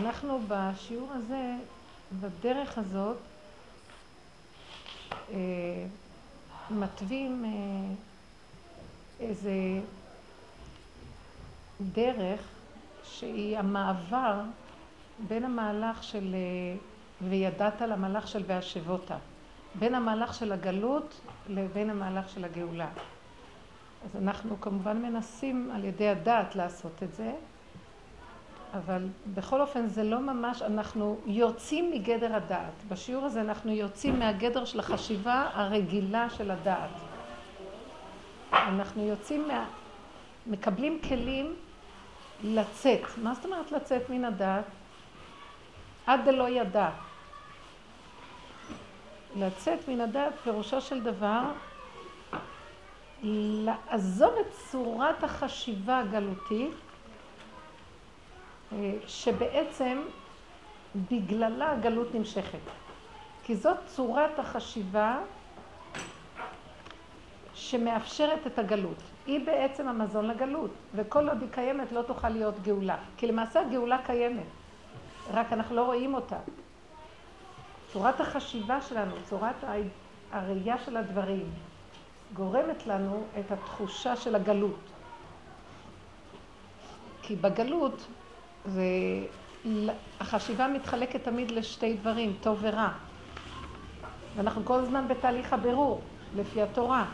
אנחנו בשיעור הזה, בדרך הזאת, אה, מתווים אה, איזה דרך שהיא המעבר בין המהלך של אה, וידעת למהלך של והשבותה, בין המהלך של הגלות לבין המהלך של הגאולה. אז אנחנו כמובן מנסים על ידי הדעת לעשות את זה, אבל בכל אופן זה לא ממש, אנחנו יוצאים מגדר הדעת. בשיעור הזה אנחנו יוצאים מהגדר של החשיבה הרגילה של הדעת. אנחנו יוצאים מה... מקבלים כלים לצאת. מה זאת אומרת לצאת מן הדעת? עד דלא ידע. לצאת מן הדעת פירושו של דבר לעזוב את צורת החשיבה הגלותית שבעצם בגללה הגלות נמשכת. כי זאת צורת החשיבה שמאפשרת את הגלות. היא בעצם המזון לגלות, וכל עוד היא קיימת לא תוכל להיות גאולה. כי למעשה הגאולה קיימת, רק אנחנו לא רואים אותה. צורת החשיבה שלנו, צורת הראייה של הדברים, גורמת לנו את התחושה של הגלות. כי בגלות והחשיבה מתחלקת תמיד לשתי דברים, טוב ורע. ואנחנו כל הזמן בתהליך הבירור, לפי התורה.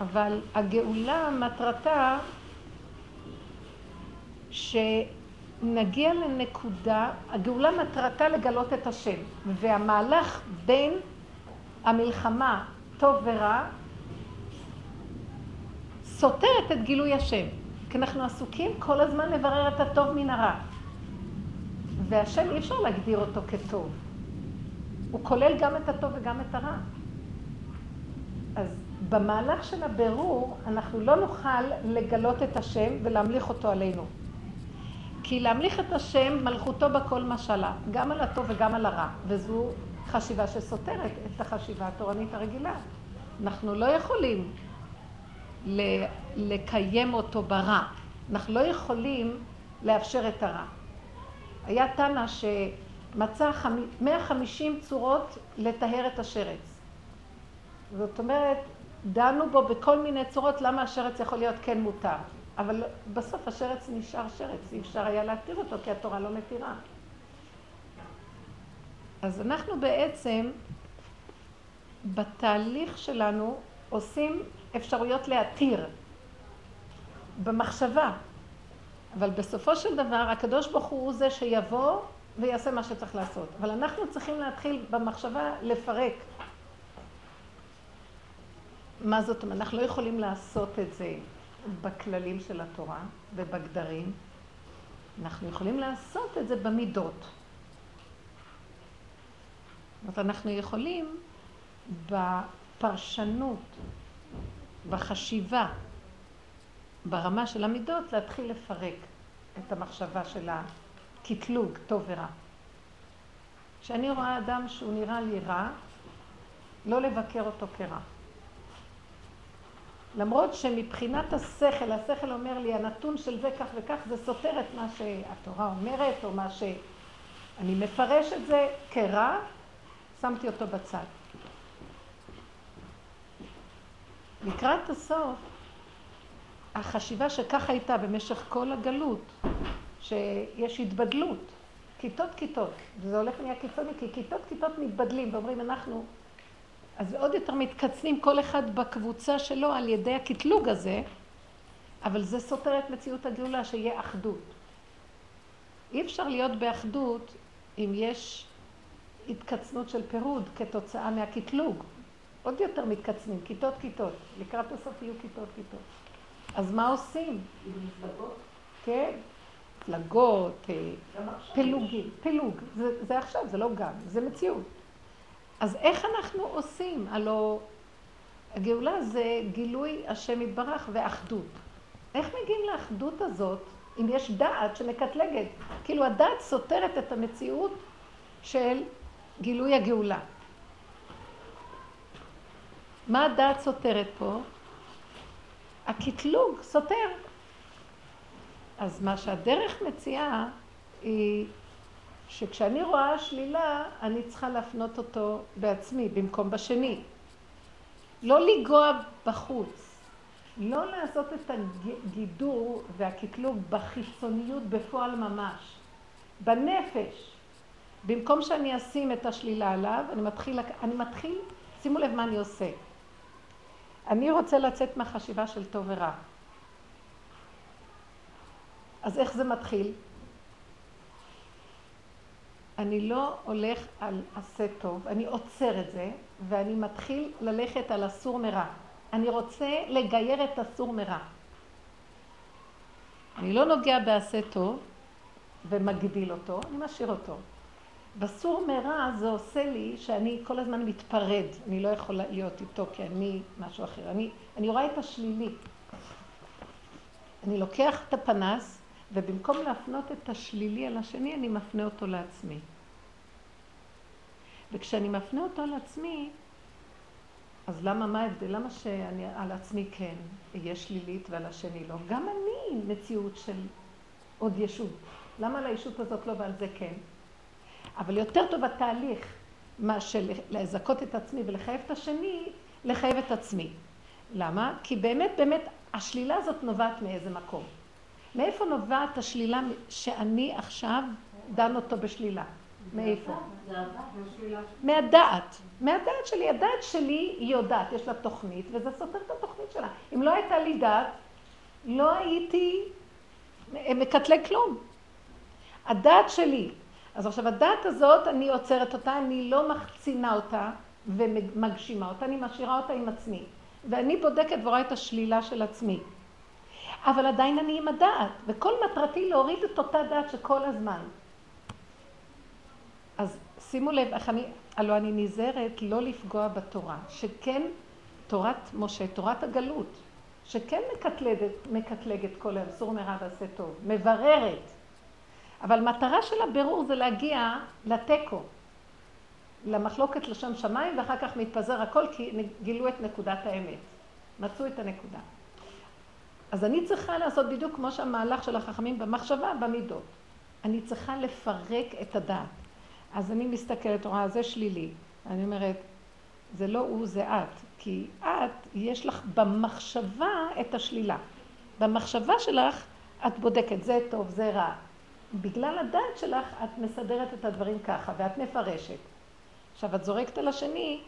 אבל הגאולה, מטרתה שנגיע לנקודה, הגאולה מטרתה לגלות את השם, והמהלך בין המלחמה טוב ורע סותרת את גילוי השם. כי אנחנו עסוקים כל הזמן לברר את הטוב מן הרע. והשם אי אפשר להגדיר אותו כטוב. הוא כולל גם את הטוב וגם את הרע. אז במהלך של הבירור אנחנו לא נוכל לגלות את השם ולהמליך אותו עלינו. כי להמליך את השם מלכותו בכל משלה, גם על הטוב וגם על הרע, וזו חשיבה שסותרת את החשיבה התורנית הרגילה. אנחנו לא יכולים לקיים אותו ברע. אנחנו לא יכולים לאפשר את הרע. היה תנא שמצא 150 צורות לטהר את השרץ. זאת אומרת, דנו בו בכל מיני צורות למה השרץ יכול להיות כן מותר. אבל בסוף השרץ נשאר שרץ, אי אפשר היה להתיר אותו כי התורה לא מתירה. אז אנחנו בעצם בתהליך שלנו עושים אפשרויות להתיר במחשבה. אבל בסופו של דבר, הקדוש ברוך הוא זה שיבוא ויעשה מה שצריך לעשות. אבל אנחנו צריכים להתחיל במחשבה לפרק. מה זאת אומרת? אנחנו לא יכולים לעשות את זה בכללים של התורה ובגדרים. אנחנו יכולים לעשות את זה במידות. זאת אומרת, אנחנו יכולים בפרשנות בחשיבה, ברמה של המידות, להתחיל לפרק את המחשבה של הקטלוג, טוב ורע. כשאני רואה אדם שהוא נראה לי רע, לא לבקר אותו כרע. למרות שמבחינת השכל, השכל אומר לי, הנתון של זה כך וכך, זה סותר את מה שהתורה אומרת, או מה שאני מפרש את זה כרע, שמתי אותו בצד. לקראת הסוף, החשיבה שככה הייתה במשך כל הגלות, שיש התבדלות, כיתות כיתות, וזה הולך נהיה קיצוני, כי כיתות כיתות מתבדלים ואומרים אנחנו, אז עוד יותר מתקצנים כל אחד בקבוצה שלו על ידי הקטלוג הזה, אבל זה סותר את מציאות הגאולה, שיהיה אחדות. אי אפשר להיות באחדות אם יש התקצנות של פירוד כתוצאה מהקטלוג. עוד יותר מתקצנים, כיתות כיתות. לקראת הסוף יהיו כיתות כיתות. אז מה עושים? כן, מפלגות, אה, פילוגים, פילוג. זה, זה עכשיו, זה לא גם, זה מציאות. אז איך אנחנו עושים? הלוא הגאולה זה גילוי השם יתברך ואחדות. איך מגיעים לאחדות הזאת אם יש דעת שמקטלגת? כאילו הדעת סותרת את המציאות של גילוי הגאולה. מה הדעת סותרת פה? הקטלוג סותר. אז מה שהדרך מציעה היא שכשאני רואה שלילה, אני צריכה להפנות אותו בעצמי, במקום בשני. לא לנגוע בחוץ, לא לעשות את הגידור והקטלוג בחיצוניות בפועל ממש, בנפש. במקום שאני אשים את השלילה עליו, אני מתחיל, אני מתחיל, שימו לב מה אני עושה. אני רוצה לצאת מהחשיבה של טוב ורע. אז איך זה מתחיל? אני לא הולך על עשה טוב, אני עוצר את זה, ואני מתחיל ללכת על אסור מרע. אני רוצה לגייר את אסור מרע. אני לא נוגע בעשה טוב ומגדיל אותו, אני משאיר אותו. בסור מרע זה עושה לי שאני כל הזמן מתפרד, אני לא יכולה להיות איתו כי אני משהו אחר. אני, אני רואה את השלילי. אני לוקח את הפנס ובמקום להפנות את השלילי על השני, אני מפנה אותו לעצמי. וכשאני מפנה אותו לעצמי, אז למה, מה ההבדל? למה שאני על עצמי כן אהיה שלילית ועל השני לא? גם אני מציאות של עוד ישות. למה על הישות הזאת לא ועל זה כן? אבל יותר טוב התהליך מאשר לזכות את עצמי ולחייב את השני, לחייב את עצמי. למה? כי באמת, באמת, השלילה הזאת נובעת מאיזה מקום. מאיפה נובעת השלילה שאני עכשיו דן אותו בשלילה? מאיפה? מהדעת. מהדעת שלי. הדעת שלי היא יודעת, יש לה תוכנית, וזה סותר את התוכנית שלה. אם לא הייתה לי דעת, לא הייתי מקטלג כלום. הדעת שלי. אז עכשיו הדעת הזאת, אני עוצרת אותה, אני לא מחצינה אותה ומגשימה אותה, אני משאירה אותה עם עצמי. ואני בודקת ורואה את השלילה של עצמי. אבל עדיין אני עם הדעת, וכל מטרתי להוריד את אותה דעת שכל הזמן. אז שימו לב, איך אני, הלוא אני נזהרת לא לפגוע בתורה, שכן תורת משה, תורת הגלות, שכן מקטלגת, מקטלגת כל האסור מרע ועשה טוב, מבררת. אבל מטרה של הבירור זה להגיע לתיקו, למחלוקת לשם שמיים, ואחר כך מתפזר הכל כי גילו את נקודת האמת. מצאו את הנקודה. אז אני צריכה לעשות בדיוק כמו שהמהלך של החכמים במחשבה, במידות. אני צריכה לפרק את הדעת. אז אני מסתכלת, רואה, זה שלילי. אני אומרת, זה לא הוא, זה את. כי את, יש לך במחשבה את השלילה. במחשבה שלך את בודקת, זה טוב, זה רע. בגלל הדעת שלך את מסדרת את הדברים ככה, ואת מפרשת. עכשיו, את זורקת על השני,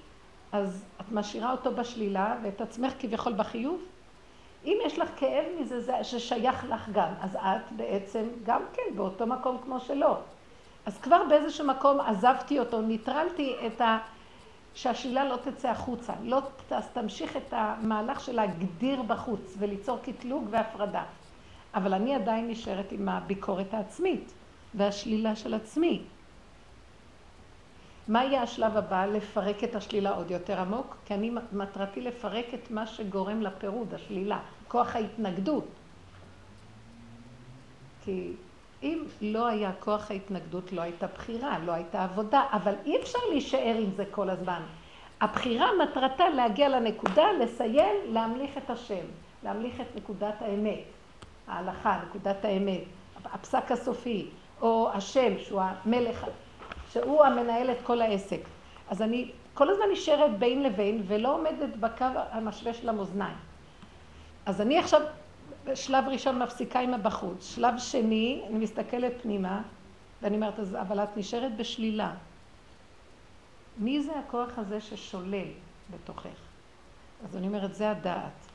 אז את משאירה אותו בשלילה, ואת עצמך כביכול בחיוב. אם יש לך כאב מזה, זה ששייך לך גם, אז את בעצם גם כן באותו מקום כמו שלא. אז כבר באיזשהו מקום עזבתי אותו, ניטרלתי את ה... שהשלילה לא תצא החוצה, לא תמשיך את המהלך של להגדיר בחוץ וליצור קטלוג והפרדה. אבל אני עדיין נשארת עם הביקורת העצמית והשלילה של עצמי. מה יהיה השלב הבא? לפרק את השלילה עוד יותר עמוק? כי אני מטרתי לפרק את מה שגורם לפירוד, השלילה, כוח ההתנגדות. כי אם לא היה כוח ההתנגדות, לא הייתה בחירה, לא הייתה עבודה, אבל אי אפשר להישאר עם זה כל הזמן. הבחירה מטרתה להגיע לנקודה, לסיים, להמליך את השם, להמליך את נקודת האמת, ההלכה, נקודת האמת, הפסק הסופי, או השם, שהוא המלך, שהוא המנהל את כל העסק. אז אני כל הזמן נשארת בין לבין ולא עומדת בקו המשווה של המאזניים. אז אני עכשיו בשלב ראשון מפסיקה עם הבחוץ, שלב שני, אני מסתכלת פנימה, ואני אומרת, אבל את נשארת בשלילה. מי זה הכוח הזה ששולל בתוכך? אז אני אומרת, זה הדעת.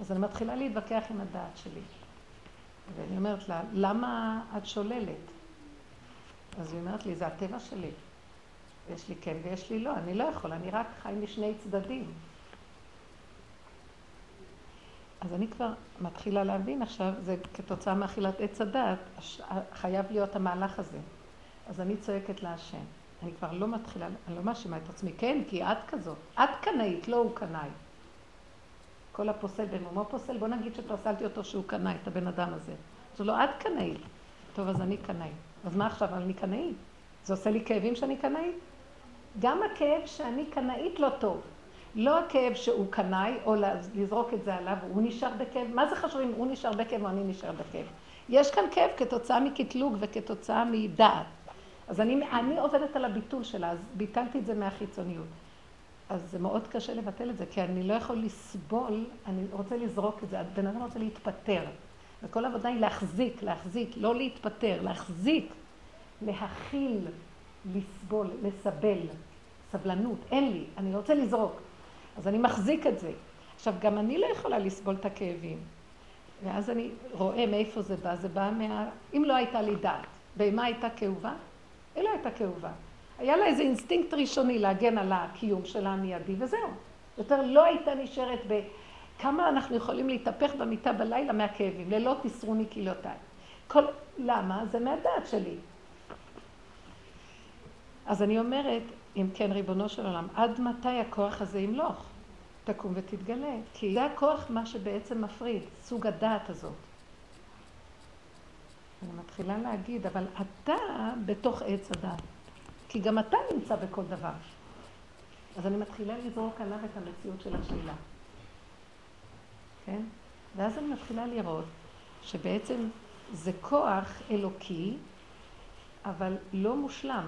אז אני מתחילה להתווכח עם הדעת שלי. ואני אומרת לה, למה את שוללת? אז היא אומרת לי, זה הטבע שלי. יש לי כן ויש לי לא, אני לא יכול, אני רק חי משני צדדים. אז אני כבר מתחילה להבין עכשיו, זה כתוצאה מאכילת עץ הדעת, חייב להיות המהלך הזה. אז אני צועקת להשם. אני כבר לא מתחילה, אני לא מאשימה את עצמי, כן, כי את כזאת. את קנאית, לא הוא קנאי. כל הפוסל במומו פוסל, בוא נגיד שפסלתי אותו שהוא קנאי, את הבן אדם הזה. אז לא, את קנאית. טוב, אז אני קנאית. אז מה עכשיו, אני קנאית? זה עושה לי כאבים שאני קנאית? גם הכאב שאני קנאית לא טוב. לא הכאב שהוא קנאי, או לזרוק את זה עליו, הוא נשאר בכאב. מה זה חשוב אם הוא נשאר בכאב או אני נשאר בכאב? יש כאן כאב כתוצאה מקטלוג וכתוצאה מדעת. אז אני, אני עובדת על הביטול שלה, אז ביטלתי את זה מהחיצוניות. אז זה מאוד קשה לבטל את זה, כי אני לא יכול לסבול, אני רוצה לזרוק את זה, בן אדם רוצה להתפטר. וכל העבודה היא להחזיק, להחזיק, לא להתפטר, להחזיק, להכיל, לסבול, לסבל, סבלנות, אין לי, אני רוצה לזרוק. אז אני מחזיק את זה. עכשיו, גם אני לא יכולה לסבול את הכאבים. ואז אני רואה מאיפה זה בא, זה בא מה... אם לא הייתה לי דעת, בהמה הייתה כאובה? היא לא הייתה כאובה. היה לה איזה אינסטינקט ראשוני להגן על הקיום שלה המיידי, וזהו. יותר לא הייתה נשארת ב... כמה אנחנו יכולים להתהפך במיטה בלילה מהכאבים, לילות יסרוני כליותיי. כל... למה? זה מהדעת שלי. אז אני אומרת, אם כן, ריבונו של עולם, עד מתי הכוח הזה ימלוך? תקום ותתגלה. כי זה הכוח מה שבעצם מפריד, סוג הדעת הזאת. אני מתחילה להגיד, אבל אתה בתוך עץ הדעת. כי גם אתה נמצא בכל דבר. אז אני מתחילה לזרוק עליו את המציאות של השלילה. כן? ואז אני מתחילה לראות שבעצם זה כוח אלוקי, אבל לא מושלם.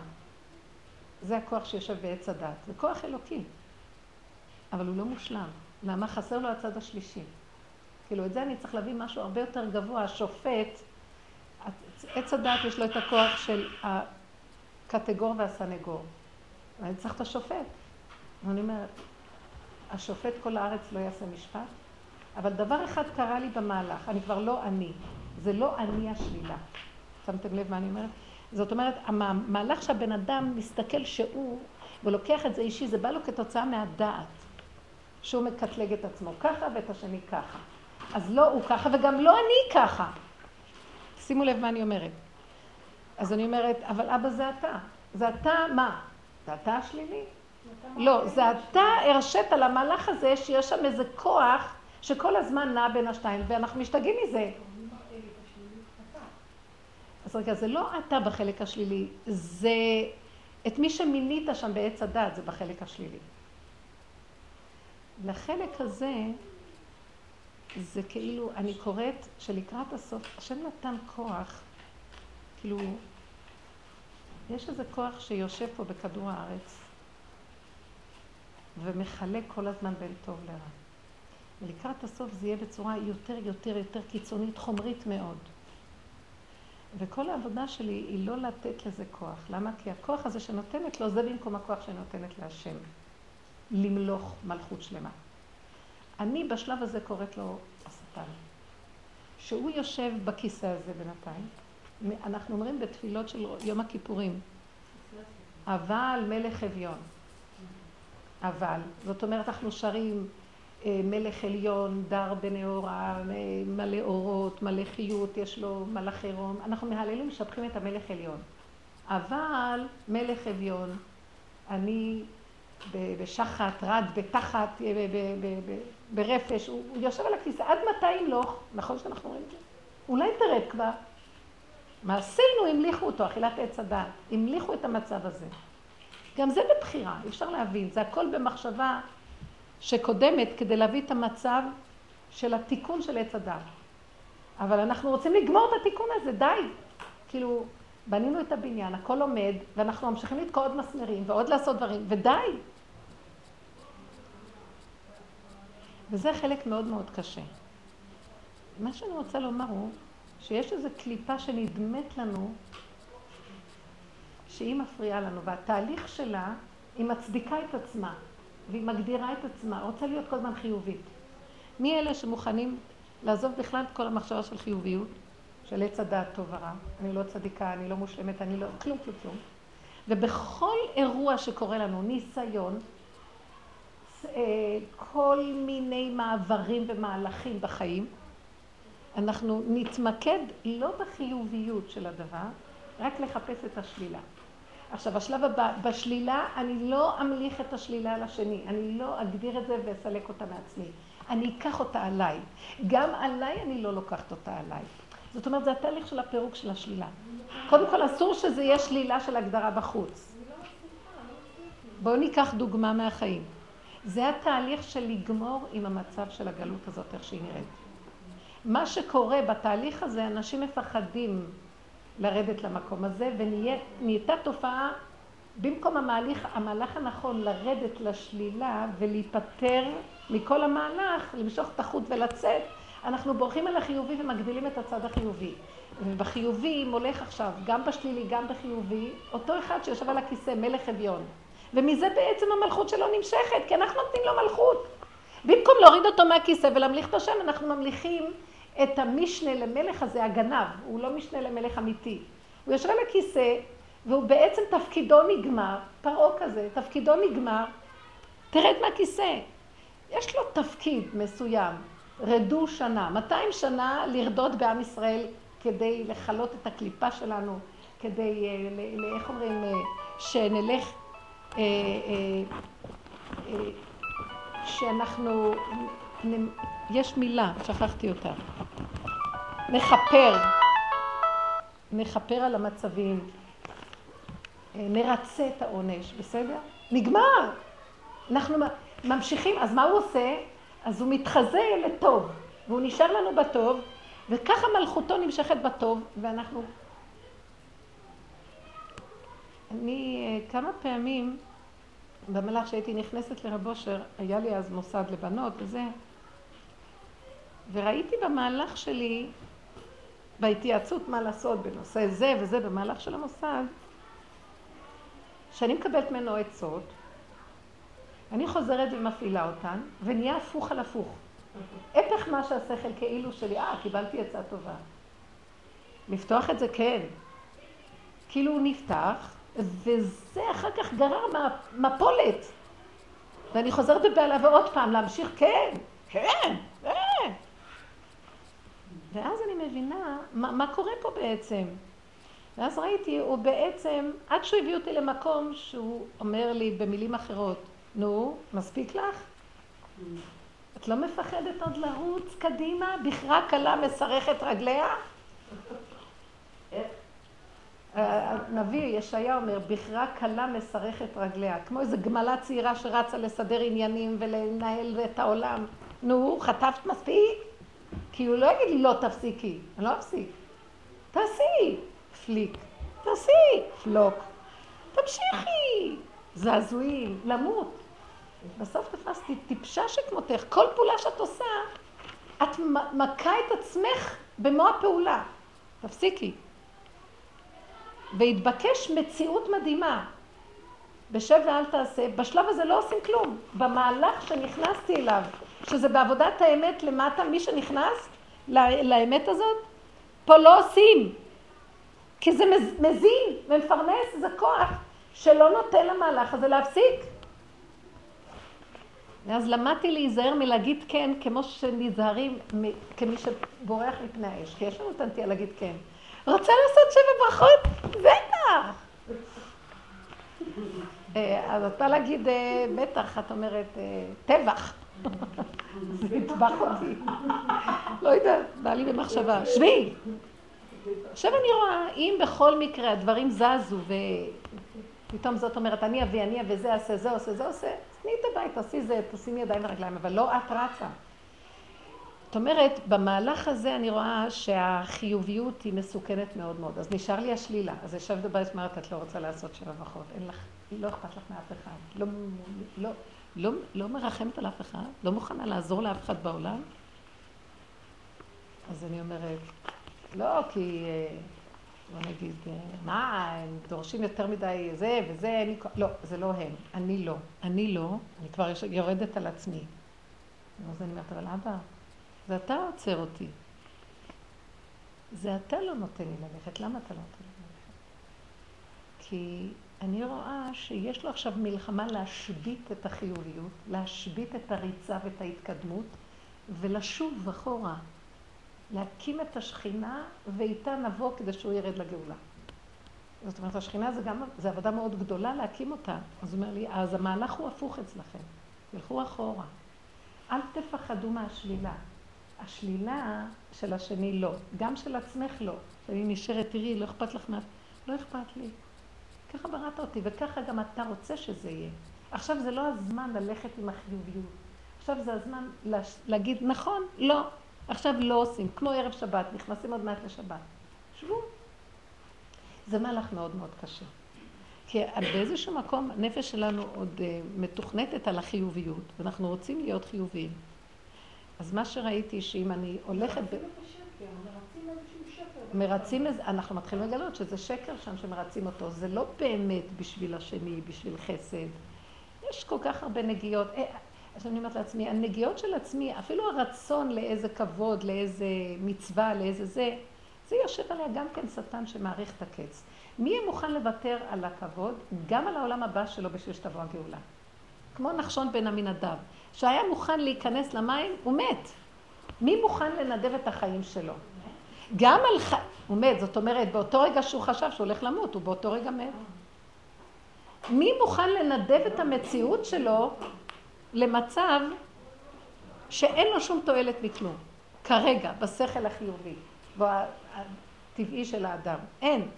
זה הכוח שיושב בעץ הדת. זה כוח אלוקי, אבל הוא לא מושלם. למה? חסר לו הצד השלישי. כאילו, את זה אני צריך להביא משהו הרבה יותר גבוה. השופט, עץ הדת יש לו את הכוח של הקטגור והסנגור. אני צריך את השופט. ואני אומרת, השופט כל הארץ לא יעשה משפט? אבל דבר אחד קרה לי במהלך, אני כבר לא אני. זה לא אני השלילה. שמתם לב מה אני אומרת? זאת אומרת, המהלך שהבן אדם מסתכל שהוא, ולוקח את זה אישי, זה בא לו כתוצאה מהדעת. שהוא מקטלג את עצמו ככה ואת השני ככה. אז לא הוא ככה וגם לא אני ככה. שימו לב מה אני אומרת. אז אני אומרת, אבל אבא זה אתה. זה אתה מה? זה אתה השלילי? לא, זה אתה הרשית למהלך הזה שיש שם איזה כוח שכל הזמן נע בין השתיים, ואנחנו משתגעים מזה. אז רגע, זה לא אתה בחלק השלילי, זה את מי שמינית שם בעץ הדת, זה בחלק השלילי. לחלק הזה, זה כאילו, אני קוראת שלקראת הסוף, השם נתן כוח, כאילו, יש איזה כוח שיושב פה בכדור הארץ ומחלק כל הזמן בין טוב לרע. ולקראת הסוף זה יהיה בצורה יותר, יותר, יותר קיצונית, חומרית מאוד. וכל העבודה שלי היא לא לתת לזה כוח. למה? כי הכוח הזה שנותנת לו, זה במקום הכוח שנותנת להשם. למלוך מלכות שלמה. אני בשלב הזה קוראת לו השטן. שהוא יושב בכיסא הזה בינתיים. אנחנו אומרים בתפילות של יום הכיפורים, אבל מלך אביון. אבל, זאת אומרת, אנחנו שרים אה, מלך עליון, דר בנאורה, אה, מלא אורות, מלא חיות, יש לו מלאכי רום. אנחנו מהללים, משבחים את המלך עליון. אבל מלך אביון, אני בשחת, רד, בתחת, אה, ברפש, הוא, יושב על הכיסא, עד מתי ימלוך? נכון שאנחנו רואים את זה? אולי תרד כבר. מעשינו המליכו אותו, אכילת עץ הדעת. המליכו את המצב הזה. גם זה בבחירה, אי אפשר להבין. זה הכל במחשבה שקודמת כדי להביא את המצב של התיקון של עץ הדת. אבל אנחנו רוצים לגמור את התיקון הזה, די. כאילו, בנינו את הבניין, הכל עומד, ואנחנו ממשיכים לתקוע עוד מסמרים ועוד לעשות דברים, ודי. וזה חלק מאוד מאוד קשה. מה שאני רוצה לומר הוא שיש איזו קליפה שנדמת לנו שהיא מפריעה לנו, והתהליך שלה, היא מצדיקה את עצמה. והיא מגדירה את עצמה, רוצה להיות כל הזמן חיובית. מי אלה שמוכנים לעזוב בכלל את כל המחשבה של חיוביות, של עץ הדעת טוב ורע, אני לא צדיקה, אני לא מושלמת, אני לא... כלום, כלום, כלום. ובכל אירוע שקורה לנו, ניסיון, אה, כל מיני מעברים ומהלכים בחיים, אנחנו נתמקד לא בחיוביות של הדבר, רק לחפש את השלילה. עכשיו, השלב הבא, בשלילה אני לא אמליך את השלילה לשני, אני לא אגדיר את זה ואסלק אותה מעצמי. אני אקח אותה עליי. גם עליי אני לא לוקחת אותה עליי. זאת אומרת, זה התהליך של הפירוק של השלילה. קודם כל, אסור שזה יהיה שלילה של הגדרה בחוץ. בואו ניקח דוגמה מהחיים. זה התהליך של לגמור עם המצב של הגלות הזאת, איך שהיא נראית. מה שקורה בתהליך הזה, אנשים מפחדים לרדת למקום הזה, ונהייתה תופעה, במקום המהליך, המהלך הנכון לרדת לשלילה ולהיפטר מכל המהלך, למשוך את החוט ולצאת, אנחנו בורחים על החיובי ומגדילים את הצד החיובי. ובחיובי, אם הולך עכשיו, גם בשלילי, גם בחיובי, אותו אחד שיושב על הכיסא, מלך אביון. ומזה בעצם המלכות שלו נמשכת, כי אנחנו נותנים לו מלכות. במקום להוריד אותו מהכיסא ולהמליך את השם, אנחנו ממליכים את המשנה למלך הזה, הגנב. הוא לא משנה למלך אמיתי. הוא יושב על הכיסא, והוא בעצם תפקידו נגמר, פרעה כזה, תפקידו נגמר, תרד מהכיסא. יש לו תפקיד מסוים, רדו שנה, 200 שנה לרדות בעם ישראל כדי לכלות את הקליפה שלנו, כדי, אה, איך אומרים, אה, שנלך, אה, שאנחנו, יש מילה, שכחתי אותה, נכפר, נכפר על המצבים, נרצה את העונש, בסדר? נגמר. אנחנו ממשיכים, אז מה הוא עושה? אז הוא מתחזה לטוב, והוא נשאר לנו בטוב, וככה מלכותו נמשכת בטוב, ואנחנו... אני אה, כמה פעמים, במהלך שהייתי נכנסת לרב אושר, היה לי אז מוסד לבנות וזה, וראיתי במהלך שלי, בהתייעצות מה לעשות בנושא זה וזה, במהלך של המוסד, שאני מקבלת ממנו עצות, אני חוזרת ומפעילה אותן, ונהיה הפוך על הפוך. הפך מה שהשכל כאילו שלי, אה, קיבלתי עצה טובה. לפתוח את זה כן. כאילו הוא נפתח, וזה אחר כך גרר מפולת. ואני חוזרת בבעלה ועוד פעם להמשיך, כן, כן, כן. ואז אני מבינה מה, מה קורה פה בעצם. ואז ראיתי, הוא בעצם, עד שהוא הביא אותי למקום שהוא אומר לי במילים אחרות, נו, מספיק לך? את לא מפחדת עוד לרוץ קדימה? בכרה קלה מסרכת רגליה? הנביא ישעיה אומר, בכרה קלה מסרכת רגליה, כמו איזו גמלה צעירה שרצה לסדר עניינים ולנהל את העולם. נו, חטפת מספיק? כי הוא לא יגיד לי, לא, תפסיקי. אני לא אפסיק. תעשי. פליק. תעשי. פלוק. תמשיכי. זעזועים. למות. בסוף תפסתי טיפשה שכמותך, כל פעולה שאת עושה, את מכה את עצמך במו הפעולה. תפסיקי. והתבקש מציאות מדהימה. בשב ואל תעשה, בשלב הזה לא עושים כלום. במהלך שנכנסתי אליו, שזה בעבודת האמת למטה, מי שנכנס לאמת הזאת, פה לא עושים. כי זה מזין ומפרנס, זה כוח שלא נותן למהלך הזה להפסיק. ואז למדתי להיזהר מלהגיד כן, כמו שנזהרים כמי שבורח מפני האש, כי יש לנו את הנטייה להגיד כן. רוצה לעשות שבע ברכות? בטח! אה, אז את באה להגיד, אה, בטח, את אומרת, אה, טבח. זה יטבח אותי. לא יודעת, בא לי במחשבה, שבי! עכשיו אני רואה, אם בכל מקרה הדברים זזו ופתאום זאת אומרת, אני אביא, אני אביא, זה עושה, זה עושה, זה עושה, תני את הבית, תעשי זה, תשימי ידיים ורגליים, אבל לא את רצה. זאת אומרת, במהלך הזה אני רואה שהחיוביות היא מסוכנת מאוד מאוד. אז נשאר לי השלילה. אז יושבת בבית ואומרת, את לא רוצה לעשות שבע וחוב, אין לך, לא אכפת לך מאף אחד. לא, לא, לא, לא מרחמת על אף אחד, לא מוכנה לעזור לאף אחד בעולם. אז אני אומרת, לא, כי אה, בוא נגיד, אה, מה, הם דורשים יותר מדי זה וזה, אני... לא, זה לא הם, אני לא. אני לא, אני כבר יורדת על עצמי. אז אני אומרת, אבל אבא, זה אתה עוצר אותי. זה אתה לא נותן לי ללכת, למה אתה לא נותן לי ללכת? כי אני רואה שיש לו עכשיו מלחמה להשבית את החיוביות, להשבית את הריצה ואת ההתקדמות, ולשוב אחורה. להקים את השכינה ואיתה נבוא כדי שהוא ירד לגאולה. זאת אומרת, השכינה זה גם, זה עבודה מאוד גדולה להקים אותה. אז הוא אומר לי, אז המהלך הוא הפוך אצלכם. תלכו אחורה. אל תפחדו מהשלילה. השלילה של השני לא. גם של עצמך לא. שאני נשארת, תראי, לא אכפת לך מה... לא אכפת לי. ככה בראת אותי, וככה גם אתה רוצה שזה יהיה. עכשיו זה לא הזמן ללכת עם החיוביות. עכשיו זה הזמן להגיד, נכון, לא, עכשיו לא עושים. כמו ערב שבת, נכנסים עוד מעט לשבת. שבו. זה מהלך מאוד מאוד קשה. כי באיזשהו מקום הנפש שלנו עוד uh, מתוכנתת על החיוביות, ואנחנו רוצים להיות חיוביים. אז מה שראיתי, שאם אני הולכת... ב... מרצים אנחנו מתחילים לגלות שזה שקר שם שמרצים אותו. זה לא באמת בשביל השני, בשביל חסד. יש כל כך הרבה נגיעות. אה, אז אני אומרת לעצמי, הנגיעות של עצמי, אפילו הרצון לאיזה כבוד, לאיזה מצווה, לאיזה זה, זה יושב עליה גם כן שטן שמעריך את הקץ. מי יהיה מוכן לוותר על הכבוד, גם על העולם הבא שלו בשביל שתבוא הגאולה? כמו נחשון בן עמינדב, שהיה מוכן להיכנס למים, הוא מת. מי מוכן לנדב את החיים שלו? גם על ח... הוא מת, זאת אומרת, באותו רגע שהוא חשב שהוא הולך למות, הוא באותו רגע מת. מי מוכן לנדב את המציאות שלו למצב שאין לו שום תועלת מכלום, כרגע, בשכל החיובי, והטבעי של האדם. אין.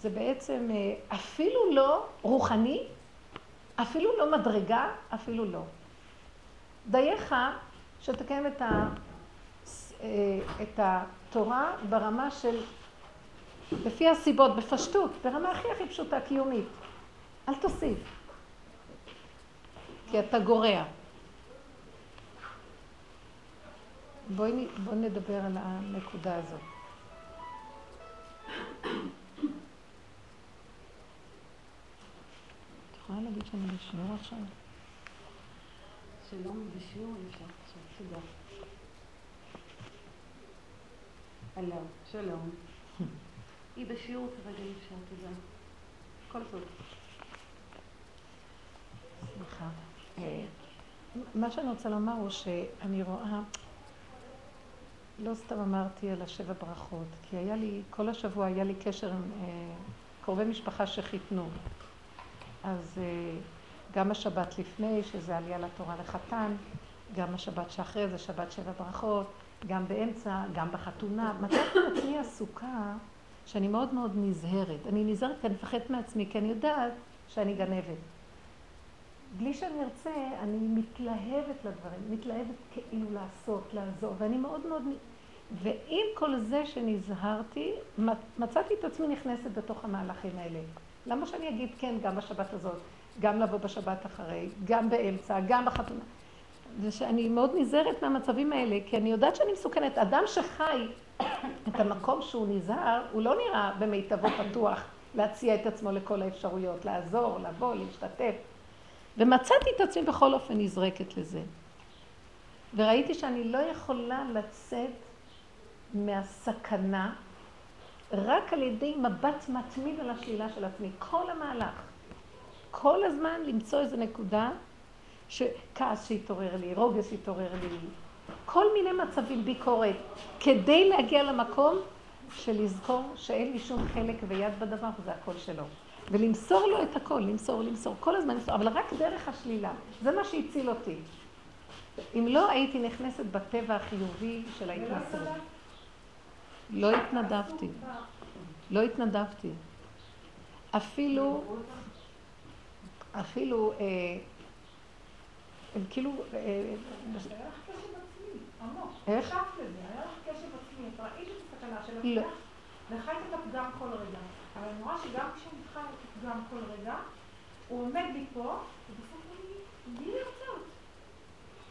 זה בעצם אה, אפילו לא רוחני, אפילו לא מדרגה, אפילו לא. דייך שתקיים את, ה, אה, את התורה ברמה של, לפי הסיבות, בפשטות, ברמה הכי הכי פשוטה, קיומית. אל תוסיף, כי אתה גורע. בואי בוא נדבר על הנקודה הזאת. את יכולה להגיד שאני בשיעור עכשיו? שלום, בשיעור אי אפשר תודה. הלו, שלום. היא בשיעור כרגע אי אפשר, תודה. כל טוב. סליחה. אה, מה שאני רוצה לומר הוא שאני רואה, לא סתם אמרתי על השבע ברכות, כי היה לי, כל השבוע היה לי קשר עם אה, קרובי משפחה שחיתנו. אז אה, גם השבת לפני, שזה עלייה לתורה לחתן, גם השבת שאחרי זה שבת שבע ברכות, גם באמצע, גם בחתונה. מצאתי את עצמי עסוקה שאני מאוד מאוד נזהרת. אני נזהרת כי אני מפחדת מעצמי, כי אני יודעת שאני גנבת. בלי שאני ארצה, אני מתלהבת לדברים, מתלהבת כאילו לעשות, לעזור, ואני מאוד מאוד... ועם כל זה שנזהרתי, מצאתי את עצמי נכנסת בתוך המהלכים האלה. למה שאני אגיד כן גם בשבת הזאת, גם לבוא בשבת אחרי, גם באמצע, גם בחתונה? זה שאני מאוד נזהרת מהמצבים האלה, כי אני יודעת שאני מסוכנת. אדם שחי את המקום שהוא נזהר, הוא לא נראה במיטבו פתוח להציע את עצמו לכל האפשרויות, לעזור, לבוא, להשתתף. ומצאתי את עצמי בכל אופן נזרקת לזה. וראיתי שאני לא יכולה לצאת מהסכנה רק על ידי מבט מתמיד על השלילה של עצמי. כל המהלך. כל הזמן למצוא איזו נקודה שכעס שהתעורר לי, רוגז שהתעורר לי, כל מיני מצבים, ביקורת, כדי להגיע למקום של לזכור שאין לי שום חלק ויד בדבר, וזה הכל שלו. ולמסור לו את הכל, למסור, למסור, כל הזמן למסור, אבל רק דרך השלילה. זה מה שהציל אותי. אם לא הייתי נכנסת בטבע החיובי של ההתנסות. לא התנדבתי. לא התנדבתי. אפילו, אפילו, אה, הם כאילו... איך? לא. וחיית את הפגם כל רגע. אבל אני רואה שגם כשאני חי את הפגם כל רגע, הוא עומד לי פה, ובסוף אני, בלי לרצות.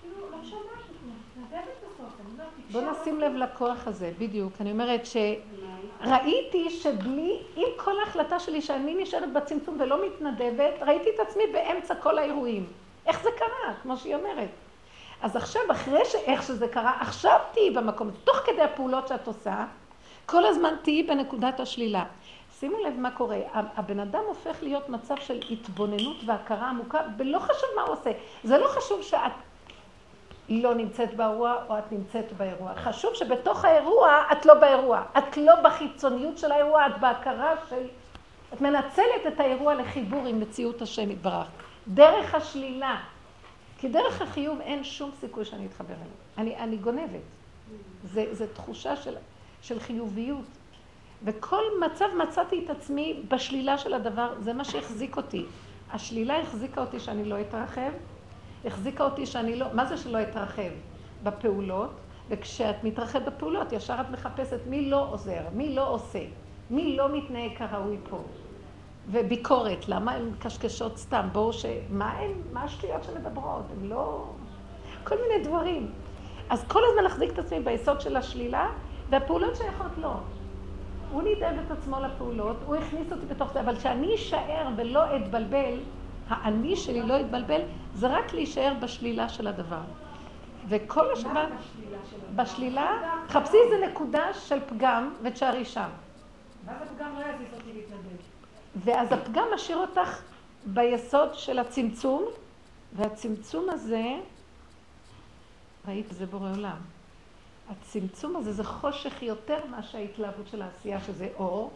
כאילו, לא שומעת בוא נשים לב לכוח הזה, בדיוק. אני אומרת שראיתי שבלי, עם כל ההחלטה שלי שאני נשארת בצמצום ולא מתנדבת, ראיתי את עצמי באמצע כל האירועים. איך זה קרה, כמו שהיא אומרת. אז עכשיו, אחרי שאיך שזה קרה, עכשיו תהיי במקום, תוך כדי הפעולות שאת עושה, כל הזמן תהיי בנקודת השלילה. שימו לב מה קורה, הבן אדם הופך להיות מצב של התבוננות והכרה עמוקה, ולא חשוב מה הוא עושה. זה לא חשוב שאת לא נמצאת באירוע או את נמצאת באירוע. חשוב שבתוך האירוע את לא באירוע. את לא בחיצוניות של האירוע, את בהכרה של... את מנצלת את האירוע לחיבור עם מציאות השם יתברך. דרך השלילה. כי דרך החיוב אין שום סיכוי שאני אתחבר אליה. אני, אני גונבת. זה, זה תחושה של, של חיוביות. וכל מצב מצאתי את עצמי בשלילה של הדבר, זה מה שהחזיק אותי. השלילה החזיקה אותי שאני לא אתרחב, החזיקה אותי שאני לא, מה זה שלא אתרחב? בפעולות, וכשאת מתרחבת בפעולות, ישר את מחפשת מי לא עוזר, מי לא עושה, מי לא מתנהג כראוי פה. וביקורת, למה הן קשקשות סתם? בואו ש... מה הן, מה השטויות שמדברות? הן לא... כל מיני דברים. אז כל הזמן להחזיק את עצמי ביסוד של השלילה, והפעולות שייכות לו. הוא נידב את עצמו לפעולות, הוא הכניס אותי בתוך זה, אבל כשאני אשאר ולא אתבלבל, האני שלי לא יתבלבל, זה רק להישאר בשלילה של הדבר. וכל השבת, בשלילה, חפשי איזה נקודה של פגם ותשארי שם. ואז הפגם לא יזיז. ואז הפגם משאיר אותך ביסוד של הצמצום, והצמצום הזה, ראית, זה בורא עולם. הצמצום הזה זה חושך יותר מאשר ההתלהבות של העשייה, שזה אור.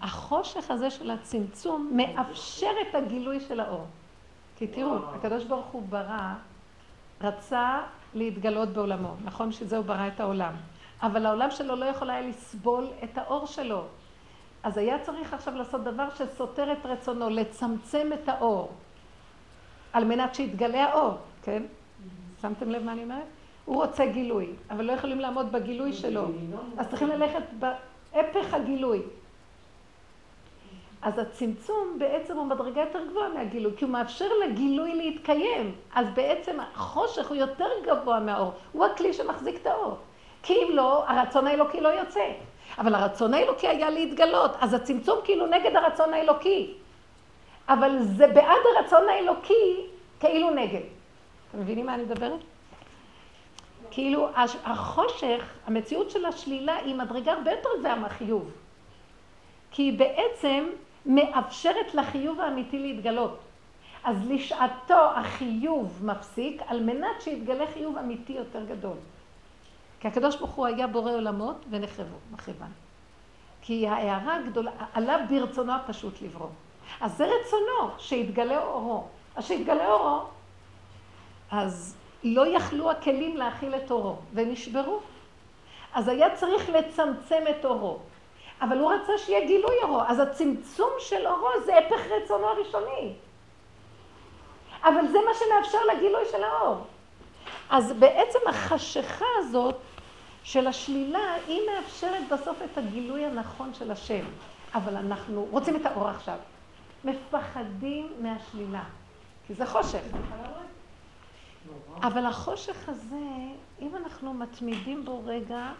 החושך הזה של הצמצום מאפשר את הגילוי של האור. כי תראו, הקדוש ברוך הוא ברא, רצה להתגלות בעולמו. נכון שזה הוא ברא את העולם. אבל העולם שלו לא יכול היה לסבול את האור שלו. אז היה צריך עכשיו לעשות דבר שסותר את רצונו, לצמצם את האור, על מנת שיתגלה האור, כן? שמתם לב מה אני אומרת? הוא רוצה גילוי, אבל לא יכולים לעמוד בגילוי שלו. אז צריכים ללכת בהפך הגילוי. אז הצמצום בעצם הוא מדרגה יותר גבוהה מהגילוי, כי הוא מאפשר לגילוי להתקיים. אז בעצם החושך הוא יותר גבוה מהאור. הוא הכלי שמחזיק את האור. כי אם לא, הרצון האלוקי לא יוצא. אבל הרצון האלוקי היה להתגלות, אז הצמצום כאילו נגד הרצון האלוקי. אבל זה בעד הרצון האלוקי כאילו נגד. אתם מבינים מה אני מדברת? כאילו החושך, המציאות של השלילה היא מדרגה הרבה יותר גבוהה מהחיוב. כי היא בעצם מאפשרת לחיוב האמיתי להתגלות. אז לשעתו החיוב מפסיק על מנת שיתגלה חיוב אמיתי יותר גדול. כי הקדוש ברוך הוא היה בורא עולמות ונחרבו. כי ההערה הגדולה, עלה ברצונו הפשוט לברוא. אז זה רצונו, שיתגלה אורו. אז שיתגלה אורו, אז לא יכלו הכלים להכיל את אורו, ונשברו. אז היה צריך לצמצם את אורו. אבל הוא רצה שיהיה גילוי אורו, אז הצמצום של אורו זה הפך רצונו הראשוני. אבל זה מה שמאפשר לגילוי של האור. אז בעצם החשיכה הזאת של השלילה, היא מאפשרת בסוף את הגילוי הנכון של השם. אבל אנחנו רוצים את האור עכשיו. מפחדים מהשלילה, כי זה חושך. אבל החושך הזה, אם אנחנו מתמידים בו רגע,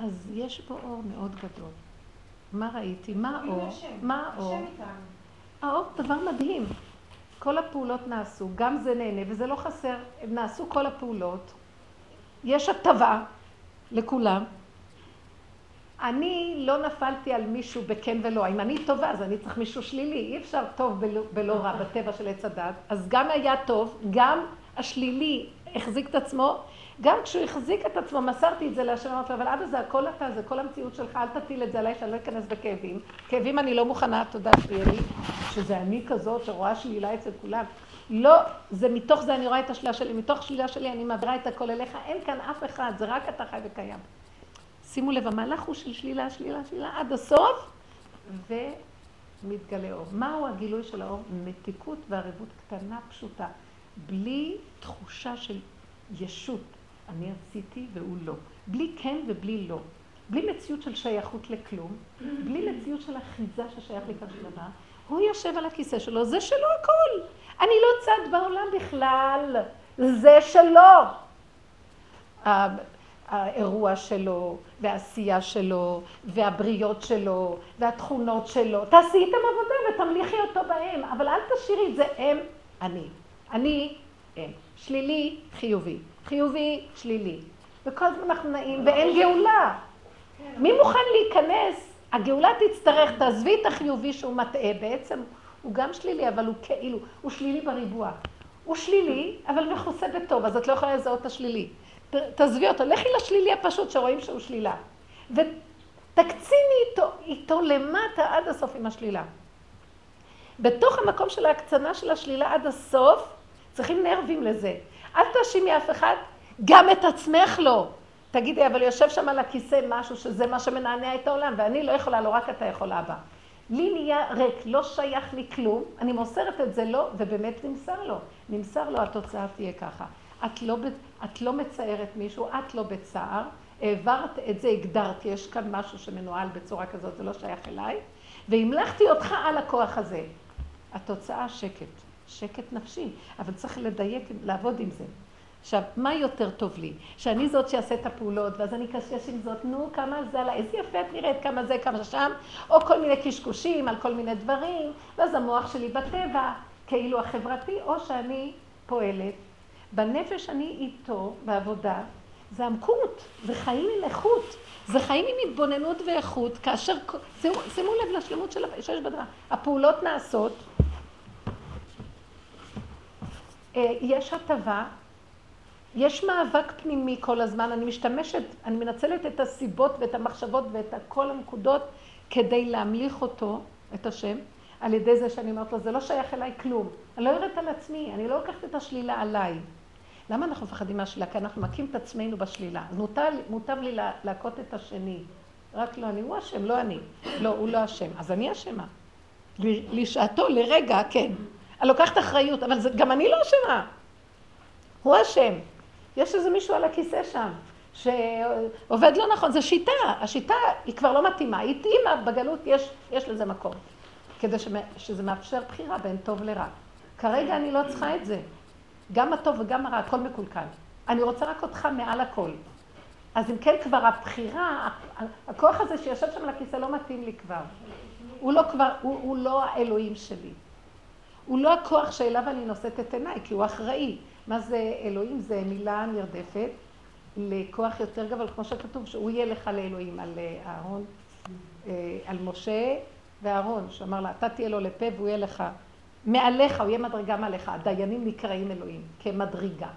אז יש בו אור מאוד גדול. מה ראיתי? מה האור? מה האור? האור דבר מדהים. כל הפעולות נעשו, גם זה נהנה וזה לא חסר, נעשו כל הפעולות. יש הטבה לכולם. אני לא נפלתי על מישהו בכן ולא. אם אני טובה, אז אני צריך מישהו שלילי. אי אפשר טוב בלא רע בטבע של עץ הדת. אז גם היה טוב, גם השלילי החזיק את עצמו. גם כשהוא החזיק את עצמו, מסרתי את זה להשם, אמרתי לו, אבל אבא זה הכל אתה, זה כל המציאות שלך, אל תטיל את זה עליי, שאני לא אכנס בכאבים. כאבים אני לא מוכנה, תודה שיהיה לי, שזה אני כזאת שרואה שלילה אצל כולם. לא, זה מתוך זה אני רואה את השלילה שלי, מתוך שלילה שלי אני מעבירה את הכל אליך, אין כאן אף אחד, זה רק אתה חי וקיים. שימו לב, המהלך הוא של שלילה, שלילה, שלילה, עד הסוף, ומתגלה אור. מהו הגילוי של האור? מתיקות וערבות קטנה, פשוטה, בלי תחושה של ישות. אני עשיתי והוא לא. בלי כן ובלי לא. בלי מציאות של שייכות לכלום, בלי מציאות של אחיזה ששייך לכאן של דבר. הוא יושב על הכיסא שלו, זה שלו הכל. אני לא צד בעולם בכלל, זה שלו. האירוע שלו, והעשייה שלו, והבריות שלו, והתכונות שלו. תעשי איתם עבודה ותמליכי אותו בהם, אבל אל תשאירי את זה הם, אני. אני, הם. שלילי, חיובי. חיובי, שלילי. וכל הזמן אנחנו נעים, ואין גאולה. מי מוכן להיכנס? הגאולה תצטרך, תעזבי את החיובי שהוא מטעה, בעצם הוא גם שלילי, אבל הוא כאילו, הוא שלילי בריבוע. הוא שלילי, אבל מכוסה בטוב, אז את לא יכולה לזהות את השלילי. תעזבי אותו, לכי לשלילי הפשוט שרואים שהוא שלילה. ותקציני איתו, איתו למטה עד הסוף עם השלילה. בתוך המקום של ההקצנה של השלילה עד הסוף, צריכים נרבים לזה. אל תאשימי אף אחד, גם את עצמך לא. תגידי, אבל יושב שם על הכיסא משהו שזה מה שמנענע את העולם, ואני לא יכולה, לא רק אתה יכול, אבא. לי נהיה ריק, לא שייך לי כלום, אני מוסרת את זה לו, ובאמת נמסר לו. נמסר לו, התוצאה תהיה ככה. את לא, את לא מציירת מישהו, את לא בצער, העברת את זה, הגדרת, יש כאן משהו שמנוהל בצורה כזאת, זה לא שייך אליי, והמלכתי אותך על הכוח הזה. התוצאה שקט, שקט נפשי, אבל צריך לדייק, לעבוד עם זה. עכשיו, מה יותר טוב לי? שאני זאת שאעשה את הפעולות, ואז אני קשקש עם זאת, נו, כמה זה עלה, איזה יפה את נראית, כמה זה, כמה שם, או כל מיני קשקושים על כל מיני דברים, ואז המוח שלי בטבע, כאילו החברתי, או שאני פועלת. בנפש אני איתו, בעבודה, זה עמקות, זה חיים עם איכות, זה חיים עם התבוננות ואיכות, כאשר, שימו לב לשלמות של, שיש בדבר. הפעולות נעשות, אה, יש הטבה, יש מאבק פנימי כל הזמן, אני משתמשת, אני מנצלת את הסיבות ואת המחשבות ואת כל הנקודות כדי להמליך אותו, את השם, על ידי זה שאני אומרת לו, זה לא שייך אליי כלום. אני לא יורדת על עצמי, אני לא לוקחת את השלילה עליי. למה אנחנו מפחדים מהשלילה? כי אנחנו מכים את עצמנו בשלילה. אז מוטב, מוטב לי להכות את השני. רק לא אני, הוא אשם, לא אני. לא, הוא לא אשם. אז אני אשמה. לשעתו, לרגע, כן. אני לוקחת אחריות, אבל זה, גם אני לא אשמה. הוא אשם. יש איזה מישהו על הכיסא שם, שעובד לא נכון, זו שיטה. השיטה היא כבר לא מתאימה. היא התאימה בגלות, יש, יש לזה מקום. כדי שזה מאפשר בחירה בין טוב לרע. כרגע אני לא צריכה את זה. גם הטוב וגם הרע, הכל מקולקל. אני רוצה רק אותך מעל הכל. אז אם כן, כבר הבחירה, הכוח הזה שיושב שם על הכיסא לא מתאים לי כבר. הוא לא כבר, הוא, הוא לא האלוהים שלי. הוא לא הכוח שאליו אני נושאת את עיניי, כי הוא אחראי. מה זה אלוהים? זה מילה נרדפת לכוח יותר גדול, כמו שכתוב, שהוא יהיה לך לאלוהים, על אה, אהרון, אה, על משה ואהרון, שאמר לה, אתה תהיה לו לפה והוא יהיה לך מעליך, הוא יהיה מדרגה מעליך. הדיינים נקראים אלוהים, כמדרגה.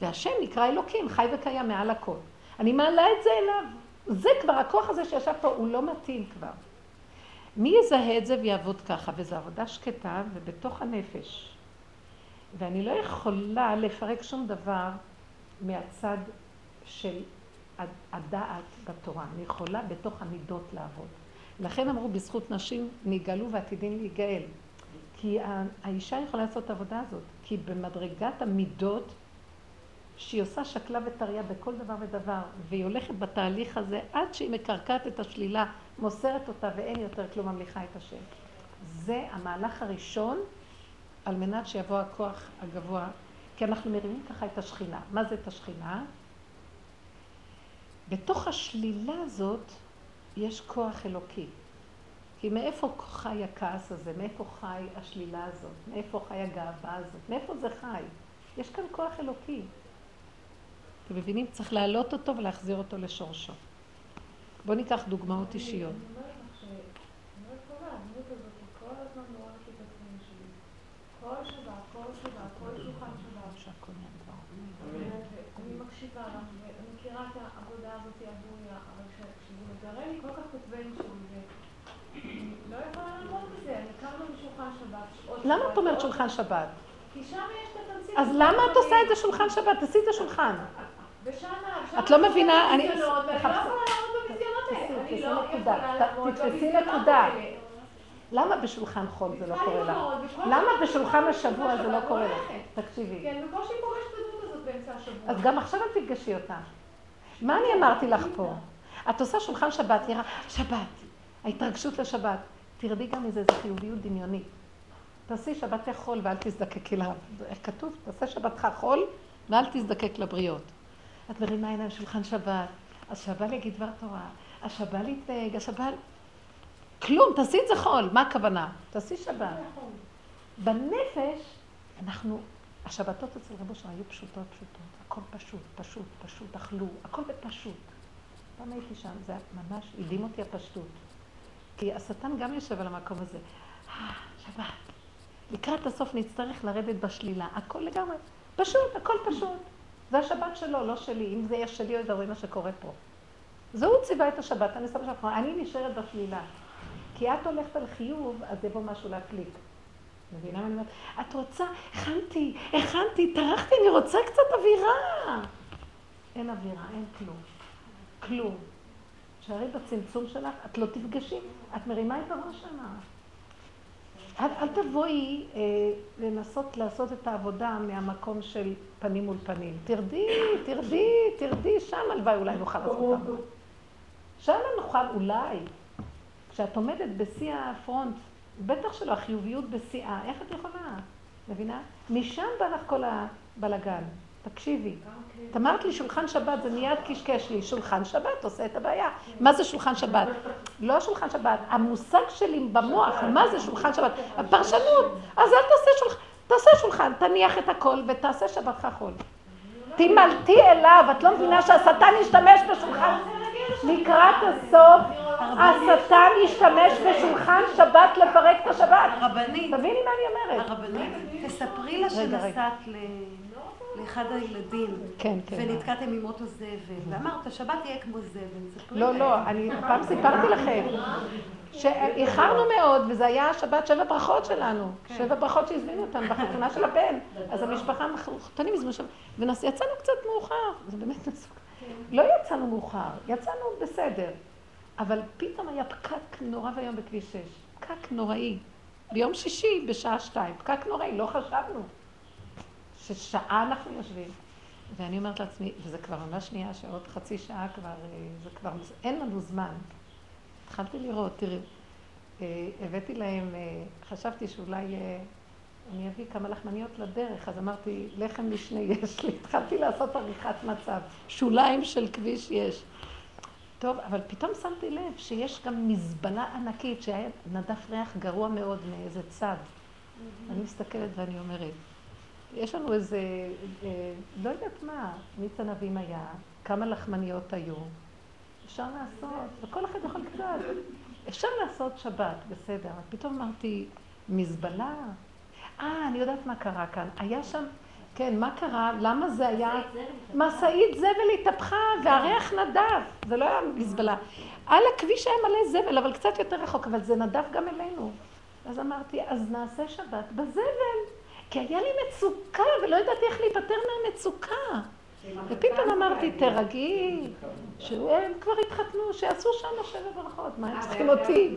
והשם נקרא אלוקים, חי וקיים מעל הכל. אני מעלה את זה אליו. זה כבר, הכוח הזה שישב פה, הוא לא מתאים כבר. מי יזהה את זה ויעבוד ככה? וזו עבודה שקטה ובתוך הנפש. ואני לא יכולה לפרק שום דבר מהצד של הדעת בתורה. אני יכולה בתוך המידות לעבוד. לכן אמרו, בזכות נשים נגאלו ועתידים להיגאל. כי האישה יכולה לעשות את העבודה הזאת, כי במדרגת המידות, שהיא עושה שקלה וטריה בכל דבר ודבר, והיא הולכת בתהליך הזה עד שהיא מקרקעת את השלילה, מוסרת אותה ואין יותר כלום ממליכה את השם. זה המהלך הראשון על מנת שיבוא הכוח הגבוה, כי אנחנו מרימים ככה את השכינה. מה זה את השכינה? בתוך השלילה הזאת יש כוח אלוקי. כי מאיפה חי הכעס הזה? מאיפה חי השלילה הזאת? מאיפה חי הגאווה הזאת? מאיפה זה חי? יש כאן כוח אלוקי. אתם מבינים? צריך להעלות אותו ולהחזיר אותו לשורשו. בואו ניקח דוגמאות אישיות. אני מקשיבה לך ומכירה את העבודה הזאת עבוריה, אבל כשזה מגרה לי כל כך כותבים שם לא למה את אומרת שולחן שבת? כי שם יש את התמצית. אז למה את עושה את זה שולחן שבת? תעשי את השולחן. את לא מבינה, אני... אני לא יכולה לעמוד במסגרות האלה. אני לא יכולה לעמוד תתפסי נקודה. למה בשולחן חול זה לא קורה לך? למה בשולחן השבוע זה לא קורה לך? תקשיבי. כן, בקושי פוגשת את הדמות הזאת באמצע השבוע. אז גם עכשיו אל תפגשי אותה. מה אני אמרתי לך פה? את עושה שולחן שבת, נראה, שבת. ההתרגשות לשבת. תרדי גם מזה, זה חיוביות דמיונית. תעשי שבתי חול ואל תזדקקי לה. איך כתוב? תעשה שבתך חול ואל תזדקק לבריות. את מרימה עיניים שולחן שבת, אז שבא להגיד דבר תורה, להתנהג, אז שבא... כלום, תעשי את זה חול. מה הכוונה? תעשי שבת. בנפש, אנחנו, השבתות אצל רבו שלנו היו פשוטות פשוטות. הכל פשוט, פשוט, פשוט, אכלו, הכל בפשוט. פעם הייתי שם, זה ממש הדהים אותי הפשטות. כי השטן גם יושב על המקום הזה. אה, שבת. לקראת הסוף נצטרך לרדת בשלילה. הכל לגמרי. פשוט, הכל פשוט. זה השבת שלו, לא שלי. אם זה יהיה שלי, או זה מה שקורה פה. זה הוא ציווה את השבת, אני סתם שבת. אני נשארת בשלילה. כי את הולכת על חיוב, אז יבוא משהו להקליק. מבינה מה אני אומרת? את רוצה, הכנתי, הכנתי, טרחתי, אני רוצה קצת אווירה. אין אווירה, אין כלום. כלום. תשארי בצמצום שלך, את לא תפגשי, את מרימה את הראש שמה. אל, אל תבואי אה, לנסות לעשות את העבודה מהמקום של פנים מול פנים. תרדי, תרדי, תרדי, שם הלוואי אולי נוכל לעשות אותם. שם נוכל, אולי. כשאת עומדת בשיא הפרונט, בטח שלא, החיוביות בשיאה, איך את יכולה? מבינה? משם בא לך כל הבלגן. תקשיבי. את אמרת לי שולחן שבת, זה מיד קשקש לי. שולחן שבת עושה את הבעיה. מה זה שולחן שבת? לא שולחן שבת, המושג שלי במוח, מה זה שולחן שבת? הפרשנות. אז אל תעשה שולחן, תעשה שולחן, תניח את הכל ותעשה שבתך חול. תימלטי אליו, את לא מבינה שהשטן ישתמש בשולחן? לקראת הסוף, השטן ישתמש בשולחן שבת לפרק את השבת. הרבנית. תביני מה אני אומרת. הרבנית, תספרי לה שנסעת לאחד הילדים. כן, כן. ונתקעתם עם אוטו זבל, ואמרת, השבת תהיה כמו זבל. ספרי לא, לא, אני פעם סיפרתי לכם. שאיחרנו מאוד, וזה היה שבת שבע ברכות שלנו. כן. שבע ברכות שהזמינו אותנו בחתונה של הבן. אז המשפחה חתנים הזמינו שם, ויצאנו קצת מאוחר, זה באמת מסוכן. לא יצאנו מאוחר, יצאנו בסדר. אבל פתאום היה פקק נורא ואיום בכביש 6. פקק נוראי. ביום שישי בשעה שתיים. פקק נוראי, לא חשבנו. ששעה אנחנו יושבים. ואני אומרת לעצמי, וזה כבר ממש שנייה שעוד חצי שעה כבר, אה, זה כבר, אין לנו זמן. התחלתי לראות, תראי, אה, הבאתי להם, אה, חשבתי שאולי אני אביא כמה לחמניות לדרך, אז אמרתי, לחם משנה יש לי, התחלתי לעשות עריכת מצב, שוליים של כביש יש. טוב, אבל פתאום שמתי לב שיש גם מזבלה ענקית, שהיה נדף ריח גרוע מאוד מאיזה צד. אני מסתכלת ואני אומרת, יש לנו איזה, אה, לא יודעת מה, מיץ ענבים היה, כמה לחמניות היו, אפשר לעשות, וכל אחד יכול קצת, אפשר לעשות שבת, בסדר, פתאום אמרתי, מזבלה? אה, אני יודעת מה קרה כאן. היה שם, כן, מה קרה? למה זה היה... משאית זבל התהפכה והריח נדף, זה לא היה מזבלה. על הכביש היה מלא זבל, אבל קצת יותר רחוק, אבל זה נדף גם אלינו. אז אמרתי, אז נעשה שבת בזבל. כי היה לי מצוקה, ולא ידעתי איך להיפטר מהמצוקה. ופתאום אמרתי, תרגי, שהם כבר התחתנו, שיעשו שם שבע ברכות, מה הם צריכים אותי?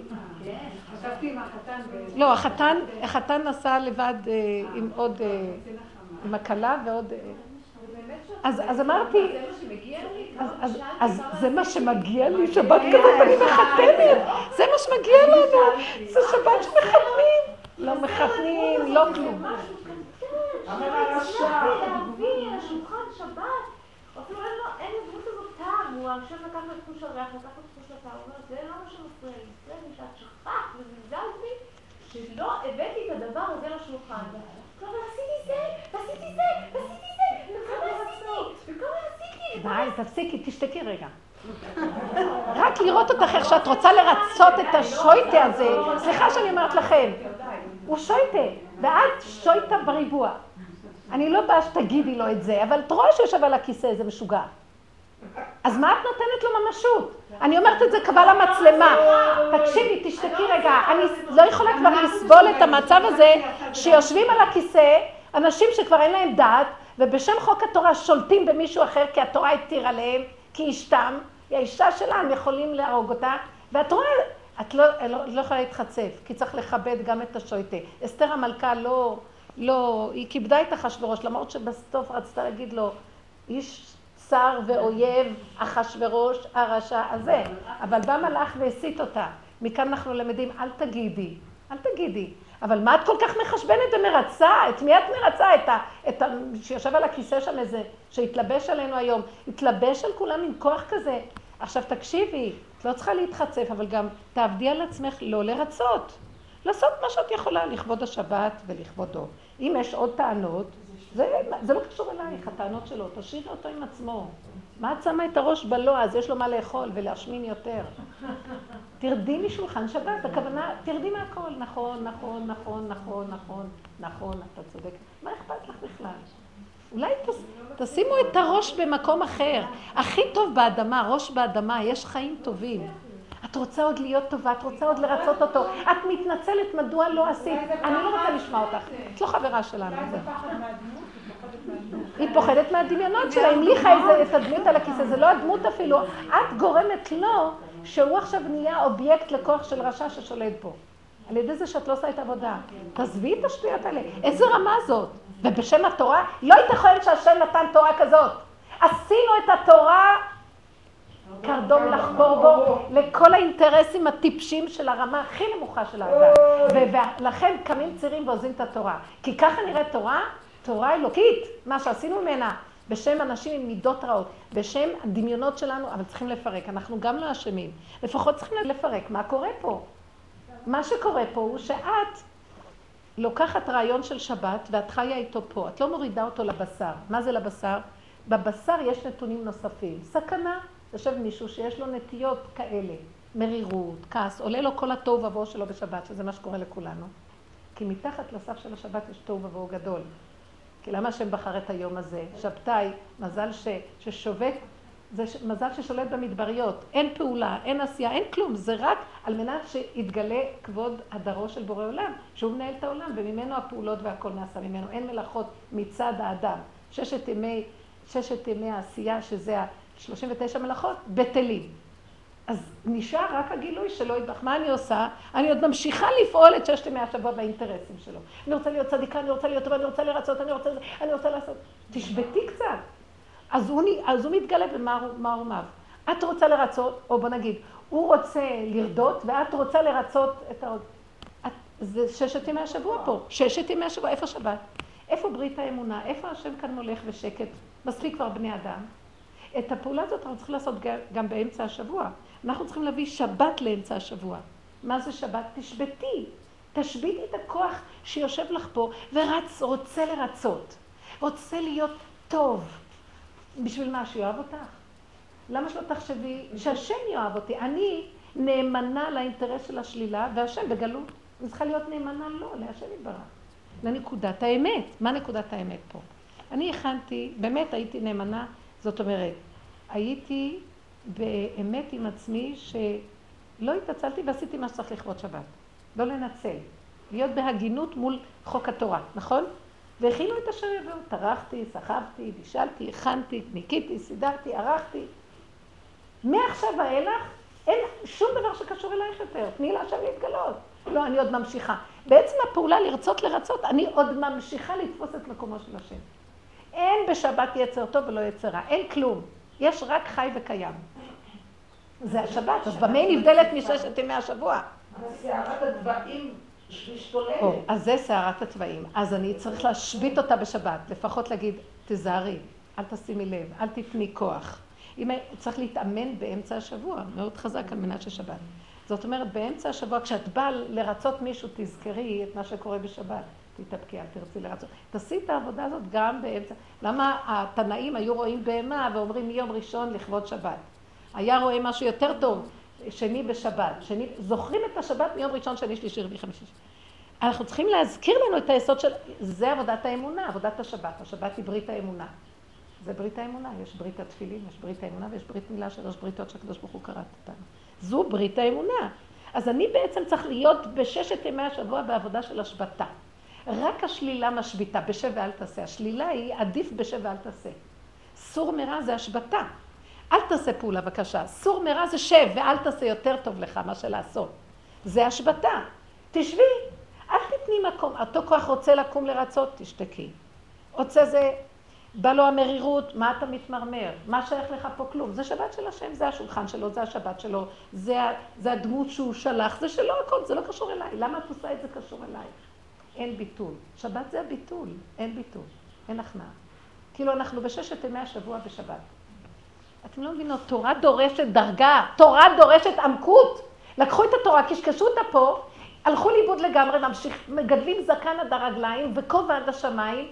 חשבתי עם החתן. לא, החתן, נסע לבד אה, עם עוד, אה, עם הכלה ועוד... אה, אז, אמרתי, אז, אז זה מה שמגיע לי, שבת כזאת אני מחתנת, זה מה שמגיע לנו, זה שבת שמחתנים, לא מחתנים, לא כלום. אבל הרשע. להביא לשולחן שבת, אפילו אין לדמות הזאת טעם, הוא עכשיו לקח את חוש הריח, לקח את חוש הטעם, הוא אומר, זה לא מה שמפריע לי, זה לי שאת שכחת וזלזלת בי, שלא הבאתי את הדבר הזה לשולחן. אבל עשיתי זה, ועשיתי זה, ועשיתי זה, וכמה עשיתי, וכמה עשיתי. די, תפסיקי, תשתקי רגע. רק לראות אותך איך שאת רוצה לרצות את השויטה הזה, סליחה שאני אומרת לכם, הוא שויטה, ואת שויטה בריבוע. אני לא באה שתגידי לו את זה, אבל את רואה שיושב על הכיסא איזה משוגע. אז מה את נותנת לו ממשות? אני אומרת את זה קבל המצלמה. תקשיבי, תשתקי רגע. אני לא יכולה כבר לסבול את המצב הזה שיושבים על הכיסא אנשים שכבר אין להם דעת, ובשם חוק התורה שולטים במישהו אחר כי התורה התירה להם, כי אשתם, היא האישה שלה, הם יכולים להרוג אותה, ואת רואה, את לא, לא, לא יכולה להתחצף, כי צריך לכבד גם את השויטה. אסתר המלכה לא... לא, היא כיבדה את אחשורוש, למרות שבסוף רצתה להגיד לו, איש צר ואויב, אחשורוש הרשע הזה. אבל בא מלאך והסית אותה. מכאן אנחנו למדים, אל תגידי, אל תגידי. אבל מה את כל כך מחשבנת ומרצה? את מי את מרצה? את ה... את ה... שיושב על הכיסא שם איזה, שהתלבש עלינו היום. התלבש על כולם עם כוח כזה. עכשיו תקשיבי, את לא צריכה להתחצף, אבל גם תעבדי על עצמך לא לרצות. לעשות מה שאת יכולה לכבוד השבת ולכבודו. אם יש עוד טענות, זה, זה לא קשור אלייך, הטענות שלו, תשאירי אותו עם עצמו. מה את שמה את הראש בלוע, אז יש לו מה לאכול ולהשמין יותר. תרדי משולחן שבת, הכוונה, תרדי מהכל, נכון, נכון, נכון, נכון, נכון, נכון, אתה צודק. מה אכפת לך בכלל? אולי תס, תשימו את הראש במקום אחר. הכי טוב באדמה, ראש באדמה, יש חיים טובים. את רוצה עוד להיות טובה, את רוצה עוד לרצות אותו, את מתנצלת מדוע לא עשית, אני לא רוצה לשמוע אותך, את לא חברה שלנו. היא פוחדת מהדמיונות שלה, המליכה את הדמות על הכיסא, זה לא הדמות אפילו, את גורמת לו שהוא עכשיו נהיה אובייקט לכוח של רשע ששולט בו. על ידי זה שאת לא עושה את העבודה. תעזבי את השטויות האלה. איזה רמה זאת? ובשם התורה, לא ייתכן שהשם נתן תורה כזאת. עשינו את התורה קרדום לחפור בו לכל האינטרסים הטיפשים של הרמה הכי נמוכה של האדם. ולכן קמים צירים ועוזבים את התורה. כי ככה נראית תורה, תורה אלוקית, מה שעשינו ממנה. בשם אנשים עם מידות רעות, בשם הדמיונות שלנו, אבל צריכים לפרק. אנחנו גם לא אשמים. לפחות צריכים לפרק מה קורה פה. מה שקורה פה הוא שאת לוקחת רעיון של שבת ואת חיה איתו פה. את לא מורידה אותו לבשר. מה זה לבשר? בבשר יש נתונים נוספים. סכנה, יושב מישהו שיש לו נטיות כאלה, מרירות, כעס, עולה לו כל התוהו ובוהו שלו בשבת, שזה מה שקורה לכולנו. כי מתחת לסף של השבת יש תוהו ובוהו גדול. כי למה השם בחר את היום הזה? שבתאי, מזל ש, ששובת, זה ש, מזל ששולט במדבריות. אין פעולה, אין עשייה, אין כלום. זה רק על מנת שיתגלה כבוד הדרו של בורא עולם, שהוא מנהל את העולם, וממנו הפעולות והכל נעשה ממנו. אין מלאכות מצד האדם. ששת ימי, ששת ימי העשייה, שזה ה-39 מלאכות, בטלים. אז נשאר רק הגילוי שלו ידבח. מה אני עושה? אני עוד ממשיכה לפעול את ששת ימי השבוע באינטרסים שלו. אני רוצה להיות צדיקה, אני רוצה להיות טובה, אני רוצה לרצות, אני רוצה, אני רוצה לעשות. תשבתי קצת. אז הוא, אז הוא מתגלה במערומיו. את רוצה לרצות, או בוא נגיד, הוא רוצה לרדות, ואת רוצה לרצות את העוד. זה ששת ימי השבוע פה. ששת ימי השבוע, איפה שבת? איפה ברית האמונה? איפה השם כאן מולך בשקט? מספיק כבר בני אדם. את הפעולה הזאת אנחנו צריכים לעשות גם באמצע השבוע. אנחנו צריכים להביא שבת לאמצע השבוע. מה זה שבת? תשבתי. תשביתי את הכוח שיושב לך פה ורץ, רוצה לרצות. רוצה להיות טוב. בשביל מה? שיאהב אותך? למה שלא תחשבי שהשם יאהב אותי? אני נאמנה לאינטרס של השלילה, והשם בגלות. אני צריכה להיות נאמנה לו, להשם יתברך. לנקודת האמת. מה נקודת האמת פה? אני הכנתי, באמת הייתי נאמנה, זאת אומרת, הייתי באמת עם עצמי שלא התעצלתי ועשיתי מה שצריך לכבוד שבת. לא לנצל. להיות בהגינות מול חוק התורה, נכון? והכינו את אשר יבואו. טרחתי, סחבתי, בישלתי, הכנתי, ניקיתי, סידרתי, ערכתי. מעכשיו ואילך אין שום דבר שקשור אלייך יותר. תני להשם להתגלות. לא, אני עוד ממשיכה. בעצם הפעולה לרצות לרצות, אני עוד ממשיכה לתפוס את מקומו של השם. אין בשבת יצר טוב ולא יצר רע, אין כלום. יש רק חי וקיים. זה השבת, אז במה היא נבדלת מששת ימי השבוע? סערת הגבהים משתוללת. אז זה סערת התוואים. אז אני צריך להשבית אותה בשבת, לפחות להגיד, תזהרי, אל תשימי לב, אל תפני כוח. אם צריך להתאמן באמצע השבוע, מאוד חזק על מנת ששבת. זאת אומרת, באמצע השבוע, כשאת באה לרצות מישהו, תזכרי את מה שקורה בשבת. תתאפקי, אל תרצי לרצות. תעשי את העבודה הזאת גם באמצע. למה התנאים היו רואים בהמה ואומרים מיום ראשון לכבוד שבת? היה רואה משהו יותר טוב, שני בשבת. שני, זוכרים את השבת מיום ראשון, שני, שלישי, רביעי, חמישי. אנחנו צריכים להזכיר לנו את היסוד של... זה עבודת האמונה, עבודת השבת. השבת היא ברית האמונה. זה ברית האמונה. יש ברית התפילין, יש ברית האמונה ויש ברית מילה, שלוש בריתות שהקדוש ברוך הוא קראת אותנו. זו ברית האמונה. אז אני בעצם צריך להיות בששת ימי השבוע בעבודה של השבתה. רק השלילה משביתה, בשב ואל תעשה. השלילה היא עדיף בשב ואל תעשה. סור מרע זה השבתה. אל תעשה פעולה בבקשה. סור מרע זה שב ואל תעשה יותר טוב לך מאשר לעשות. זה השבתה. תשבי, אל תתני מקום. אותו כוח רוצה לקום לרצות, תשתקי. רוצה זה, בא לו המרירות, מה אתה מתמרמר? מה שייך לך פה כלום? זה שבת של השם, זה השולחן שלו, זה השבת שלו, זה, זה הדמות שהוא שלח, זה שלו הכל, זה לא קשור אליי. למה את עושה את זה קשור אליי? אין ביטול. שבת זה הביטול, אין ביטול, אין הכנעה. כאילו אנחנו בששת ימי השבוע בשבת. אתם לא מבינות, תורה דורשת דרגה, תורה דורשת עמקות. לקחו את התורה, קשקשו אותה פה, הלכו לאיבוד לגמרי, ממשיך, מגדלים זקן עד הרגליים וכובע עד השמיים,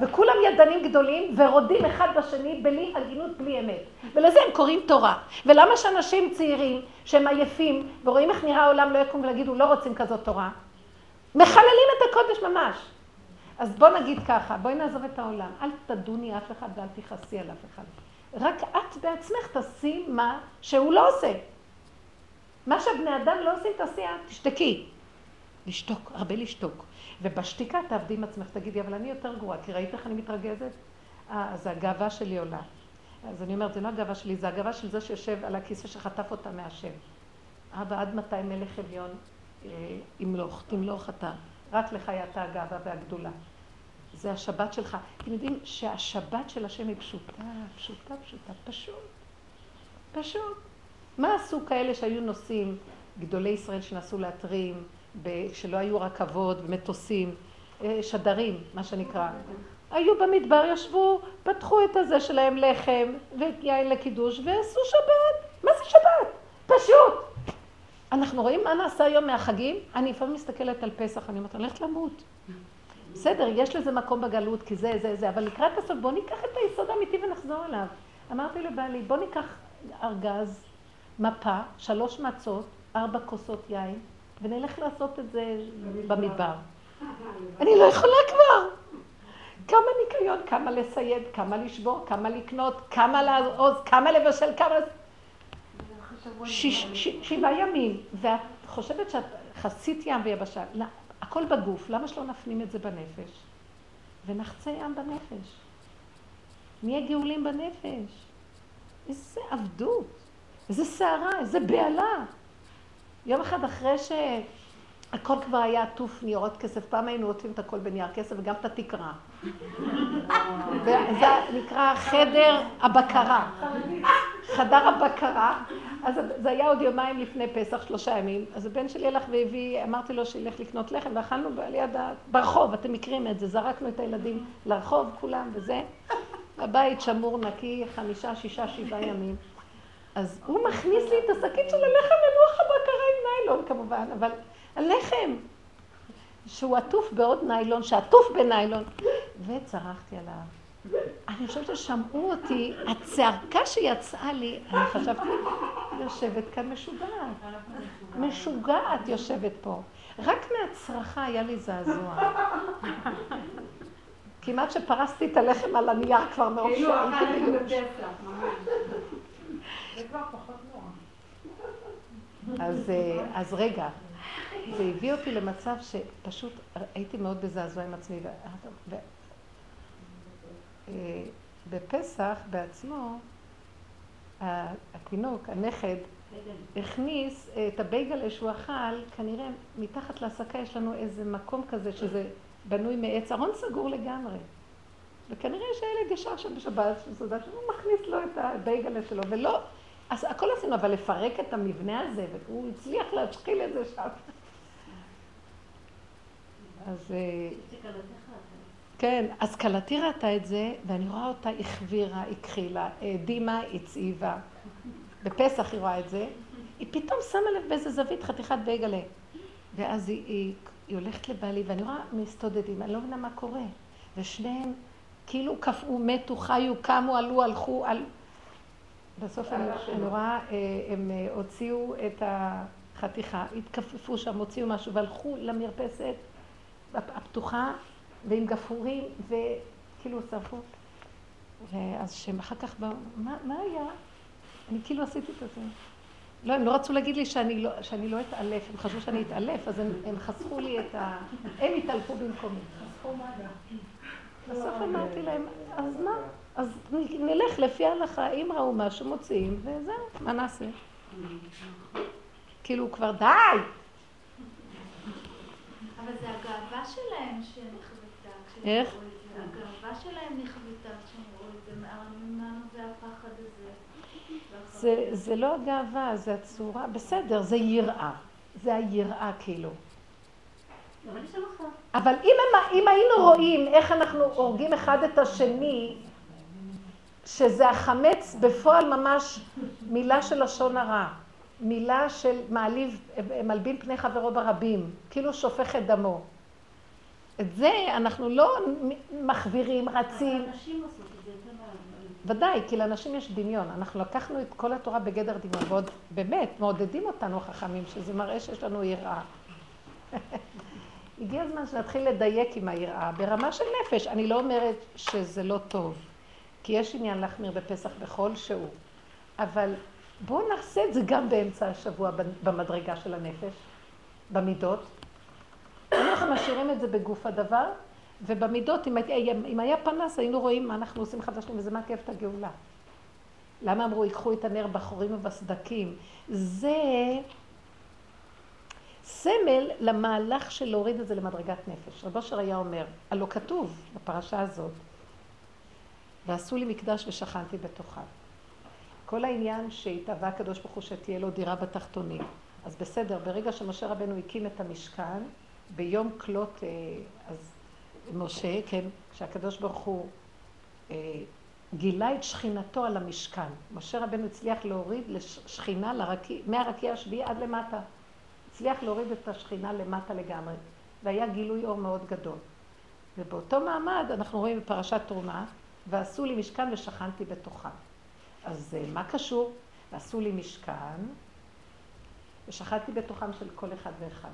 וכולם ידנים גדולים ורודים אחד בשני בלי הגינות, בלי אמת. ולזה הם קוראים תורה. ולמה שאנשים צעירים שהם עייפים ורואים איך נראה העולם לא יקום ולהגידו לא רוצים כזאת תורה? מחללים את הקודש ממש. אז בוא נגיד ככה, בואי נעזוב את העולם. אל תדוני אף אחד ואל תכעסי על אף אחד. רק את בעצמך תעשי מה שהוא לא עושה. מה שהבני אדם לא עושים, תעשי את, תשתקי. לשתוק, הרבה לשתוק. ובשתיקה תעבדי עם עצמך, תגידי, אבל אני יותר גרועה, כי ראית איך אני מתרגזת? אה, אז הגאווה שלי עולה. אז אני אומרת, זה לא הגאווה שלי, זה הגאווה של זה שיושב על הכיסא שחטף אותה מהשם. אבא, עד מתי מלך אה, ימלוך, תמלוך אתה. רק לך יתה הגאווה והגדולה. זה השבת שלך. אתם יודעים שהשבת של השם היא פשוטה, פשוטה, פשוטה, פשוט. פשוט. מה עשו כאלה שהיו נוסעים, גדולי ישראל שנסעו להתרים, שלא היו רכבות ומטוסים, אה, שדרים, מה שנקרא. היו במדבר, ישבו, פתחו את הזה שלהם לחם ויין לקידוש ועשו שבת. מה זה שבת? פשוט. אנחנו רואים מה נעשה היום מהחגים? אני לפעמים מסתכלת על פסח, אני אומרת, אני הולכת למות. בסדר, יש לזה מקום בגלות, כי זה, זה, זה, אבל לקראת הסוף בוא ניקח את היסוד האמיתי ונחזור אליו. אמרתי לבעלי, בוא ניקח ארגז, מפה, שלוש מצות, ארבע כוסות יין, ונלך לעשות את זה במדבר. אני לא יכולה כבר. כמה ניקיון, כמה לסייד, כמה לשבור, כמה לקנות, כמה לעוז, כמה לבשל, כמה... שבעה ימים, ואת חושבת שאת חסית ים ויבשה, הכל בגוף, למה שלא נפנים את זה בנפש? ונחצה ים בנפש. נהיה גאולים בנפש. איזה עבדות, איזה סערה, איזה בהלה. יום אחד אחרי שהכל כבר היה עטוף ניירות כסף, פעם היינו עוטפים את הכל בנייר כסף וגם את התקרה. וזה נקרא חדר הבקרה. חדר הבקרה. אז זה היה עוד יומיים לפני פסח, שלושה ימים. אז הבן שלי הלך והביא, אמרתי לו שילך לקנות לחם, ואכלנו ליד. ברחוב, אתם מכירים את זה, זרקנו את הילדים לרחוב, כולם וזה. הבית שמור נקי, חמישה, שישה, שבעה ימים. אז הוא מכניס לי את השקית של הלחם ללוח הבקרה עם ניילון כמובן, אבל הלחם, שהוא עטוף בעוד ניילון, שעטוף בניילון, וצרחתי עליו. אני חושבת ששמעו אותי, הצעקה שיצאה לי, אני חשבתי, יושבת כאן משוגעת. משוגעת יושבת פה. רק מהצרחה היה לי זעזוע. כמעט שפרסתי את הלחם על הנייר כבר מרוב כאילו אכלנו בפסח, ממש. זה כבר פחות נורא. אז רגע, זה הביא אותי למצב שפשוט הייתי מאוד בזעזוע עם עצמי. אה, בפסח בעצמו, התינוק, הנכד, הכניס את הבייגלה שהוא אכל, כנראה מתחת להסקה יש לנו איזה מקום כזה שזה בנוי מעץ, ארון סגור לגמרי. וכנראה שהילד ישר שם בשבת, שהוא מכניס לו את הבייגלה שלו, ולא, אז הכל עשינו, אבל לפרק את המבנה הזה, והוא הצליח להשחיל את זה שם. אז... אה, כן, אז כלתי ראתה את זה, ואני רואה אותה החבירה, הכחילה, העדימה, הצעיבה. בפסח היא רואה את זה, היא פתאום שמה לב באיזה זווית חתיכת בייגלה. ואז היא, היא, היא הולכת לבעלי, ואני רואה מסתודדים, אני לא מבינה מה קורה. ושניהם כאילו קפאו, מתו, חיו, קמו, עלו, הלכו, על... בסוף אני, אני רואה, אה, הם אה, הוציאו את החתיכה, התכפפו שם, הוציאו משהו, והלכו למרפסת הפתוחה, ועם גפרורים, וכאילו שרפו. ואז שהם אחר כך באו, מה, מה היה? אני כאילו עשיתי את זה. לא, הם לא רצו להגיד לי שאני לא, שאני לא אתעלף, הם חשבו שאני אתעלף, אז הם, הם חסכו לי את ה... הם התעלפו במקומי. חסכו מד"א. בסוף אמרתי להם, אז מה? אז נלך לפי ההלכה, אם ראו משהו מוציאים, וזהו, מה נעשה? כאילו, כבר די! אבל זה הגאווה שלהם שנחוותה. איך? הגאווה שלהם נחוותה כשהם רואים את זה, ממנו זה הפחד הזה. זה, זה לא הגאווה, זה הצורה, בסדר, זה יראה. זה היראה כאילו. אבל אם, הם, אם היינו רואים איך אנחנו הורגים אחד את השני, שזה החמץ בפועל ממש מילה של לשון הרע, מילה של מעליב, מלבין פני חברו ברבים, כאילו שופך את דמו. את זה אנחנו לא מחבירים, רצים. את זה, ודאי, כי לאנשים יש דמיון. אנחנו לקחנו את כל התורה בגדר דמיון, ועוד באמת מעודדים אותנו החכמים, שזה מראה שיש לנו יראה. הגיע הזמן שנתחיל לדייק עם היראה, ברמה של נפש. אני לא אומרת שזה לא טוב, כי יש עניין להחמיר בפסח בכל שהוא. אבל בואו נעשה את זה גם באמצע השבוע במדרגה של הנפש, במידות. אנחנו משאירים את זה בגוף הדבר, ובמידות, אם, היה- אם היה פנס, היינו רואים מה אנחנו עושים לשני, וזה מעכב את הגאולה. למה אמרו, ייקחו את הנר בחורים ובסדקים? זה סמל למהלך של להוריד את זה למדרגת נפש. רב אשר היה אומר, הלא כתוב בפרשה הזאת, ועשו לי מקדש ושכנתי בתוכם. כל העניין שהתאווה הקדוש ברוך הוא שתהיה לו דירה בתחתונים. אז בסדר, ברגע שמשה רבנו הקים את המשכן, ביום כלות, אה, אז משה, כן, כשהקדוש ברוך הוא אה, גילה את שכינתו על המשכן. משה רבנו הצליח להוריד שכינה לרקיע, מהרקיע השביעי עד למטה. הצליח להוריד את השכינה למטה לגמרי, והיה גילוי אור מאוד גדול. ובאותו מעמד אנחנו רואים בפרשת תרומה, ועשו לי משכן ושכנתי בתוכם. אז אה, מה קשור? ועשו לי משכן, ושכנתי בתוכם של כל אחד ואחד.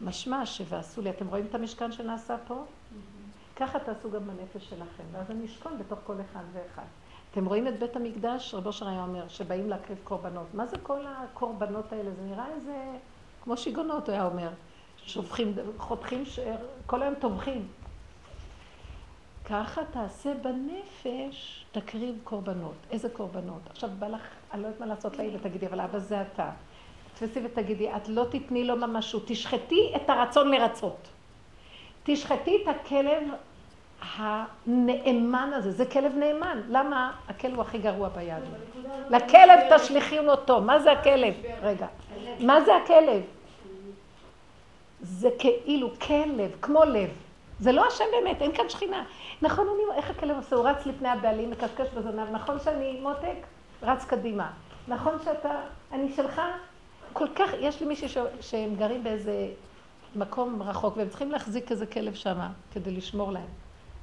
משמע שוועשו לי, אתם רואים את המשכן שנעשה פה? ככה תעשו גם בנפש שלכם, ואז אני אשכון בתוך כל אחד ואחד. אתם רואים את בית המקדש? רבו אושר היה אומר, שבאים להקריב קורבנות. מה זה כל הקורבנות האלה? זה נראה איזה, כמו שיגונות, הוא היה אומר. שופכים, חותכים, ש... כל היום טובחים. ככה תעשה בנפש, תקריב קורבנות. איזה קורבנות? עכשיו בא לך, אני לא יודעת מה לעשות לאי ותגידי, אבל אבא זה אתה. תפסי ותגידי, את לא תתני לו ממשות, תשחטי את הרצון לרצות. תשחטי את הכלב הנאמן הזה, זה כלב נאמן. למה? הכלב הוא הכי גרוע ביהדות. לכלב תשליכין אותו. מה זה הכלב? רגע. מה זה הכלב? זה כאילו כלב, כמו לב. זה לא השם באמת, אין כאן שכינה. נכון, אני, איך הכלב עושה? הוא רץ לפני הבעלים, מקשקש בזנב. נכון שאני מותק? רץ קדימה. נכון שאתה, אני שלך? כל כך, יש לי מישהי ש- שהם גרים באיזה מקום רחוק, והם צריכים להחזיק איזה כלב שמה, כדי לשמור להם.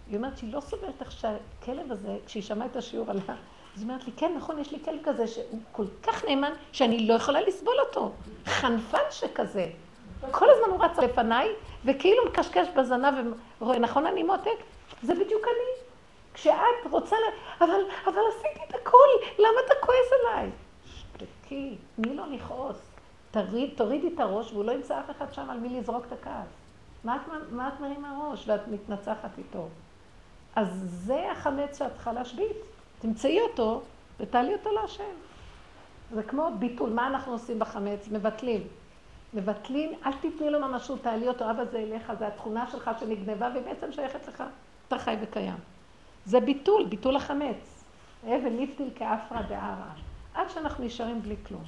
היא אומרת שהיא לא סובלת איך שהכלב הזה, כשהיא שמעה את השיעור עליה, אז היא אומרת לי, כן, נכון, יש לי כלב כזה שהוא כל כך נאמן, שאני לא יכולה לסבול אותו. חנפן שכזה. כל הזמן הוא רץ לפניי, וכאילו מקשקש בזנב ורואה, נכון אני מותק? זה בדיוק אני. כשאת רוצה ל... אבל, אבל עשיתי את הכל, למה אתה כועס עליי? שתקי, תני לו לכעוס. תוריד, תורידי את הראש, והוא לא ימצא אף אחד שם על מי לזרוק את הכעס. מה את, מה את מרימה ראש ואת מתנצחת איתו? אז זה החמץ שאת צריכה להשבית. תמצאי אותו ותעלי אותו להשם. זה כמו ביטול. מה אנחנו עושים בחמץ? מבטלים. מבטלים, אל תתני לו ממשות, תעלי אותו, אבא זה אליך, זה התכונה שלך שנגנבה והיא בעצם שייכת לך. אתה חי וקיים. זה ביטול, ביטול החמץ. אבן נפתיל כאפרא דערא. עד שאנחנו נשארים בלי כלום.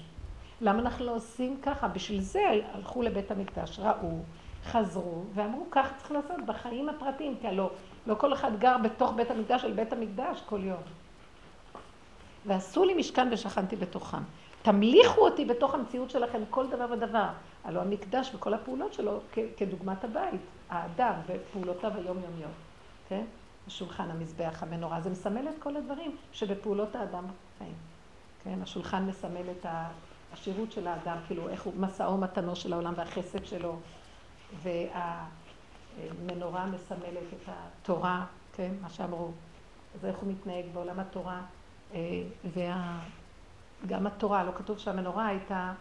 למה אנחנו לא עושים ככה? בשביל זה הלכו לבית המקדש, ראו, חזרו, ואמרו ככה צריך לעשות בחיים הפרטיים, כי הלא, לא כל אחד גר בתוך בית המקדש על בית המקדש כל יום. ועשו לי משכן ושכנתי בתוכם. תמליכו אותי בתוך המציאות שלכם כל דבר ודבר. הלוא המקדש וכל הפעולות שלו כדוגמת הבית, האדם ופעולותיו היומיומיות, כן? השולחן, המזבח, המנורה, זה מסמל את כל הדברים שבפעולות האדם חיים. כן, השולחן מסמל את השירות של האדם, כאילו איך הוא משאו מתנו של העולם והחסד שלו, והמנורה מסמלת את התורה, כן, מה שאמרו, אז איך הוא מתנהג בעולם התורה, אה, וגם התורה, לא כתוב שהמנורה הייתה,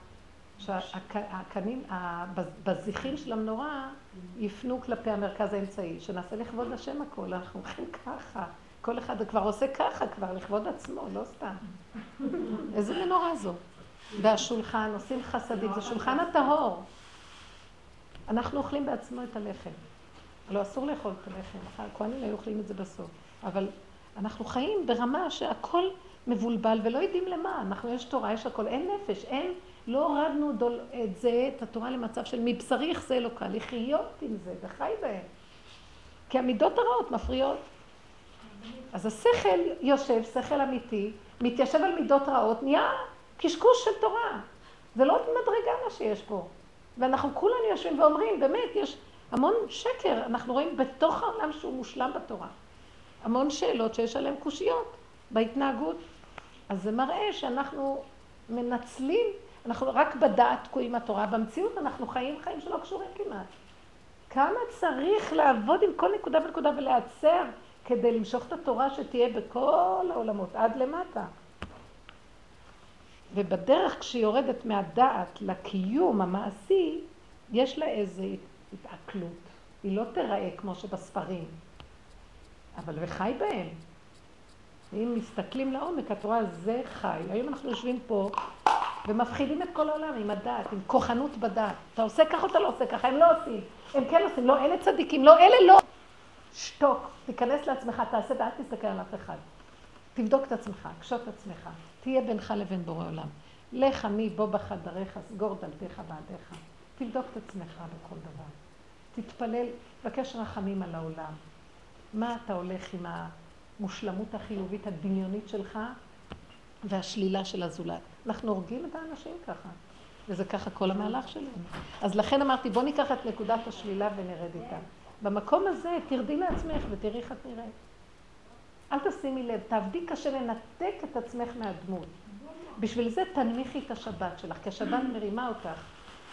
שהקנים, בזיחים של המנורה יפנו כלפי המרכז האמצעי, שנעשה לכבוד השם הכל, אנחנו הולכים ככה, כל אחד כבר עושה ככה כבר, לכבוד עצמו, לא סתם. איזה מנורה זו? והשולחן, עושים חסדים, זה שולחן הטהור. אנחנו אוכלים בעצמו את הלחם. לא, אסור לאכול את הלחם, הכהנים היו אוכלים את זה בסוף. אבל אנחנו חיים ברמה שהכל מבולבל ולא יודעים למה. אנחנו, יש תורה, יש הכל, אין נפש, אין, לא הורדנו דול, את זה, את התורה למצב של מבשרי יחזה אלוקה, לחיות עם זה, וחי בהם. כי המידות הרעות מפריעות. אז השכל יושב, שכל אמיתי, מתיישב על מידות רעות, נהיה קשקוש של תורה. זה לא מדרגה מה שיש פה. ואנחנו כולנו יושבים ואומרים, באמת, יש המון שקר, אנחנו רואים בתוך העולם שהוא מושלם בתורה. המון שאלות שיש עליהן קושיות בהתנהגות. אז זה מראה שאנחנו מנצלים, אנחנו רק בדעת תקועים התורה, במציאות אנחנו חיים חיים שלא קשורים כמעט. כמה צריך לעבוד עם כל נקודה ונקודה ולהצר כדי למשוך את התורה שתהיה בכל העולמות, עד למטה. ובדרך כשהיא יורדת מהדעת לקיום המעשי, יש לה איזו התעכלות. היא לא תיראה כמו שבספרים, אבל וחי בהם. ואם מסתכלים לעומק, את רואה, זה חי. היום אנחנו יושבים פה ומפחידים את כל העולם עם הדעת, עם כוחנות בדעת. אתה עושה ככה אתה לא עושה ככה, הם לא עושים. הם כן עושים, לא, אלה צדיקים, לא, אלה לא. שתוק, תיכנס לעצמך, תעשה ואל תסתכל על אף אחד. תבדוק את עצמך, קשוט את עצמך, תהיה בינך לבין בורא עולם. לך עמי בוא בחדריך, סגור דלתיך בעדיך. תבדוק את עצמך בכל דבר. תתפלל, תבקש רחמים על העולם. מה אתה הולך עם המושלמות החיובית הדמיונית שלך והשלילה של הזולת? אנחנו הורגים את האנשים ככה, וזה ככה כל המהלך שלנו. אז לכן אמרתי, בוא ניקח את נקודת השלילה ונרד איתה. במקום הזה תרדי לעצמך ותראי איך את נראית. אל תשימי לב, תעבדי קשה לנתק את עצמך מהדמות. בשביל זה תנמיכי את השבת שלך, כי השבת מרימה אותך.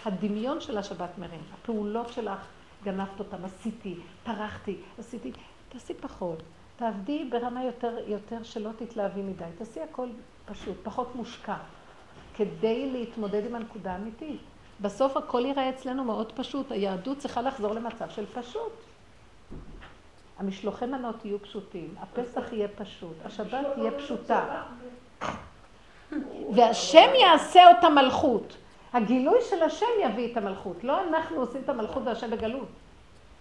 הדמיון של השבת מרים, הפעולות שלך, גנבת אותם, עשיתי, טרחתי, עשיתי, תעשי פחות. תעבדי ברמה יותר, יותר שלא תתלהבי מדי, תעשי הכל פשוט, פחות מושקע, כדי להתמודד עם הנקודה האמיתית. בסוף הכל ייראה אצלנו מאוד פשוט, היהדות צריכה לחזור למצב של פשוט. המשלוחי מנות יהיו פשוטים, הפסח יהיה פשוט, השבת תהיה פשוטה. והשם יעשה אותה מלכות. הגילוי של השם יביא את המלכות, לא אנחנו עושים את המלכות והשם בגלות.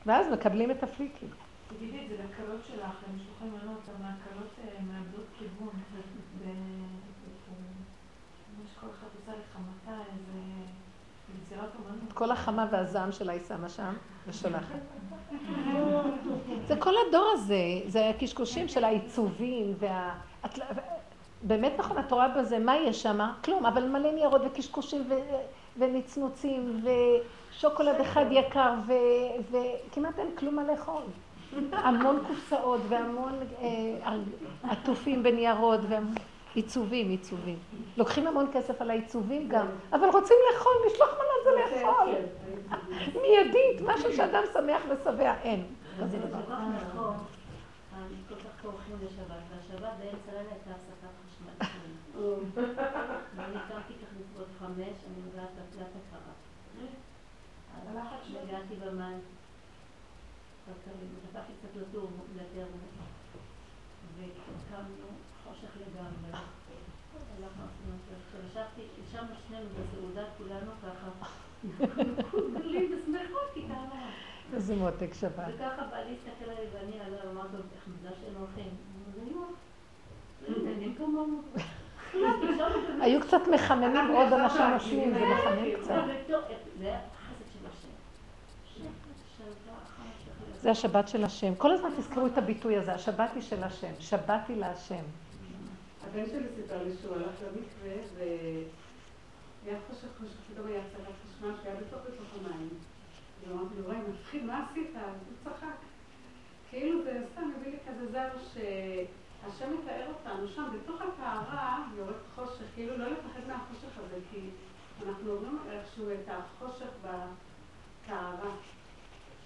ואז מקבלים את הפליקים. תגידי זה לקלות שלך, למשלוחי מנות, המהקלות אה, מאבדות כיוון. מה שכל אחד עושה לחמתה, איזה יצירת אומנות. כל החמה והזעם שלה היא שמה שם ושולחת. זה כל הדור הזה, זה הקשקושים של העיצובים וה... באמת נכון, את רואה בזה, מה יש שם? כלום, אבל מלא ניירות וקשקושים ו... ונצנוצים ושוקולד אחד יקר ו... וכמעט אין כלום מה לאכול. המון קופסאות והמון אה, עטופים בניירות ועיצובים, עיצובים. לוקחים המון כסף על העיצובים גם, אבל רוצים לאכול, משלוח מנות זה לאכול. מיידית, משהו שאדם שמח ושבע, אין. זה כל כך נכון, כל כך טורחים לשבת, והשבת באמצע הלילה הייתה הפסקת חשמל. ואני קמתי ככה בסביבות חמש, אני מגעת לתלת הכרה. אז הגעתי במן, לקחתי קצת לטור, לדרך, וקמנו חושך לגמרי. הלכנו עשינו ישבתי, ישבנו שנינו בסעודה, כולנו ככה, גדולים ושמחות, כי ככה. איזה מותק שבת. וככה בעלי הסתכל עליי ואני עליו, אמרתי לו, איך מזל שהם הולכים. היו קצת מחממים עוד אנשים נושמים, זה מחמם קצת. זה השבת של השם. כל הזמן תזכרו את הביטוי הזה, השבת היא של השם, שבת היא להשם. הבן שלי סיפר לי שהוא הלך למקווה והיה חושך חושך, פתאום היה הצלת חשמל שהיה בתוך בתוך המים. ואמרתי לו, וואי, מפחיד, מה עשית? אז הוא צחק. כאילו זה סתם הביא לי כזה זר שהשם מתאר אותנו שם, בתוך הטהרה יורד חושך, כאילו לא לפחד מהחושך הזה, כי אנחנו עוברים איכשהו את החושך בטהרה.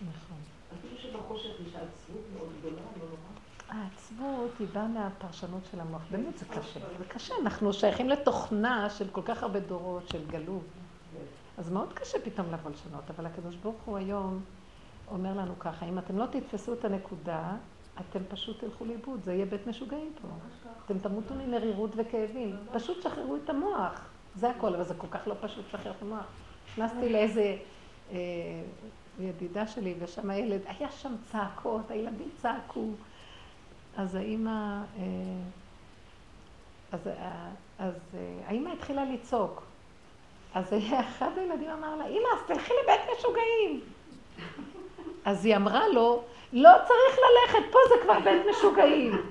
נכון. אפילו שבחושך יש עצבות מאוד גדולה, לא נורא. העצבות היא באה מהפרשנות של המוח. באמת זה קשה. זה קשה, אנחנו שייכים לתוכנה של כל כך הרבה דורות של גלות. אז מאוד קשה פתאום לבוא לשנות, אבל הקדוש ברוך הוא היום אומר לנו ככה, אם אתם לא תתפסו את הנקודה, אתם פשוט תלכו לאיבוד, זה יהיה בית משוגעים פה. אתם תמותו ממרירות וכאבים. פשוט שחררו את המוח. זה הכל, אבל זה כל כך לא פשוט לשחרר את המוח. נכנסתי לאיזה אה, ידידה שלי, ושם הילד, היה שם צעקות, הילדים צעקו. אז האימא, אה, אז, אה, אז האימא התחילה לצעוק. אז אחד הילדים אמר לה, אמא, אז תלכי לבית משוגעים. אז היא אמרה לו, לא צריך ללכת, פה זה כבר בית משוגעים.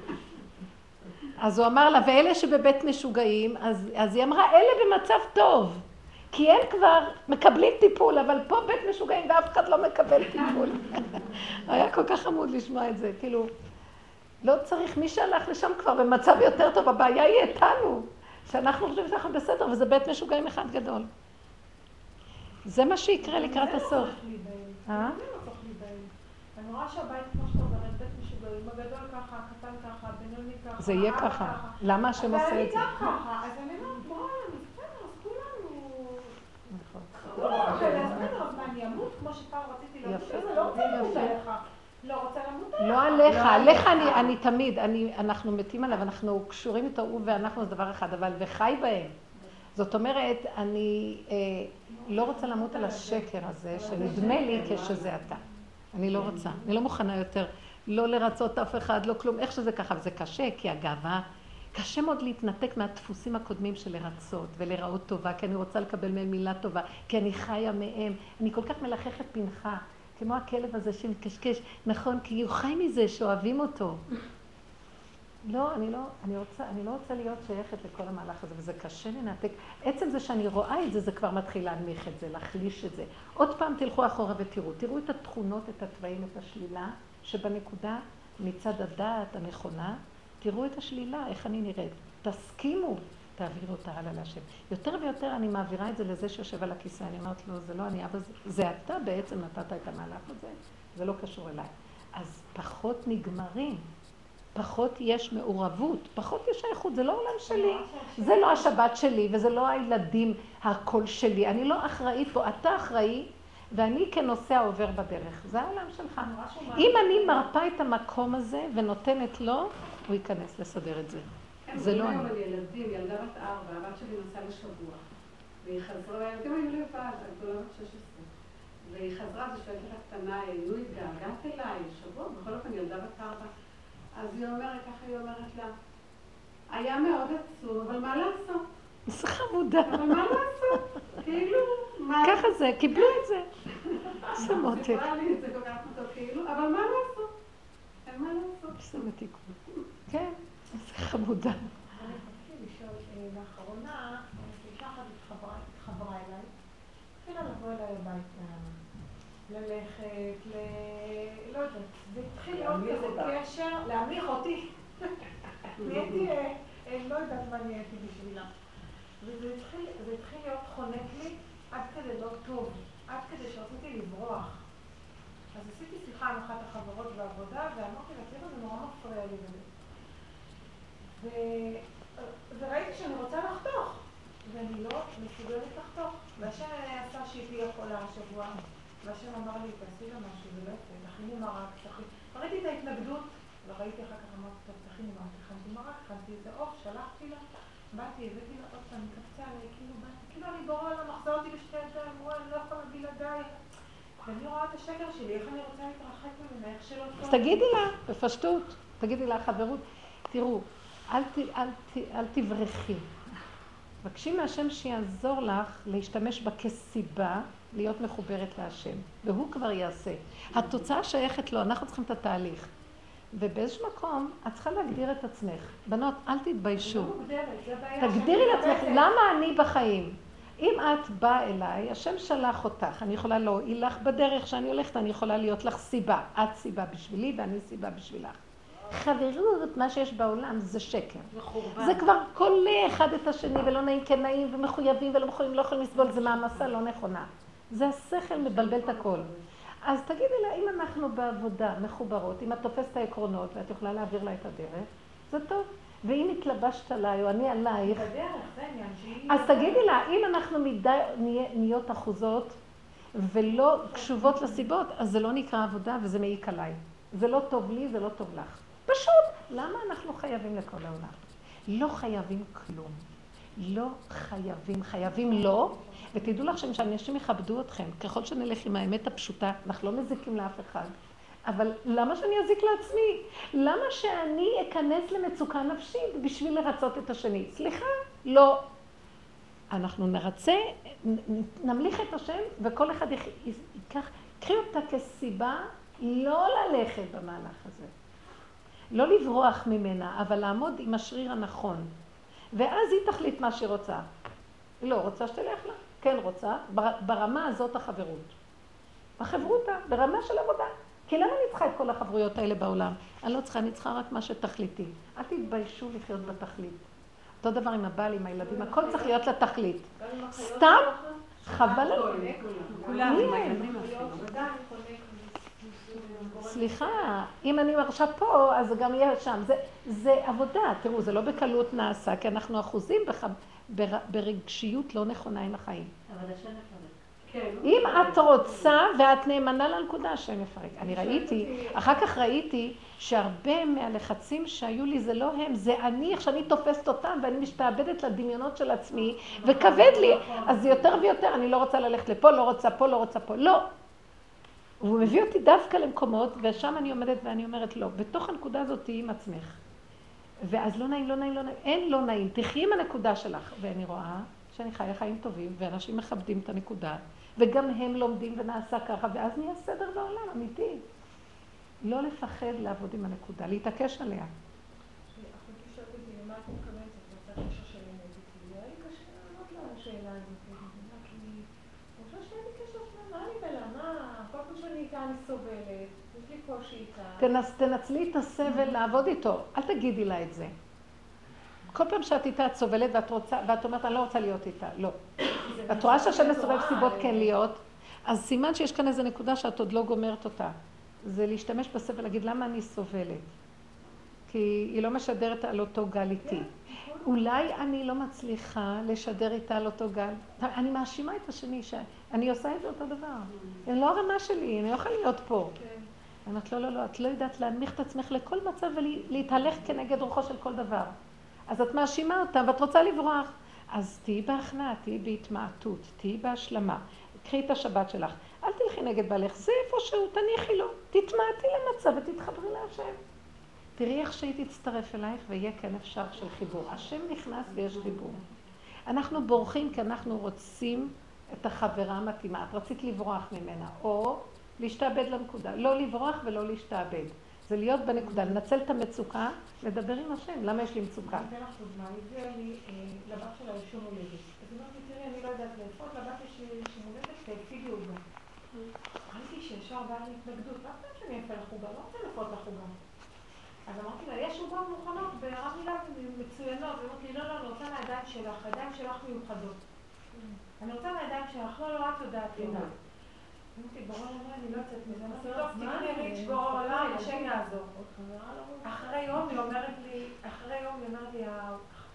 אז הוא אמר לה, ואלה שבבית משוגעים, אז, אז היא אמרה, אלה במצב טוב. כי הם כבר מקבלים טיפול, אבל פה בית משוגעים ואף אחד לא מקבל טיפול. היה כל כך חמוד לשמוע את זה, כאילו, לא צריך, מי שהלך לשם כבר במצב יותר טוב, הבעיה היא איתנו. שאנחנו חושבים שאנחנו בסדר, וזה בית משוגעים אחד גדול. זה מה שיקרה לקראת הסוף. אה? אני רואה שהבית, כמו שאתה אומרת, בית משוגעים, הגדול ככה, הקטן ככה, הבינוני ככה, זה יהיה ככה. למה השם עושה את זה? ואני גם ככה, אז אני אומרת, בואי, בסדר, אז כולנו... נכון. אז בסדר, אז מה, אני למות כמו שפעם רציתי למות, יפה, אני לא רוצה יפה. לא רוצה למות עליך. לא עליך, עליך אני, אני תמיד, אני, אנחנו מתים עליו, אנחנו קשורים איתו, הוא ואנחנו זה דבר אחד, אבל וחי בהם. זאת אומרת, אני אה, לא רוצה למות על השקר הזה, שנדמה לי כשזה אתה. אני לא רוצה, אני לא מוכנה יותר לא לרצות אף אחד, לא כלום, איך שזה ככה, וזה קשה, כי הגאווה, קשה מאוד להתנתק מהדפוסים הקודמים של לרצות ולראות טובה, כי אני רוצה לקבל מהם מילה טובה, כי אני חיה מהם, אני כל כך מלחכת פנחה, כמו הכלב הזה שמקשקש, נכון, כי הוא חי מזה שאוהבים אותו. לא, אני לא, אני רוצה, אני לא רוצה להיות שייכת לכל המהלך הזה, וזה קשה לנתק. עצם זה שאני רואה את זה, זה כבר מתחיל להנמיך את זה, להחליש את זה. עוד פעם תלכו אחורה ותראו, תראו את התכונות, את התוואים, את השלילה, שבנקודה מצד הדעת הנכונה, תראו את השלילה, איך אני נראית. תסכימו, תעבירו אותה הלאה להשם. יותר ויותר אני מעבירה את זה לזה שיושב על הכיסא, אני אומרת לו, זה לא אני, אבל זה, אתה בעצם נתת את המהלך הזה, זה לא קשור אליי. אז פחות נגמרים. פחות יש מעורבות, פחות יש שייכות, זה לא עולם שלי, זה לא השבת שלי וזה לא הילדים, הקול שלי, אני לא אחראית פה, אתה אחראי ואני כנוסע עובר בדרך, זה העולם שלך. אם אני מרפה את המקום הזה ונותנת לו, הוא ייכנס לסדר את זה. זה לא אני. על ילדים, ילדה בת ארבע, הבת שלי נסעה לשבוע. והיא חזרה, והילדים היו לבד, הגדולה בת 16. והיא חזרה, זו שהייתה קטנה, נו, התגעגעת אליי, שבוע, בכל אופן ילדה בת ארבע. אז היא אומרת, ככה היא אומרת לה, היה מאוד עצוב, אבל מה לעשות? זה חמודה. אבל מה לעשות? כאילו, מה... ככה זה, קיבלו את זה. זה מותק. סיפרה לי את זה כל כך טוב, כאילו, אבל מה לעשות? אין מה לעשות. זה מתיקות. כן, זה חמודה. אני רציתי לשאול, לאחרונה, אישה אחת התחברה אליי, התחילה לבוא אליי הביתה, ללכת, ל... לא יודעת, והתחיל להיות כזה. קשר, להמליך אותי. נהייתי, אה, לא יודעת מה נהייתי בשבילה. וזה התחיל להיות חונק לי עד כדי לא טוב, עד כדי שרציתי לברוח. אז עשיתי שיחה עם אחת החברות בעבודה, ואמרתי לה, זה נורא מפריע לי. וזה." ו- וראיתי שאני רוצה לחתוך, ואני לא מסוגלת לחתוך. והשם עשה שהיא חולה השבוע, והשם אמר לי, תעשי לה משהו, זה לא יפה, תכיני מרק, תכיני... ראיתי את ההתנגדות, וראיתי אחר כך, אמרתי, טוב, תכיני מרק, הכנתי מרק, הכנתי איזה עוף, שלחתי לה, באתי, הבאתי לה עוד פעם, קפצה עליי, כאילו, באתי, כאילו אני בורא לה, מחזור אותי בשתי ידיים, רואה, אני לא יכולה בלעדיי. ואני רואה את השקר שלי, איך אני רוצה להתרחק ממנה, איך שלא. אז תגידי לה, בפשטות, תגידי לה חברות, תראו, אל, ת, אל, ת, אל תברחי. תבקשי מהשם שיעזור לך להשתמש בה כסיבה להיות מחוברת להשם, והוא כבר יעשה. התוצאה שייכת לו, אנחנו צריכים את התהליך. ובאיזשהו מקום, את צריכה להגדיר את עצמך. בנות, אל תתביישו. לא תגדירי לעצמך. למה אני בחיים? אם את באה אליי, השם שלח אותך, אני יכולה להועיל לך בדרך שאני הולכת, אני יכולה להיות לך סיבה. את סיבה בשבילי ואני סיבה בשבילך. חברות, מה שיש בעולם זה שקר. זה כבר כולא אחד את השני ולא נעים כן נעים ומחויבים ולא מחויבים, לא יכולים לסבול, זה מעמסה לא נכונה. זה השכל מבלבל את הכל. אז תגידי לה, אם אנחנו בעבודה מחוברות, אם את תופסת את העקרונות ואת יכולה להעביר לה את הדרך, זה טוב. ואם התלבשת עליי או אני עלייך. אז תגידי לה, אם אנחנו מדי נהיות אחוזות ולא קשובות לסיבות, אז זה לא נקרא עבודה וזה מעיק עליי. זה לא טוב לי, זה לא טוב לך. פשוט, למה אנחנו חייבים לכל העולם? לא חייבים כלום. לא חייבים, חייבים לא, ותדעו לכם שאנשים יכבדו אתכם. ככל שנלך עם האמת הפשוטה, אנחנו לא מזיקים לאף אחד. אבל למה שאני אזיק לעצמי? למה שאני אכנס למצוקה נפשית בשביל לרצות את השני? סליחה, לא. אנחנו נרצה, נמליך את השם, וכל אחד ייקח, קחי אותה כסיבה לא ללכת במהלך הזה. לא לברוח ממנה, אבל לעמוד עם השריר הנכון. ואז היא תחליט מה שהיא רוצה. לא רוצה שתלך לה, כן רוצה, בר- ברמה הזאת החברות. החברותה, ברמה של עבודה. כי למה אני צריכה את כל החברויות האלה בעולם? אני לא צריכה, אני צריכה רק מה שתכליתי. אל תתביישו לחיות בתכלית. אותו דבר עם הבעל, עם הילדים, הכל צריך להיות לתכלית. סתם, חבל על... כולם, מי עם הם? הילדים אפילו. סליחה, אם אני מרשה פה, אז זה גם יהיה שם. זה, זה עבודה. תראו, זה לא בקלות נעשה, כי אנחנו אחוזים בח... בר... ברגשיות לא נכונה עם החיים. אבל השם מפרק. כן. אם את רוצה ואת נאמנה לנקודה, השם יפרק. אני ראיתי, אחר כך ראיתי שהרבה מהלחצים שהיו לי זה לא הם, זה אני, איך שאני תופסת אותם ואני משתעבדת לדמיונות של עצמי, וכבד לי, אז זה יותר ויותר, אני לא רוצה ללכת לפה, לא רוצה פה, לא רוצה פה, לא. והוא מביא אותי דווקא למקומות, ושם אני עומדת ואני אומרת לא, בתוך הנקודה הזאת תהיי עם עצמך. ואז לא נעים, לא נעים, לא נעים, אין לא נעים, תחי עם הנקודה שלך. ואני רואה שאני חיה חיים טובים, ואנשים מכבדים את הנקודה, וגם הם לומדים ונעשה ככה, ואז נהיה סדר בעולם, אמיתי. לא לפחד לעבוד עם הנקודה, להתעקש עליה. אחותי שואלת אותי, למה את מתכוונת? את רוצה קשר של אמת איתי? היה לי קשה לענות לה על השאלה הזאת. כי אני חושבת שאין לי קשר שלה, מה אני בלה? מה? כל פעם שאני איתה אני סובלת, יש לי קושי איתה. תנצ, תנצלי את הסבל לעבוד איתו, אל תגידי לה את זה. כל פעם שאת איתה את סובלת ואת רוצה, ואת אומרת, אני לא רוצה להיות איתה, לא. את רואה שהשם מסובב סיבות כן להיות, אז סימן שיש כאן איזו נקודה שאת עוד לא גומרת אותה. זה להשתמש בסבל, להגיד למה אני סובלת. כי היא לא משדרת על אותו גל איתי. אולי אני לא מצליחה לשדר איתה על אותו גל. אני מאשימה את השני, שאני עושה את זה אותו דבר. זה לא הרמה שלי, אני לא יכולה להיות פה. אני אומרת, לא, לא, לא, את לא יודעת להנמיך את עצמך לכל מצב ולהתהלך כנגד רוחו של כל דבר. אז את מאשימה אותם ואת רוצה לברוח. אז תהיי בהכנעה, תהיי בהתמעטות, תהיי בהשלמה. קחי את השבת שלך. אל תלכי נגד בעלך, זה איפשהו, תניחי לו. תתמעטי למצב ותתחברי להשם. תראי איך שהיא תצטרף אלייך ויהיה כן אפשר של חיבור. השם נכנס ויש חיבור. אנחנו בורחים כי אנחנו רוצים את החברה המתאימה. את רצית לברוח ממנה, או להשתעבד לנקודה. לא לברוח ולא להשתעבד. זה להיות בנקודה, לנצל את המצוקה, לדבר עם השם. למה יש לי מצוקה? אני אתן לך דוגמה, הביאה לי לבת שלה אישום הולדת. אז היא אומרת לי, תראי, אני לא יודעת לאפות, לבת יש הולדת, תפיגי עוגה. ראיתי שישר באה לי התנגדות, מה פעם שאני אפה לך עוגה? לא רוצה לאפות לך עוגה. אז אמרתי לה, יש עוגות מוכנות ברב מילה מצוינות, והיא אמרת לי, לא, לא, אני רוצה מהידיים שלך, הידיים שלך מיוחדות. אני רוצה מהידיים שלך, לא, את יודעת לבד. אמרתי, בורא עולם, אני לא יוצאת מזה. אמרתי, טוב, תקני ריץ', בורא עולם, השם יעזור. אחרי יום היא אומרת לי, אחרי יום היא אומרת לי,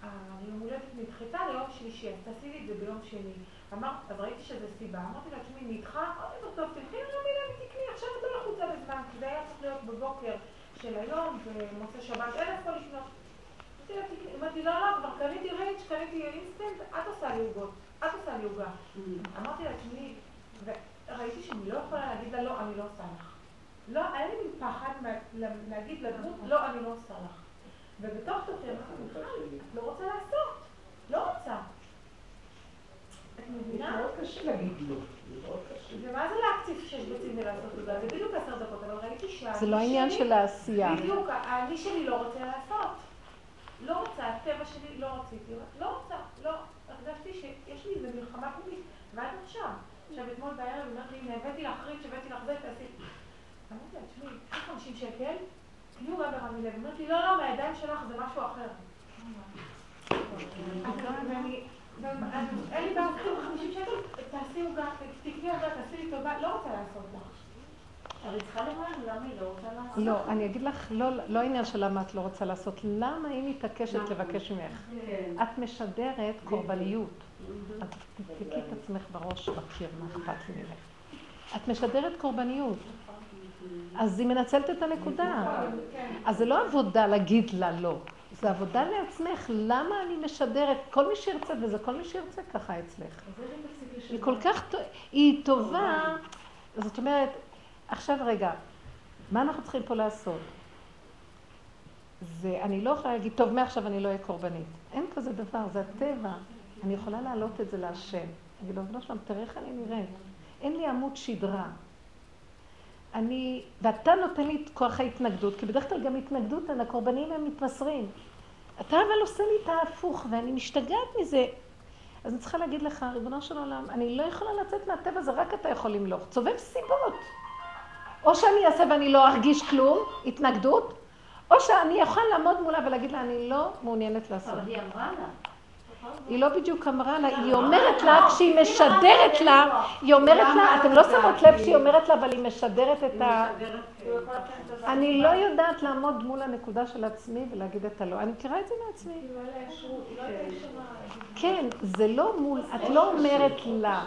היום הולדת נדחתה ליום שלישי, אז תעשי לי את זה ביום שני. אמרת, אז ראיתי שזה סיבה, אמרתי לה, תשמעי, נדחה, אמרתי לו, טוב, תלכי לרמילה ותקני, עכשיו את לא לחוצה בזמן, כי זה היה צריך להיות בבוקר של היום, ומוצא שבת, אין איפה לשנות. אמרתי, לא, לא, כבר קניתי ריץ', קניתי אינסטנט, את עושה לי עוגות, את עושה לי עוגה. אמרתי לה, תשמעי, ראיתי שאני לא יכולה להגיד לה, לא, אני לא עושה לך. לא, היה לי פחד להגיד לדמות, לא, אני לא עושה לך. ובתוך תוכי אמרתי, את לא רוצה לעשות. לא רוצה. את מבינה? מאוד קשה להגיד לא. ומה זה להקציף שש ביצים ולעשות תודה? זה בדיוק עשר דקות, אבל ראיתי שהאני זה לא העניין של העשייה. בדיוק, האני שלי לא רוצה לעשות. לא רוצה, הטבע שלי לא רציתי. לא רוצה, לא. הרגשתי שיש לי איזה מלחמה פנימית, ועד עכשיו. עכשיו, אתמול בערב, אמרת לי, הנה, הבאתי לך ריץ', הבאתי לך זה, תעשי. אמרתי לה, תשמעי, קחי 50 שקל, תהיו גם ברמי לב. אמרתי, לא, לא, מהידיים שלך זה משהו אחר. אין לי בעיה, קחי 50 שקל, תעשי עוגה, תקני עוגה, תעשי לי טובה, לא רוצה לעשות לך. אבל היא צריכה לברר למה היא לא רוצה לעשות. לא, אני אגיד לך, לא, לא העניין של למה את לא רוצה לעשות, למה היא מתעקשת לבקש ממך? את משדרת קורבניות. אז תבדקי את עצמך בראש בקיר, מה אכפת לי ממך. את משדרת קורבניות. אז היא מנצלת את הנקודה. אז זה לא עבודה להגיד לה לא. זה עבודה לעצמך, למה אני משדרת, כל מי שירצה, וזה כל מי שירצה ככה אצלך. היא כל כך, היא טובה, זאת אומרת, עכשיו רגע, מה אנחנו צריכים פה לעשות? זה, אני לא יכולה להגיד, טוב, מעכשיו אני לא אהיה קורבנית. אין כזה דבר, זה הטבע. אני יכולה להעלות את זה להשם. אני לא מבינה שם, תראה איך אני נראית. אין לי עמוד שדרה. אני, ואתה נותן לי את כוח ההתנגדות, כי בדרך כלל גם התנגדות, הקורבנים הם מתמסרים. אתה אבל עושה לי את ההפוך, ואני משתגעת מזה. אז אני צריכה להגיד לך, ריבונו של עולם, אני לא יכולה לצאת מהטבע, זה רק אתה יכול למלוך. צובב סיבות. או שאני אעשה ואני לא ארגיש כלום, התנגדות, או שאני יכול לעמוד מולה ולהגיד לה, אני לא מעוניינת לעשות. אבל היא אמרה לה. היא לא בדיוק אמרה לה, היא אומרת לה, כשהיא משדרת לה, היא אומרת לה, אתם לא שמות לב שהיא אומרת לה, אבל היא משדרת את ה... אני לא יודעת לעמוד מול הנקודה של עצמי ולהגיד את הלא. אני מכירה את זה מעצמי. לא ישרה. כן, זה לא מול, את לא אומרת לה.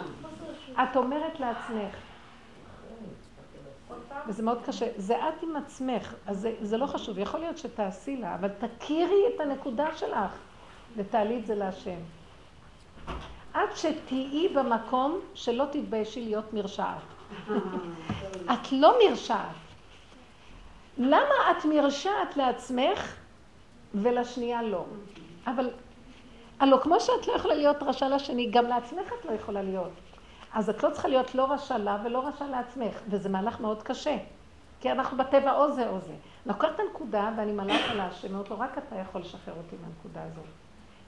את אומרת לעצמך? וזה מאוד קשה, זה את עם עצמך, אז זה, זה לא חשוב, יכול להיות שתעשי לה, אבל תכירי את הנקודה שלך ותעלי את זה להשם. עד שתהיי במקום שלא תתביישי להיות מרשעת. את לא מרשעת. למה את מרשעת לעצמך ולשנייה לא? אבל, הלוא כמו שאת לא יכולה להיות רשע לשני, גם לעצמך את לא יכולה להיות. אז את לא צריכה להיות לא רשע לה ולא רשע לעצמך, וזה מהלך מאוד קשה. כי אנחנו בטבע או זה או זה. אני לוקחת את הנקודה ואני מעלה על השם, אומרת לו, רק אתה יכול לשחרר אותי מהנקודה הזאת.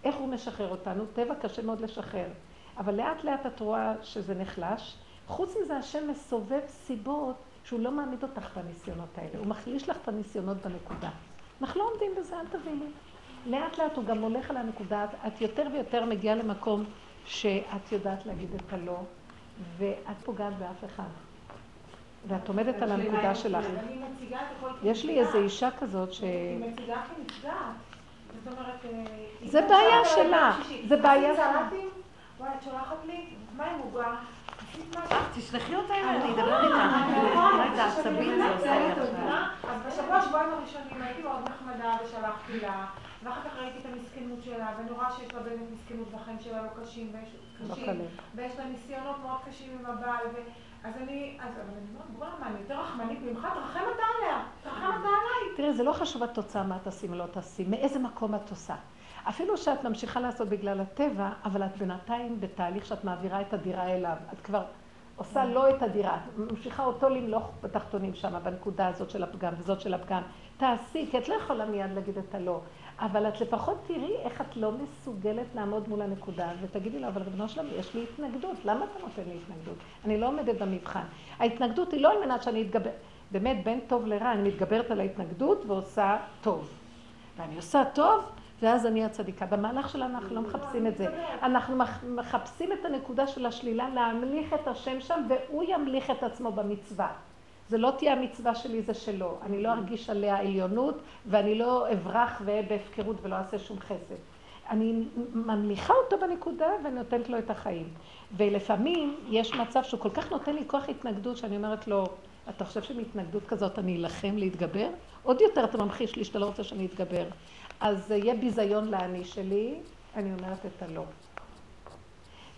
איך הוא משחרר אותנו? טבע קשה מאוד לשחרר. אבל לאט לאט את רואה שזה נחלש. חוץ מזה, השם מסובב סיבות שהוא לא מעמיד אותך בניסיונות האלה. הוא מחליש לך את הניסיונות בנקודה. אנחנו לא עומדים בזה, אל תביני. לאט לאט הוא גם הולך על הנקודה, את יותר ויותר מגיעה למקום שאת יודעת להגיד את הלא, ואת פוגעת באף אחד. ואת עומדת על הנקודה שלך. אני מציגה את הכל יש לי איזו אישה כזאת ש... היא מציגה כנפגעת. זאת אומרת... אה, זה בעיה שלה. זה בעיה שלה. וואי, את שולחת לי מים עוגה. עשית משהו? תשלחי אותה אליי, אני אדבר איתה. נכון, איזה עצבים זה עושה לי עכשיו. אז בשבוע, שבועיים הראשונים הייתי מאוד נחמדה ושלחתי לה, ואחר כך ראיתי את המסכנות שלה, ואני רואה שיש לה באמת מסכנות והחיים שלה לא קשים, ויש לא קשים. ויש לה ניסיונות מאוד קשים עם הבעל, ו... אז אני, אז אבל אני אומרת, בוא'נה, מה, אני יותר רחמנית ממך? תרחם אתה עליה, תרחם אתה עליי. תראי, זה לא חשוב התוצאה, מה תעשי, מה לא תעשי, מאיזה מקום את עושה. אפילו שאת ממשיכה לעשות בגלל הטבע, אבל את בינתיים בתהליך שאת מעבירה את הדירה אליו. את כבר עושה לא את הדירה, את ממשיכה אותו למלוך בתחתונים שם, בנקודה הזאת של הפגם וזאת של הפגם. תעשי, כי את לא יכולה מיד להגיד את הלא. אבל את לפחות תראי איך את לא מסוגלת לעמוד מול הנקודה, ותגידי לו, אבל ריבונו שלום, יש לי התנגדות, למה אתה נותן לי התנגדות? אני לא עומדת במבחן. ההתנגדות היא לא על מנת שאני אתגבר, באמת בין טוב לרע, אני מתגברת על ההתנגדות ועושה טוב. ואני עושה טוב, ואז אני הצדיקה. במהלך שלנו אנחנו לא מחפשים את זה. אנחנו מח- מחפשים את הנקודה של השלילה, להמליך את השם שם, והוא ימליך את עצמו במצווה. זה לא תהיה המצווה שלי, זה שלו. אני לא ארגיש עליה עליונות, ואני לא אברח ואהיה בהפקרות ולא אעשה שום חסד. אני ממליכה אותו בנקודה ואני נותנת לו את החיים. ולפעמים יש מצב שהוא כל כך נותן לי כוח התנגדות, שאני אומרת לו, אתה חושב שמהתנגדות כזאת אני אלחם להתגבר? עוד יותר אתה ממחיש לי שאתה לא רוצה שאני אתגבר. אז יהיה ביזיון לאני שלי, אני אומרת את הלא.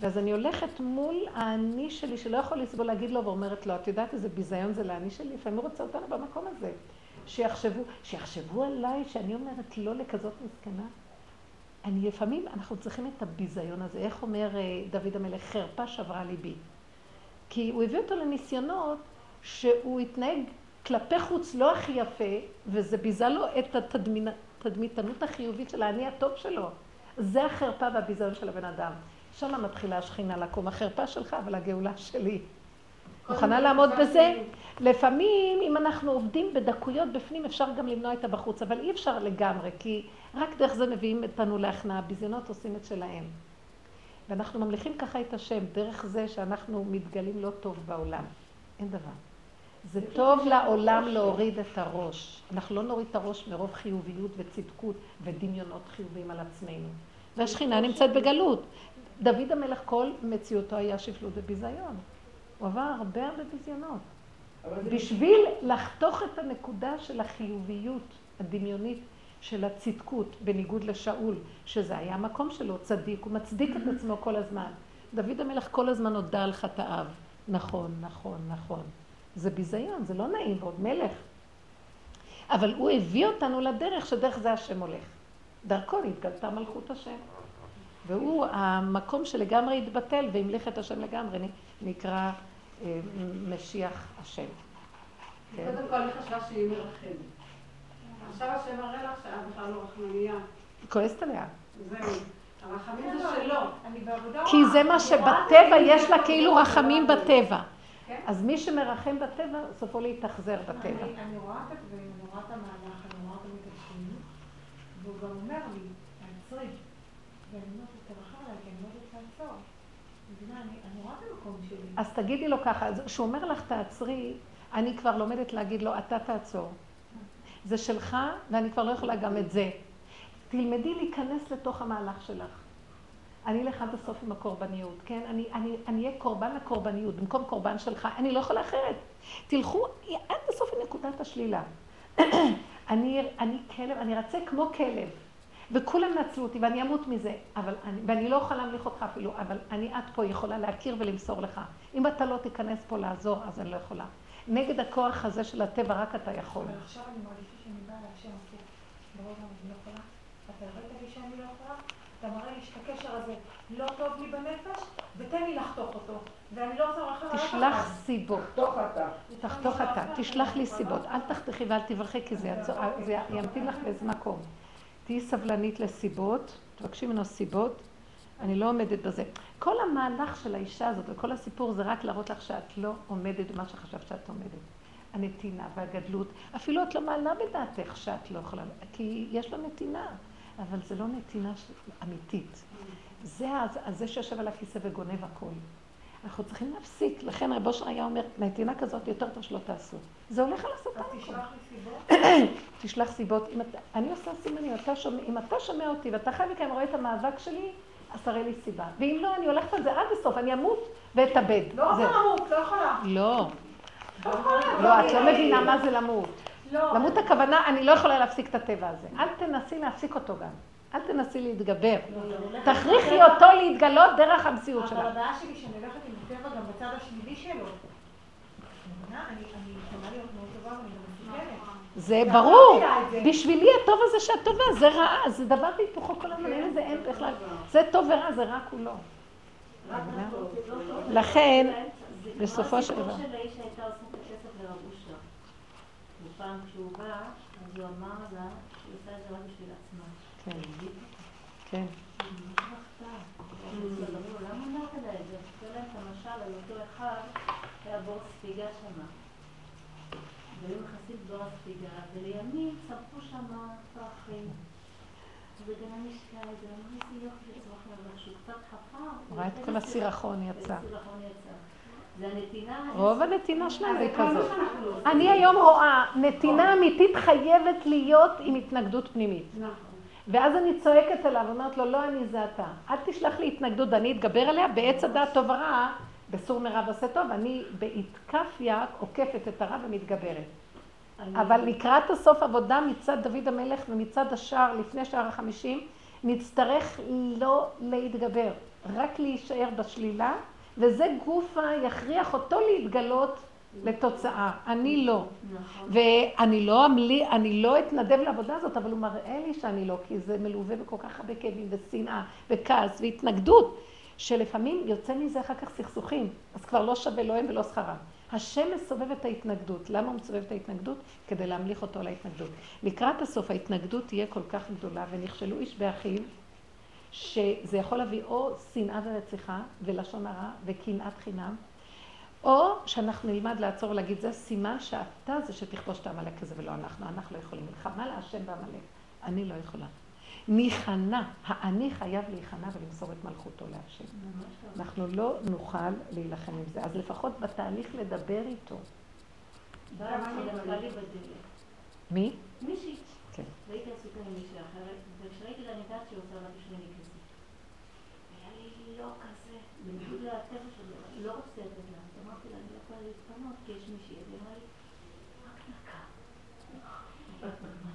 ואז אני הולכת מול האני שלי, שלא יכול לסבול להגיד לו, ואומרת לו, את יודעת איזה ביזיון זה לאני שלי? לפעמים הוא רוצה אותנו במקום הזה. שיחשבו, שיחשבו עליי שאני אומרת לא לכזאת מסכנה. אני לפעמים, אנחנו צריכים את הביזיון הזה. איך אומר אה, דוד המלך, חרפה שברה ליבי. כי הוא הביא אותו לניסיונות שהוא התנהג כלפי חוץ לא הכי יפה, וזה ביזה לו את התדמיתנות החיובית של האני הטוב שלו. זה החרפה והביזיון של הבן אדם. שם מתחילה השכינה לקום. החרפה שלך, אבל הגאולה שלי. מוכנה לעמוד בזה? לפעמים, אם אנחנו עובדים בדקויות בפנים, אפשר גם למנוע את הבחוץ, אבל אי אפשר לגמרי, כי רק דרך זה מביאים אותנו להכנעה. הביזיונות עושים את שלהם. ואנחנו ממליכים ככה את השם, דרך זה שאנחנו מתגלים לא טוב בעולם. אין דבר. זה טוב לעולם להוריד את הראש. אנחנו לא נוריד את הראש מרוב חיוביות וצדקות ודמיונות חיוביים על עצמנו. והשכינה נמצאת בגלות. דוד המלך, כל מציאותו היה שפלות וביזיון. הוא עבר הרבה הרבה ביזיונות. בשביל לחתוך את הנקודה של החיוביות הדמיונית של הצדקות, בניגוד לשאול, שזה היה המקום שלו, צדיק, הוא מצדיק את עצמו כל הזמן. דוד המלך כל הזמן הודה על חטאיו. נכון, נכון, נכון. זה ביזיון, זה לא נעים, ועוד מלך. אבל הוא הביא אותנו לדרך שדרך זה השם הולך. דרכו נתגלתה מלכות השם. והוא המקום שלגמרי התבטל והמליך את השם לגמרי, נקרא אה, משיח השם. קודם כל היא חשבה שהיא מרחמת. עכשיו השם מראה לך שאת בכלל לא רחמנייה. היא כועסת עליה. זהו. הרחמים זה שלו. אני בעבודה כי זה מה שבטבע יש לה כאילו רחמים בטבע. כן. אז מי שמרחם בטבע, סופו להתאכזר בטבע. אני אני רואה את הדברים, אני רואה את המהלך, אני רואה את השני, והוא גם אומר לי, תעצרי. ואני אומרת לו, תרחם עליי, כי אני לא יודעת לעצור. מבינה, אני אני רואה את המקום שלי. אז תגידי לו ככה, כשהוא אומר לך תעצרי, אני כבר לומדת להגיד לו, אתה תעצור. זה שלך, ואני כבר לא יכולה גם את זה. תלמדי להיכנס לתוך המהלך שלך. אני אלך עד הסוף עם הקורבניות, כן? אני, אני, אני אהיה קורבן לקורבניות במקום קורבן שלך, אני לא יכולה אחרת. תלכו עד הסוף עם נקודת השלילה. אני, אני כלב, אני רצה כמו כלב, וכולם נצלו אותי ואני אמות מזה, אבל אני, ואני לא יכולה להמליך אותך אפילו, אבל אני עד פה יכולה להכיר ולמסור לך. אם אתה לא תיכנס פה לעזור, אז אני לא יכולה. נגד הכוח הזה של הטבע רק אתה יכול. אבל עכשיו אני מרגישה שאני באה להשם הפוך. ברוב אני לא יכולה. אתה הראית לי שאני לא יכולה? אתה מראה לי שאת הקשר הזה לא טוב לי בנפש, ותן לי לחתוך אותו. ואני לא רוצה לרחם אף תשלח. סיבות. תוך אתה. תחתוך אתה, תשלח לי סיבות. אל תחתכי ואל תברכי, כי זה ימתין לך באיזה מקום. תהיי סבלנית לסיבות, תבקשי ממנו סיבות. אני לא עומדת בזה. כל המהלך של האישה הזאת וכל הסיפור זה רק להראות לך שאת לא עומדת במה שחשבת שאת עומדת. הנתינה והגדלות, אפילו את לא מעלה בדעתך שאת לא יכולה, כי יש לה נתינה, אבל זה לא נתינה אמיתית. זה הז- זה שיושב על הכיסא וגונב הכל. אנחנו צריכים להפסיק, לכן רב אושר היה אומר, נתינה כזאת יותר טוב שלא תעשו. זה הולך על הכל. תשלח סיבות. תשלח סיבות. אני עושה סימנים, אם אתה שומע אותי ואתה חי מכאן רואה את המאבק שלי, אז תראה לי סיבה. ואם לא, אני הולכת על זה עד הסוף, אני אמות ואתאבד. לא. רוצה למות, לא יכולה. לא, לא יכולה. לא, את לא מבינה מה זה למות. לא. למות הכוונה, אני לא יכולה להפסיק את הטבע הזה. אל תנסי להפסיק אותו גם. אל תנסי להתגבר. תכריחי אותו להתגלות דרך המציאות אבל שלה. הבעיה שלי שאני הולכת עם הטבע גם בצד השלילי שלו. זה ברור. בשבילי הטוב הזה שאת טובה, זה רעה, זה דבר והיפוכו כל הזמן, אין לזה אין בכלל. זה טוב ורע, זה רע כולו. לכן, בסופו של דבר. הסיפור של האיש שהייתה עושה את הכסף לרב אושר. ופעם כשהוא בא, אז הוא אמר לה שהוא עושה את זה רק בשביל עצמה. כן, כן. והיו ראה את כל הסירחון יצא. רוב הנתינה שלהם היא כזאת. אני היום רואה, נתינה אמיתית חייבת להיות עם התנגדות פנימית. נכון. ואז אני צועקת אליו, אומרת לו, לא אני זה אתה. אל תשלח לי התנגדות, אני אתגבר עליה בעץ הדעת טוב ורע, בסור מרע ועשה טוב, אני באתקפיה עוקפת את הרע ומתגברת. אבל לקראת הסוף עבודה מצד דוד המלך ומצד השער, לפני שער החמישים, נצטרך לא להתגבר, רק להישאר בשלילה, וזה גופה יכריח אותו להתגלות לתוצאה. אני לא. נכון. ואני לא אמלי, אני לא אתנדב לעבודה הזאת, אבל הוא מראה לי שאני לא, כי זה מלווה בכל כך הרבה כאבים ושנאה וכעס והתנגדות, שלפעמים יוצא מזה אחר כך סכסוכים, אז כבר לא שווה לא הם ולא שכרם. השם מסובב את ההתנגדות. למה הוא מסובב את ההתנגדות? כדי להמליך אותו להתנגדות. לקראת הסוף ההתנגדות תהיה כל כך גדולה, ונכשלו איש באחיו, שזה יכול להביא או שנאה ורציחה, ולשון הרע, וקנאת חינם, או שאנחנו נלמד לעצור ולהגיד, זה סימן שאתה זה שתכבוש את העמלק הזה ולא אנחנו, אנחנו לא יכולים. מלחמה להשם בעמלק, אני לא יכולה. ניכנע, האני חייב להיכנע ולמסור את מלכותו להשם. אנחנו לא נוכל להילחם עם זה, אז לפחות בתהליך לדבר איתו. מי? מישהי. כן. והייתי עסוקה עם מישהי אחרת, וכשראיתי לה אני יודעת שהיא עושה רק בשבילי כסף. היה לי לא כזה, בניגוד לטבע שלו, לא רוצה לתת לה. אז אמרתי לה, אני לא יכולה להתפנות, כי יש היא אמרה לי, רק דקה.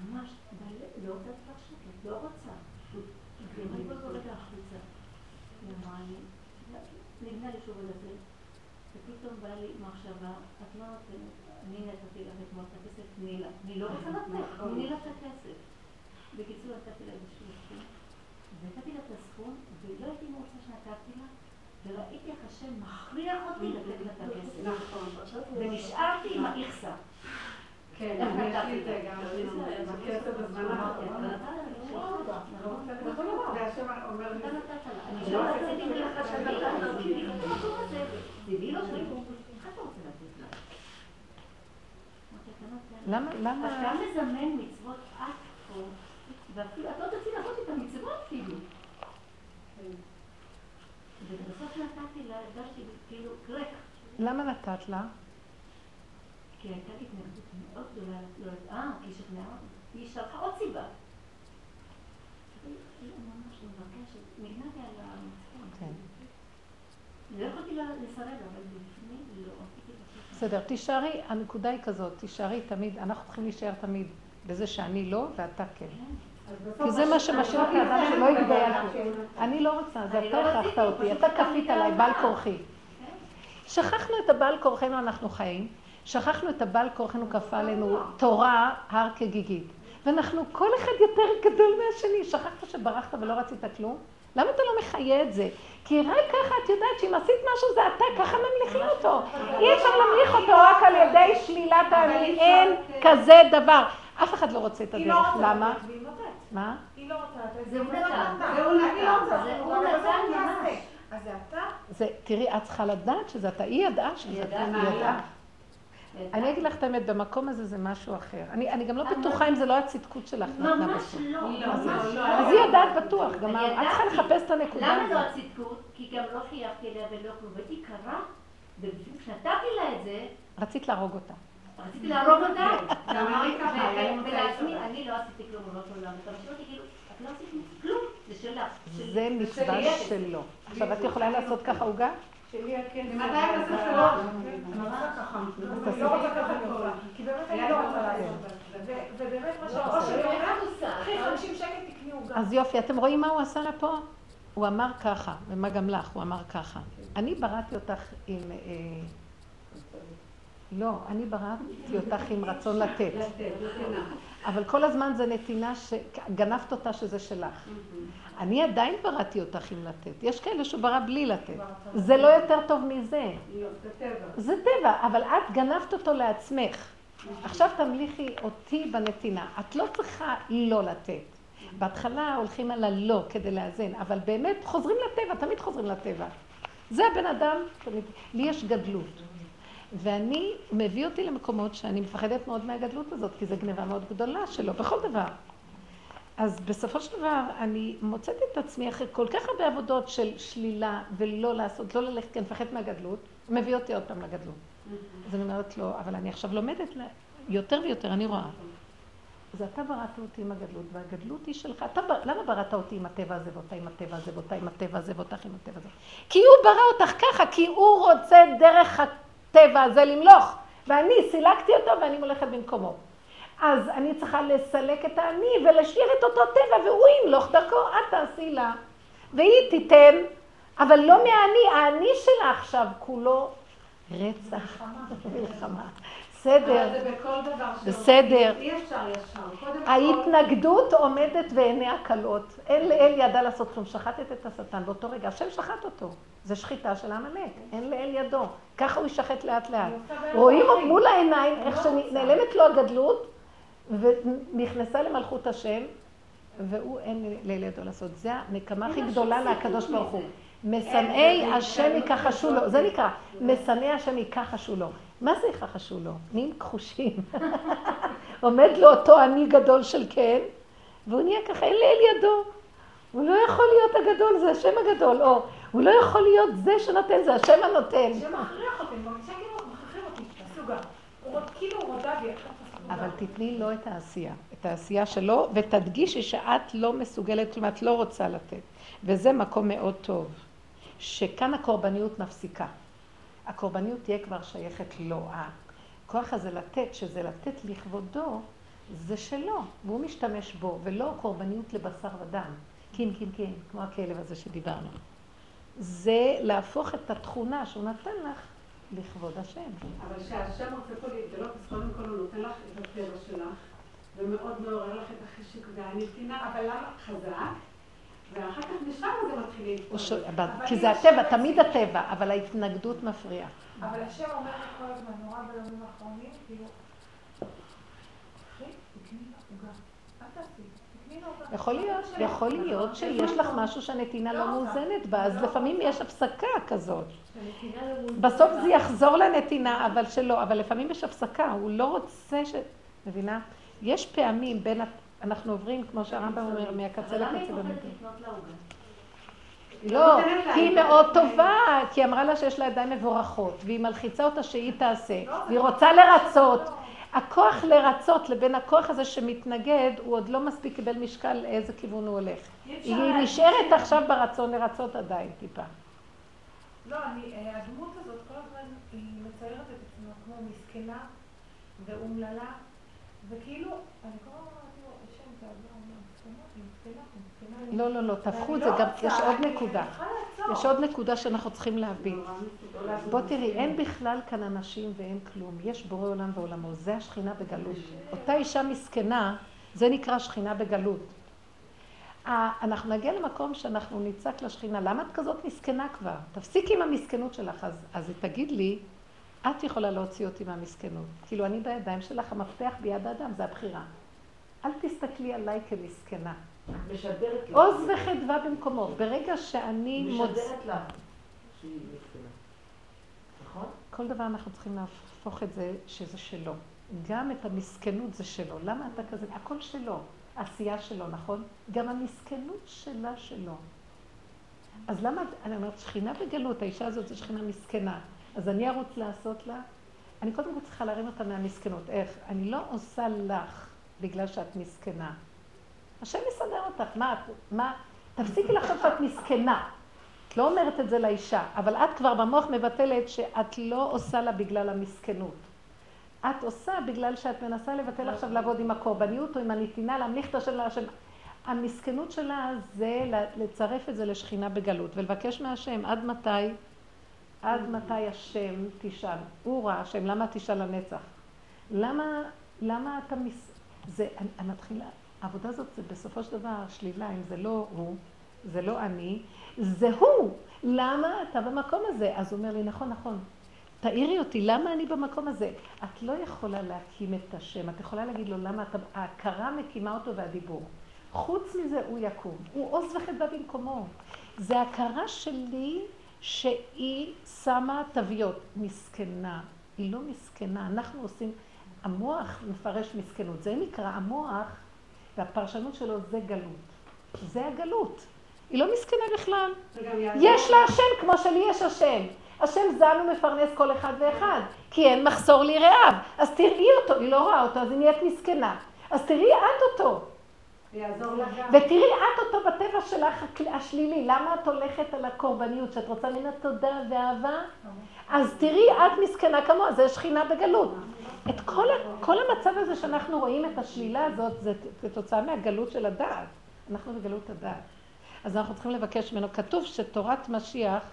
ממש, לא לתת שקט, לא רוצה. היא אמרה לי, בואי בוא רגע החוצה. היא אמרה לי, נבנה לי שוב על הדלת. ופתאום באה לי מחשבה, את לא נותנת, אני נתתי לך אתמול את הכסף, תני לה. אני לא רוצה לתת, תני לה את הכסף. בקיצור, נתתי לה איזשהו סכום, ונתתי לה את הסכום, ולא הייתי מרוצה שנתתי לה, וראיתי איך השם מכריח אותי לתת לה את הכסף. נכון. ונשארתי עם האיכסה. כן, אני יש לי את זה גם הכסף בזמן האחרון. אני לא רוצה. והשם אומר לי. אני לא רציתי לך שאני לא כי הזה, לא שלי. איך אתה רוצה לתת לה? למה, למה, אתה מזמן מצוות את פה, ואפילו את לא תצאי לעשות את המצוות כאילו. ובסוף נתתי לה, הרגשתי כאילו ריק. למה נתת לה? כי הייתה התנגדות מאוד גדולה, לא אה, היא שכנעה אותי. היא שלחה עוד סיבה. המצוות. כן. לא יכולתי לסרב, אבל בפנים לא. בסדר, תישארי, הנקודה היא כזאת, תישארי תמיד, אנחנו צריכים להישאר תמיד בזה שאני לא ואתה כן. כי זה מה שמשאיר את האדם שלא התדייקתי. אני לא רוצה, זה אתה לא הכרחת רציתי, אותי, אתה כפית עליי. בעל כורחי. שכחנו את הבעל כורחנו אנחנו חיים, שכחנו את הבעל כורחנו כפה עלינו תורה הר כגיגית. ואנחנו, כל אחד יותר גדול מהשני. שכחת שברחת ולא רצית כלום? למה אתה לא מחיה את זה? כי רק ככה את יודעת שאם עשית משהו זה אתה, ככה ממליכים אותו. אי אפשר להמליך אותו רק על ידי שלילת האני, אין כזה דבר. אף אחד לא רוצה את לא הדרך, למה? והיא. מה? היא לא רוצה לתת. זה הוא והיא לא נתן. זה הוא אני לא נתן. רוצה. זה הוא אבל נתן ממש. אז זה אתה? זה, תראי, את צריכה לדעת שזה אתה. היא ידעה שזה אתה. היא ידעה. אני אגיד לך את האמת, במקום הזה זה משהו אחר. אני, גם לא בטוחה אם זה לא הצדקות שלך נתנה ממש בסוף. לא, לא, ממש לא, לא. לא. אז היא יודעת בטוח, גם את צריכה. לחפש את הנקודה למה לא. הצדקות? כי גם לא חייבתי אליה ולא כלום, והייתי קרה, ובדיוק כשנתתי לה את זה, רצית להרוג אותה. רציתי להרוג אותה. גם אני ככה, ו- היה לי ו- מוצאי ולעצמי, שבת. אני לא עשיתי כלום, לא. אתה משאיר אותי כאילו, את לא עשית כלום, זה שלך. זה מצווה. שלו. עכשיו, את יכולה לעשות ככה עוגה? שלי הכסף. ממתי ממתי לא? אני לא רוצה ככה אני עושה. כי באמת אני לא רוצה לעשות. ו- ובאמת מה ש... או שבאמת, קחי 50 שקל תקני עוגה. אז יופי, אתם רואים מה הוא עשה לה פה? הוא אמר ככה, ומה גם לך, הוא אמר ככה. אני בראתי אותך עם... לא, אני בראתי אותך עם רצון לתת. אבל כל הזמן זה נתינה שגנבת אותה שזה שלך. אני עדיין בראתי אותך עם לתת. יש כאלה שהוא ברא בלי לתת. זה לא יותר טוב מזה. זה טבע. זה טבע, אבל את גנבת אותו לעצמך. עכשיו תמליכי אותי בנתינה. את לא צריכה לא לתת. בהתחלה הולכים על הלא כדי לאזן, אבל באמת חוזרים לטבע, תמיד חוזרים לטבע. זה הבן אדם. לי יש גדלות. ואני, מביא אותי למקומות שאני מפחדת מאוד מהגדלות הזאת, כי זו גניבה מאוד גדולה שלו, בכל דבר. אז בסופו של דבר, אני מוצאת את עצמי אחרי כל כך הרבה עבודות של שלילה ולא לעשות, לא ללכת, כי אני מפחדת מהגדלות, מביא אותי עוד פעם לגדלות. אז אני אומרת לו, אבל אני עכשיו לומדת יותר ויותר, אני רואה. אז אתה בראת אותי עם הגדלות, והגדלות היא שלך. אתה, למה בראת אותי עם הטבע הזה, ואותה עם הטבע הזה, ואותה עם הטבע הזה, ואותך עם הטבע הזה? כי הוא ברא אותך ככה, כי הוא רוצה דרך הטבע הזה למלוך. ואני סילקתי אותו ואני הולכת במקומו. אז אני צריכה לסלק את האני ולהשאיר את אותו טבע, והוא ימלוך דרכו, את תעשי לה. והיא תיתן, אבל לא מהאני, האני שלה עכשיו כולו רצח, מלחמה. בסדר. אבל זה בכל דבר שעושים. בסדר. אי אפשר ישר. ההתנגדות עומדת ועיניה כלות. אין לאל ידע לעשות כלום. שחטת את השטן באותו רגע. השם שחט אותו. זה שחיטה של העמלק. אין לאל ידו. ככה הוא יישחט לאט לאט. רואים מול העיניים איך שנעלמת לו הגדלות ונכנסה למלכות השם, והוא אין לאל ידו לעשות. זה הנקמה הכי גדולה לקדוש ברוך הוא. משנאי השם יכחשו לו. זה נקרא, משנאי השם יכחשו לו. מה זה יכחשו לו? נהיים כחושים. עומד לו אותו אני גדול של כן, והוא נהיה ככה, אין לאל ידו. הוא לא יכול להיות הגדול, זה השם הגדול. או, הוא לא יכול להיות זה שנותן, זה השם הנותן. אותי, אני מרגישה כאילו מכריחים אותי, גם. הוא עוד- כאילו הוא רודה בי. אבל תתני לו את העשייה, את העשייה שלו, ותדגישי שאת לא מסוגלת, כלומר, את לא רוצה לתת. וזה מקום מאוד טוב, שכאן הקורבניות מפסיקה. הקורבניות תהיה כבר שייכת לו. הכוח הזה לתת, שזה לתת לכבודו, זה שלו, והוא משתמש בו, ולא קורבניות לבשר ודם. קים, קים, קים, כמו הכלב הזה שדיברנו. זה להפוך את התכונה שהוא נתן לך לכבוד השם. אבל כשהשם רוצה פה להתגלות, אז קודם כל הוא נותן לך את הטבע שלך, ומאוד מעורר לך את החישיק והנתינה, אבל למה חזק? ואחר כך משם זה מתחיל להתפרק. כי זה הטבע, תמיד הטבע, אבל ההתנגדות מפריעה. אבל השם אומר לי כל הזמן, נורא בימים האחרונים, כאילו, אחי, תקני לה עוגה. אל תעשי. יכול להיות, שלך. יכול להיות שיש לך משהו שהנתינה לא לא. מאוזנת בה, אז לא לפעמים. יש הפסקה כזאת. לא. בסוף זה יחזור לנתינה, אבל שלא, אבל לפעמים יש הפסקה, הוא לא רוצה ש... מבינה? יש פעמים בין, אנחנו עוברים, כמו שהרמב"ם אומר, מהקצה אבל למה היא לקצה פוחדת במדינה. לפנות לעוגה? לא, כי היא מאוד. טובה, כי היא אמרה לה שיש לה ידיים מבורכות, והיא מלחיצה אותה שהיא תעשה, לא, והיא לא רוצה מה לרצות. לא. הכוח לרצות לבין הכוח הזה שמתנגד, הוא עוד לא מספיק קיבל משקל לאיזה כיוון הוא הולך. היא נשארת עכשיו ברצון לרצות עדיין טיפה. לא, אה, הדמות הזאת כל הזמן היא מציירת את עצמה כמו מסכנה ואומללה, וכאילו, אני כל הזמן אומרת לו, השם תעזור, אני מסכנה, היא מסכנה, היא מסכנה. לא, לא, לא, תהפכו את זה, לא גם רוצה, יש עוד נקודה. יש עוד נקודה שאנחנו צריכים להבין. נורא בוא תראי, אין בכלל כאן אנשים ואין כלום. יש בורא עולם ועולמו, זה השכינה בגלות. אותה אישה מסכנה, זה נקרא שכינה בגלות. ה- אנחנו נגיע למקום שאנחנו נצעק לשכינה, למה את כזאת מסכנה כבר? תפסיקי עם המסכנות שלך. אז, אז תגיד לי, את יכולה להוציא אותי מהמסכנות. כאילו, אני בידיים שלך, המפתח ביד האדם, זה הבחירה. אל תסתכלי עליי כמסכנה. משדרת לך. עוז וחדווה במקומו. ברגע שאני מוצ... משדרת לך מסכנה. נכון? כל דבר אנחנו צריכים להפוך את זה שזה שלו. גם את המסכנות זה שלו. למה אתה כזה? הכל שלו. העשייה שלו, נכון? גם המסכנות שלה שלו. אז למה, אני אומרת, שכינה בגלות, האישה הזאת זו שכינה מסכנה. אז אני ארוץ לעשות לה? אני קודם כל צריכה להרים אותה מהמסכנות. איך? אני לא עושה לך בגלל שאת מסכנה. השם יסדר אותך. מה מה, תפסיקי לחשוב שאת מסכנה. את לא אומרת את זה לאישה, אבל את כבר במוח מבטלת שאת לא עושה לה בגלל המסכנות. את עושה בגלל שאת מנסה לבטל עכשיו לעבוד עם הקורבניות או עם הנתינה, להמליך את השם להשם. המסכנות שלה זה לצרף את זה לשכינה בגלות ולבקש מהשם עד מתי, עד מתי השם תשאל. הוא ראה השם, למה תשאל לנצח? למה, למה אתה מס... זה, אני, אני מתחילה, העבודה הזאת זה בסופו של דבר שלילה, אם זה לא הוא, זה לא אני, זה הוא. למה אתה במקום הזה? אז הוא אומר לי, נכון, נכון. תאירי אותי, למה אני במקום הזה? את לא יכולה להקים את השם, את יכולה להגיד לו למה אתה... ההכרה מקימה אותו והדיבור. חוץ מזה הוא יקום. הוא עוז וחדווה במקומו. זה הכרה שלי שהיא שמה תוויות. מסכנה. היא לא מסכנה. אנחנו עושים... המוח מפרש מסכנות. זה נקרא המוח, והפרשנות שלו זה גלות. זה הגלות. היא לא מסכנה בכלל. יש לה השם כמו שלי יש השם. השם זן ומפרנס כל אחד ואחד, כי אין מחסור ליראיו. אז תראי אותו, היא לא רואה אותו, אז היא נהיית מסכנה. אז תראי את אותו. ותראי את אותו בטבע שלך השלילי. למה את הולכת על הקורבניות, שאת רוצה מן התודה ואהבה? אז תראי את מסכנה כמוה, זה שכינה בגלות. את כל, ה- כל המצב הזה שאנחנו רואים את השלילה הזאת, זה כתוצאה מהגלות של הדעת. אנחנו בגלות הדעת. אז אנחנו צריכים לבקש ממנו. כתוב שתורת משיח,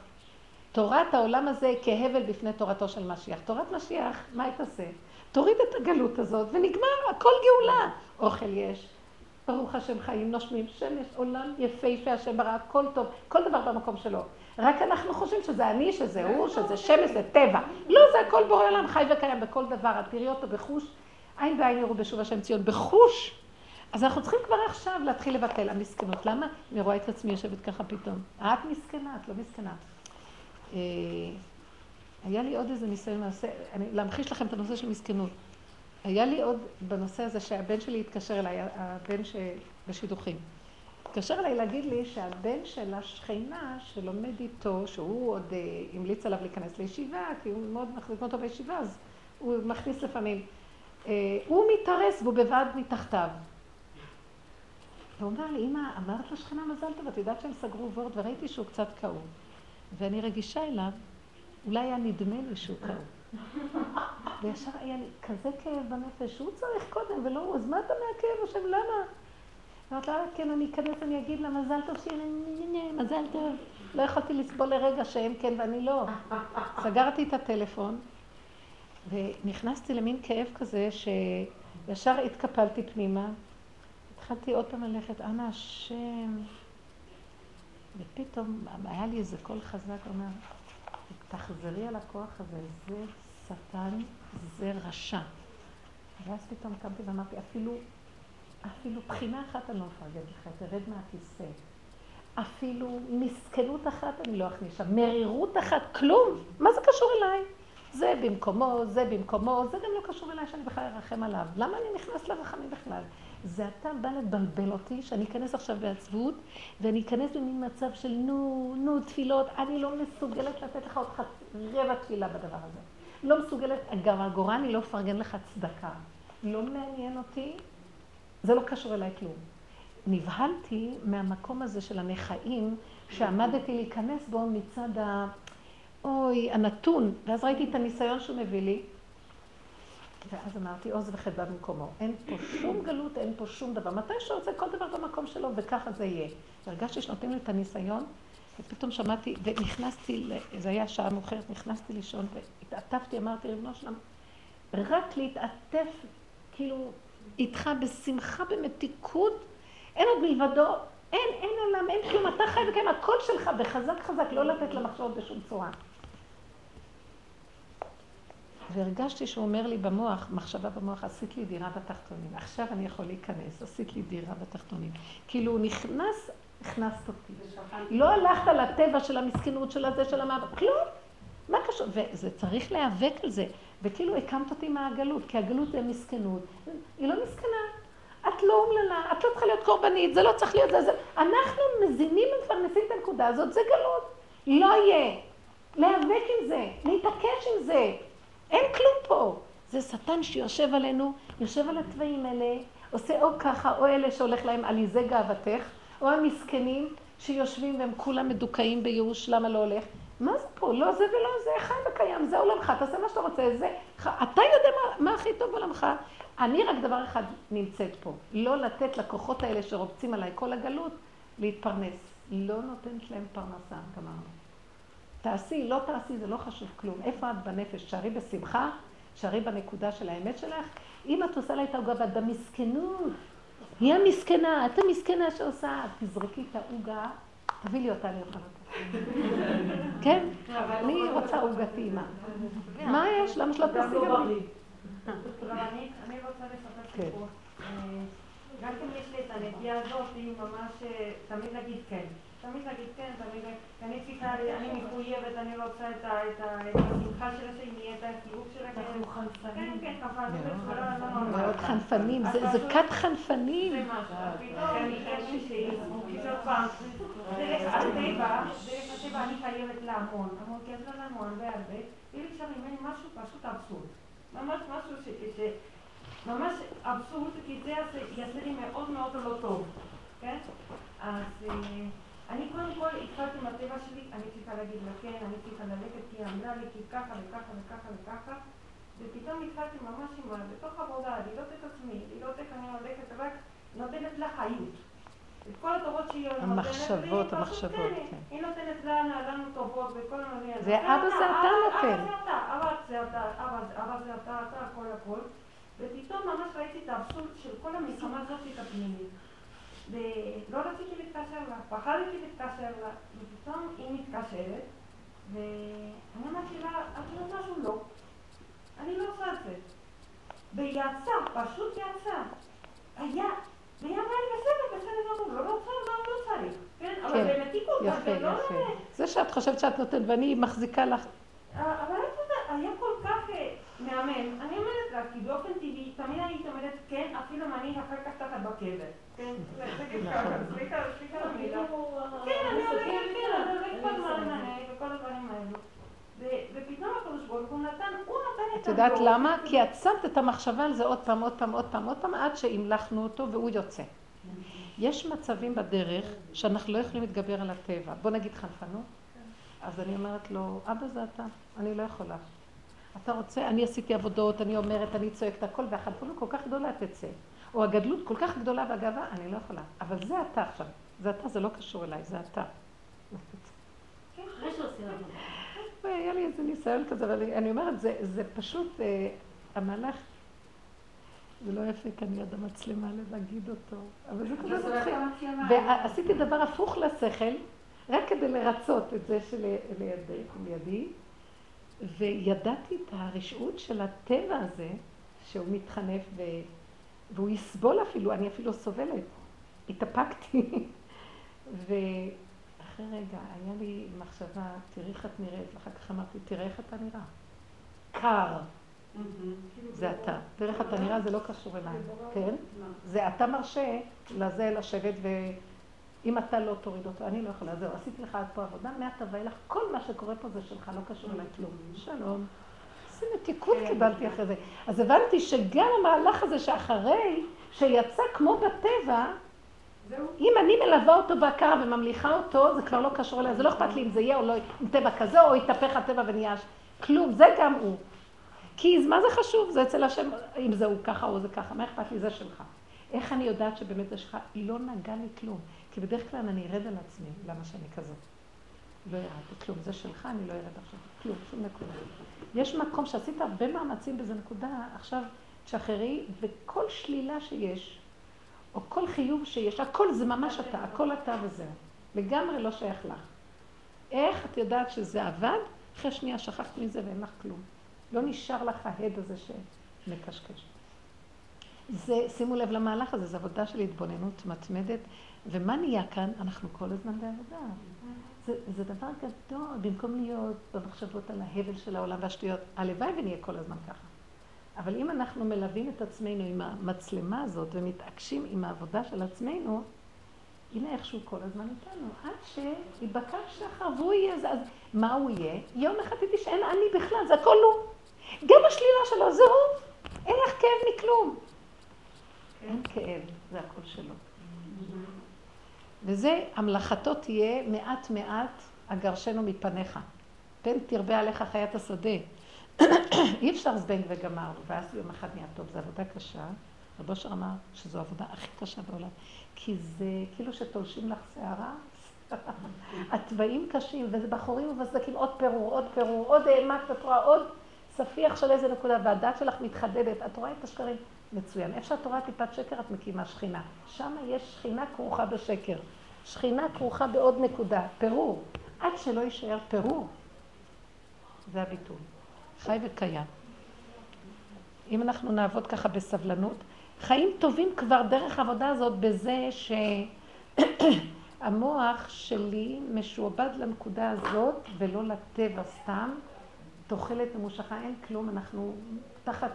תורת העולם הזה כהבל בפני תורתו של משיח. תורת משיח, מה היא תעשה? תוריד את הגלות הזאת ונגמר, הכל גאולה. אוכל יש, ברוך השם חיים, נושמים, שמש, עולם יפהפה, השם ברא, הכל טוב, כל דבר במקום שלו. רק אנחנו חושבים שזה אני, שזה הוא, שזה שמש, זה טבע. לא, זה הכל בורא עולם, חי וקיים בכל דבר. את תראי אותו בחוש, עין בעין יראו בשוב השם ציון, בחוש. אז אנחנו צריכים כבר עכשיו להתחיל לבטל המסכנות. למה? אני רואה את עצמי יושבת ככה פתאום. את מסכנה, את לא מסכנה. אה, היה לי עוד איזה ניסיון מעשה, להמחיש לכם את הנושא של מסכנות. היה לי עוד בנושא הזה שהבן שלי התקשר אליי, הבן ש... התקשר אליי להגיד לי שהבן של השכנה שלומד איתו, שהוא עוד אה, המליץ עליו להיכנס לישיבה, כי הוא מאוד מחזיק אותו בישיבה, אז הוא מכניס לפעמים. אה, הוא מתארס והוא בוועד מתחתיו. והוא אומר לי, אמא, אמרת לשכנה מזל טוב, את יודעת שהם סגרו וורד, וראיתי שהוא קצת כאוב. ואני רגישה אליו, אולי היה נדמה לי שהוא כאוב. וישר היה לי כזה כאב בנפש, שהוא צריך קודם ולא הוא, אז מה אתה מהכאב השם, למה? אמרתי לה, כן, אני אכנס, אני אגיד לה, מזל טוב לה, מזל טוב. לא יכולתי לסבול לרגע שהם כן ואני לא. סגרתי את הטלפון, ונכנסתי למין כאב כזה, שישר התקפלתי פנימה. התחלתי עוד פעם ללכת, אנא השם. ופתאום היה לי איזה קול חזק, אומר, תחזרי על הכוח הזה, זה שטן, זה רשע. ואז פתאום קמתי ואמרתי, אפילו, אפילו בחינה אחת אני לא מפרגנת לך, תרד מהכיסא. אפילו מסכנות אחת אני לא אכניס שם, מרירות אחת, כלום. מה זה קשור אליי? זה במקומו, זה במקומו, זה גם לא קשור אליי שאני בכלל ארחם עליו. למה אני נכנס לרחמים בכלל? זה אתה בא לבלבל אותי, שאני אכנס עכשיו בעצבות, ואני אכנס במין מצב של נו, נו, תפילות, אני לא מסוגלת לתת לך עוד חצי, רבע תפילה בדבר הזה. לא מסוגלת, גם הגורל אני לא אפרגן לך צדקה. לא מעניין אותי, זה לא קשור אליי כלום. נבהלתי מהמקום הזה של הנכאים, שעמדתי להיכנס בו מצד ה... אוי, הנתון. ואז ראיתי את הניסיון שהוא מביא לי, ואז אמרתי, עוז וחדווה במקומו. אין פה שום גלות, אין פה שום דבר. מתי שרוצה כל דבר במקום שלו, וככה זה יהיה. הרגשתי שנותנים לי את הניסיון, ופתאום שמעתי, ונכנסתי, זה היה שעה מאוחרת, נכנסתי לישון, והתעטפתי, אמרתי, ריבונו שלם, רק להתעטף, כאילו, איתך בשמחה, במתיקות, אין עוד מלבדו, אין, אין עולם, אין כלום, אתה חי וקיים, הכל שלך, וחזק חזק, לא לתת למחשבות בשום צורה. והרגשתי שהוא אומר לי במוח, מחשבה במוח, עשית לי דירה בתחתונים. עכשיו אני יכול להיכנס, עשית לי דירה בתחתונים. כאילו הוא נכנס, הכנסת אותי. לא הלכת לטבע של המסכנות, של הזה, של המאבק, כלום. מה קשור? וזה צריך להיאבק על זה. וכאילו הקמת אותי מהגלות, כי הגלות זה מסכנות. היא לא מסכנה. את לא אומללה, את לא צריכה להיות קורבנית, זה לא צריך להיות זה, זה. אנחנו מזינים ומפרנסים את הנקודה הזאת, זה גלות. לא יהיה. להיאבק עם זה, להתעקש עם זה. אין כלום פה. זה שטן שיושב עלינו, יושב על התוואים האלה, עושה או ככה, או אלה שהולך להם עליזי גאוותך, או המסכנים שיושבים והם כולם מדוכאים בייאוש, למה לא הולך? מה זה פה? לא זה ולא זה, חי וקיים, זה עולמך, תעשה מה שאתה רוצה, זה... אתה יודע מה, מה הכי טוב בעולמך. אני רק דבר אחד נמצאת פה, לא לתת לכוחות האלה שרובצים עליי כל הגלות, להתפרנס. לא נותנת להם פרנסה, גמרנו. תעשי, לא תעשי, זה לא חשוב כלום. איפה את בנפש? שערי בשמחה, שערי בנקודה של האמת שלך. אם את עושה לה את העוגה ואת במסכנות, היא המסכנה, את המסכנה שעושה, תזרקי את העוגה, תביא לי אותה לאכול אותה. כן? אני רוצה עוגה טעימה. מה יש? למה שלא תעשי גם לי? אני רוצה לספר כן. סיפור. אה, גם כן יש לי את הנטייה הזאת, היא ממש אה, תמיד להגיד כן. תמיד להגיד כן, תמיד להגיד, אני צריכה, אני מחויבת, אני רוצה את השמחה של השני, את החיוך של הכן. אנחנו חנפנים. כן, כן, חנפנים. לא, לא, לא, לא. מאוד חנפנים, זה זה כת זה חנפנים. משהו. פתאום יש מישהי, פתאום פעם, דרך הטבע, דרך הטבע אני חייבת להמון, המון כסף להמון והרבה, היא ביקשה ממני משהו פשוט אבסורד. ממש משהו ש... ש- ממש אבסורד, כי זה יעשה- לי מאוד מאוד לא טוב, כן? אז אה, אני קודם כל התחלתי עם הטבע שלי, אני צריכה להגיד לה כן, אני צריכה ללכת, כי היא אמרה לי, כי ככה וככה וככה וככה, ופתאום התחלתי ממש עם. בתוך עבודה, לראות את עצמי, לראות איך אני הולכת, רק נותנת לה חיות. את כל הטובות שהיא המחשבות, המחשבות, כן, כן. היא נותנת לנו, לנו טובות וכל מיני... זה אבא זה אתה נותן. אבא זה אתה, אבא זה אתה, אתה, הכל הכל. ופתאום ממש ראיתי את האבסורד של כל המלחמה הזאת הפנימית. ולא רציתי להתקשר לה, פחדתי להתקשר לה, ופתאום היא מתקשרת, ואני אמרתי לה, את יודעת משהו? לא. אני לא עושה את זה. ויצא, פשוט יצא. היה, והיא אמרה לי, בסדר, בסדר, גמור, לא רוצה, לא, לא צריך. כן, אבל כן, במתיקות, יפה, אבל לא... יפה. זה שאת חושבת שאת נותנת ואני מחזיקה לך, אבל את יודעת, היה כל כך מהמם. אני אומרת לך, כי באופן טבעי, תמיד הייתי אומרת כן, אפילו אם אני אחר כך תחת בקבר. כן, זה זה ככה, סליחה, סליחה על המילה. כן, אני הולכת, כן, אני הולכת כל הזמן למענה וכל הדברים האלו. ופתאום הקדוש ברוך הוא נתן, הוא נתן את את יודעת. למה? כי את שמת את המחשבה על זה עוד פעם, עוד פעם, עוד פעם, עוד פעם, עד שהמלכנו אותו והוא יוצא. יש מצבים בדרך שאנחנו לא יכולים להתגבר על הטבע. בוא נגיד חנפנות. אז אני אומרת לו, אבא זה אתה, אני לא יכולה. אתה רוצה, אני עשיתי עבודות, אני אומרת, אני צועקת הכל, והחנפנות כל כך גדולה תצא. או הגדלות כל כך גדולה והגאווה, אני לא יכולה. אבל זה אתה עכשיו. זה אתה, זה לא קשור אליי, זה אתה. אחרי שעושים עבודה. היה לי איזה ניסיון כזה, אבל אני אומרת, זה, זה פשוט, אה, המהלך, זה לא יפה כאן ליד המצלמה להגיד אותו, אבל זה כזה מצחיק. ועשיתי דבר הפוך לשכל, רק כדי לרצות את זה שלידי, לידי, וידעתי את הרשעות של הטבע הזה, שהוא מתחנף ו... והוא יסבול אפילו, אני אפילו סובלת. התאפקתי, ואחרי רגע היה לי מחשבה, תראי איך את נראית, ואחר כך אמרתי, תראה איך אתה נראה. קר, זה אתה. תראה איך אתה נראה, זה לא קשור אליי, כן? זה אתה מרשה לזה לשבת ואם אתה לא תוריד אותו, אני לא יכולה, זהו, עשיתי לך עד פה עבודה, מעתה ואילך, כל מה שקורה פה זה שלך, לא קשור אליי כלום. שלום. איזה מתיקות קיבלתי אחרי זה. אז הבנתי שגם המהלך הזה שאחרי, שיצא כמו בטבע. אם אני מלווה אותו בהכרה וממליכה אותו, זה כבר לא קשור אליה, זה לא אכפת לי אם זה יהיה או לא, אם טבע כזה או יתהפך הטבע ונהיה כלום, זה גם הוא. כי מה זה חשוב? זה אצל השם, אם זה הוא ככה או זה ככה, מה אכפת לי? זה שלך. איך אני יודעת שבאמת זה שלך? לא נגע לי כלום. כי בדרך כלל אני ארד על עצמי, למה שאני כזאת. לא ירדתי כלום, זה שלך, אני לא ארד עכשיו. כלום, שום נקודה. יש מקום שעשית הרבה מאמצים באיזה נקודה, עכשיו תשחררי, וכל שלילה שיש, או כל חיוב שיש, הכל זה ממש אתה, הכל אתה וזהו. לגמרי לא שייך לך. איך את יודעת שזה עבד? אחרי שנייה שכחת מזה ואין לך כלום. לא נשאר לך ההד הזה שמקשקש. זה, שימו לב למהלך הזה, זו עבודה של התבוננות מתמדת. ומה נהיה כאן? אנחנו כל הזמן בעבודה. זה, זה דבר גדול, במקום להיות במחשבות על ההבל של העולם והשטויות. הלוואי ונהיה כל הזמן ככה. אבל אם אנחנו מלווים את עצמנו עם המצלמה הזאת ומתעקשים עם העבודה של עצמנו, הנה איכשהו כל הזמן איתנו, עד שיבקע שחר והוא יהיה זה, אז מה הוא יהיה? יום אחד תדעי שאין אני בכלל, זה הכל הוא. גם השלילה שלו זה הוא. אין לך כאב מכלום. אין כאב, זה הכל שלו. וזה, המלאכתו תהיה מעט מעט אגרשנו מפניך. פן תרבה עליך חיית השדה. אי אפשר זבנג וגמרנו, ואז יום אחד נהיה טוב. זו עבודה קשה. רב אושר אמר שזו העבודה הכי קשה בעולם. כי זה כאילו שתולשים לך שערה, התוואים קשים, וזה בחורים ובסדקים, עוד פירור, עוד פירור, עוד אימת, את רואה עוד ספיח של איזה נקודה, והדת שלך מתחדדת. את רואה את השקרים? מצוין. איפה שאת רואה טיפת שקר, את מקימה שכינה. שם יש שכינה כרוכה בשקר. שכינה כרוכה בעוד נקודה, פירור. עד שלא יישאר פירור. זה הביטוי. חי וקיים. אם אנחנו נעבוד ככה בסבלנות, חיים טובים כבר דרך העבודה הזאת בזה שהמוח שלי משועבד לנקודה הזאת ולא לטבע סתם. תוחלת ממושכה, אין כלום, אנחנו תחת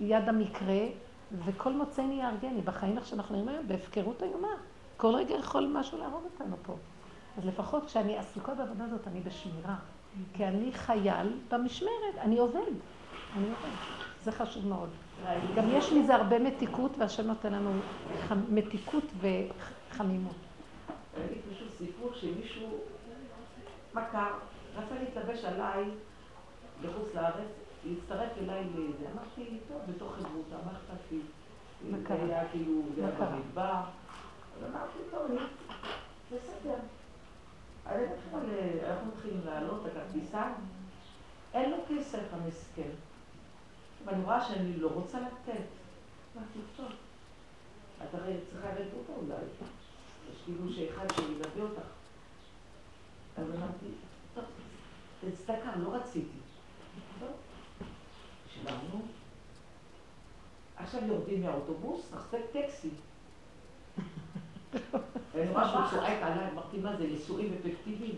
יד המקרה, וכל מוצא נהיה ארגני. בחיים איך שאנחנו נראים היום, בהפקרות איומה. כל רגע יכול משהו להרוג אותנו פה. אז לפחות כשאני עסוקה בעבודה הזאת, אני בשמירה. כי אני חייל במשמרת, אני עובד. אני עובד. זה חשוב מאוד. גם יש מזה הרבה מתיקות, והשם נותן לנו מתיקות וחמימות. ראיתי פשוט סיפור שמישהו מכר, רצה להתלבש עליי בחוץ לארץ, להצטרף אליי לזה. אמרתי, טוב, בתוך חברותה, מה אכפת לי? זה? היה כאילו, זה היה? במדבר. אמרתי, טוב, בסדר. אז אנחנו אנחנו מתחילים לעלות את הכרטיסה, אין לו כסף המסכן. ואני רואה שאני לא רוצה לתת. אמרתי, טוב, את הרי צריכה רבותה אולי. יש כאילו שאחד שילווה אותך. אז אמרתי, טוב, צדקה, לא רציתי. טוב, שילמנו. עכשיו יורדים מהאוטובוס, נחזק טקסי. ואני רואה שהוא צועק עליי, אמרתי, מה זה, נישואים אפקטיביים?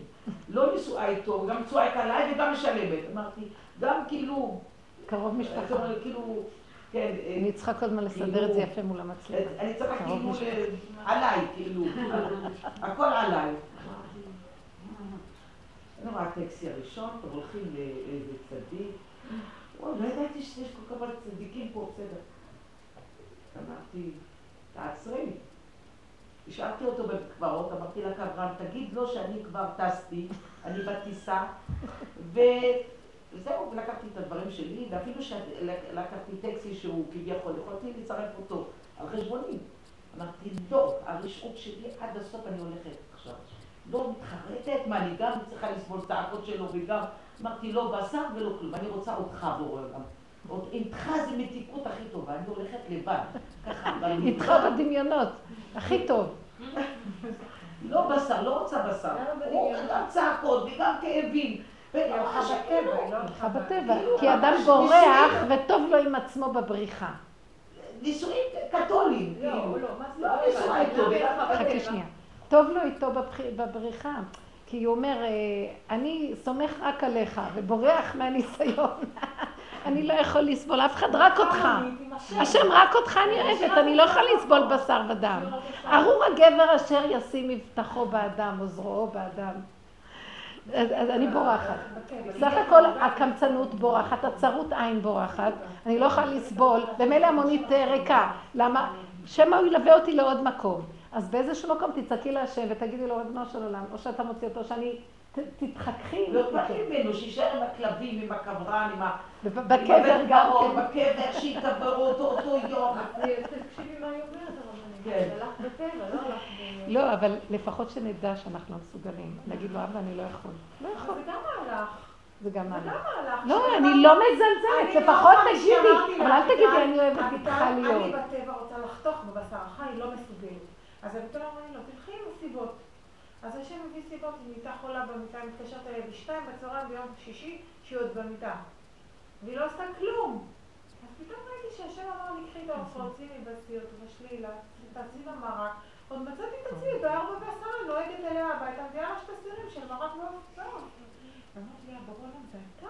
לא נשואה איתו, גם צועק עליי וגם משלמת. אמרתי, גם כאילו, קרוב משפחה. כאילו, כן, אה, אני צריכה כל הזמן לסדר את זה יפה מול המצלמה. אני צריכה כאילו. ל- עליי, כאילו, הכל עליי. אני רואה הטקסי הראשון, אתם הולכים לאיזה צדיק. וואי, לא ידעתי שיש כל כך הרבה צדיקים פה, בסדר. אמרתי, תעצרי. השארתי אותו בקברות, אמרתי לקברן, תגיד לו שאני כבר טסתי, אני בטיסה, וזהו, ולקחתי את הדברים שלי, ואפילו שלקחתי טקסי שהוא כביכול, יכולתי לצרף אותו על חשבוני. אמרתי, לא, הרשעות שלי עד הסוף אני הולכת עכשיו. לא מתחרטת, מה, אני גם צריכה לסבול צעקות שלו וגם, אמרתי, לא בשר ולא כלום, אני רוצה אותך בורא עולם. איתך זה מתיקות הכי טובה, אני הולכת לבד. ככה, איתך בדמיונות, הכי טוב. לא בשר, לא רוצה בשר. הוא גם צעקות וגם כאבים. הלכה בטבע. כי אדם בורח וטוב לו עם עצמו בבריחה. נישואים קתולים, כאילו. לא, לא, מה זה? לא נשואה איתו. חכי שנייה. טוב לו איתו בבריחה. כי הוא אומר, אה, אני סומך רק עליך ובורח מהניסיון. אני לא יכול לסבול אף אחד, רק אותך. השם, רק אותך אני אוהבת, אני לא יכולה לסבול בשר ודם. ארור הגבר אשר ישים מבטחו באדם, או זרועו באדם. אז, אז אני בורחת. סך הכל הקמצנות בורחת, הצרות עין בורחת, אני לא יכולה לסבול, ומילא המונית אה, ריקה. למה? שמא הוא ילווה אותי לעוד מקום. אז באיזשהו מקום תצעקי להשם ותגידי לו, ריבונו של עולם, או שאתה מוציא אותו, שאני... תתחככי. לא לי ממנו, שיישאר עם הכלבים, עם הקברן, עם ה... בקבר גם כן. בקבר, שיקברו אותו אותו יום. תקשיבי מה היא אומרת, הרבנית. כן. הלך בטבע, לא הלך ב... לא, אבל לפחות שנדע שאנחנו לא מסוגלים. נגיד לו, אבא, אני לא יכול. לא יכול. זה גם מהלך. זה גם מהלך. לא, אני לא מזלזלת, אני לפחות לא פעם תגידי, אבל אל תגידי, אני אוהבת איתך להיות. אני בטבע רוצה לחתוך בבשר החי, היא לא מסוגלת. אז אביטל אמרה לי, לא, תלכי עם הסיבות. אז השם מביא סיבות, היא נהייתה חולה במיטה, היא מתקשרת אליי בשתיים בצהריים ביום שישי, שהיא עוד במיטה. והיא לא עשתה כלום. אז פתאום ראיתי שהשם אמר לי, קחי את העופות, שימי בסיר, תבשלי לה, תעשי לה מרק. עוד מצאתי את עצמי בארבע בעשרה, נוהגת אליה הביתה, מביאה לה שתי סירים של מרק ועופות. אמרתי לה, זה אתה.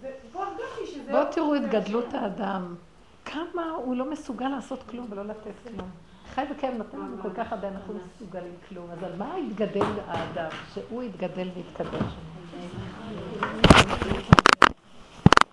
זה- שזה... בואו תראו את גדלות. האדם. כמה הוא לא מסוגל לעשות כלום ולא לתת כלום. חי וקיים נותן לנו כל כך הרבה, אנחנו לא מסוגלים כלום. אז על מה יתגדל האדם? שהוא יתגדל ויתקדש.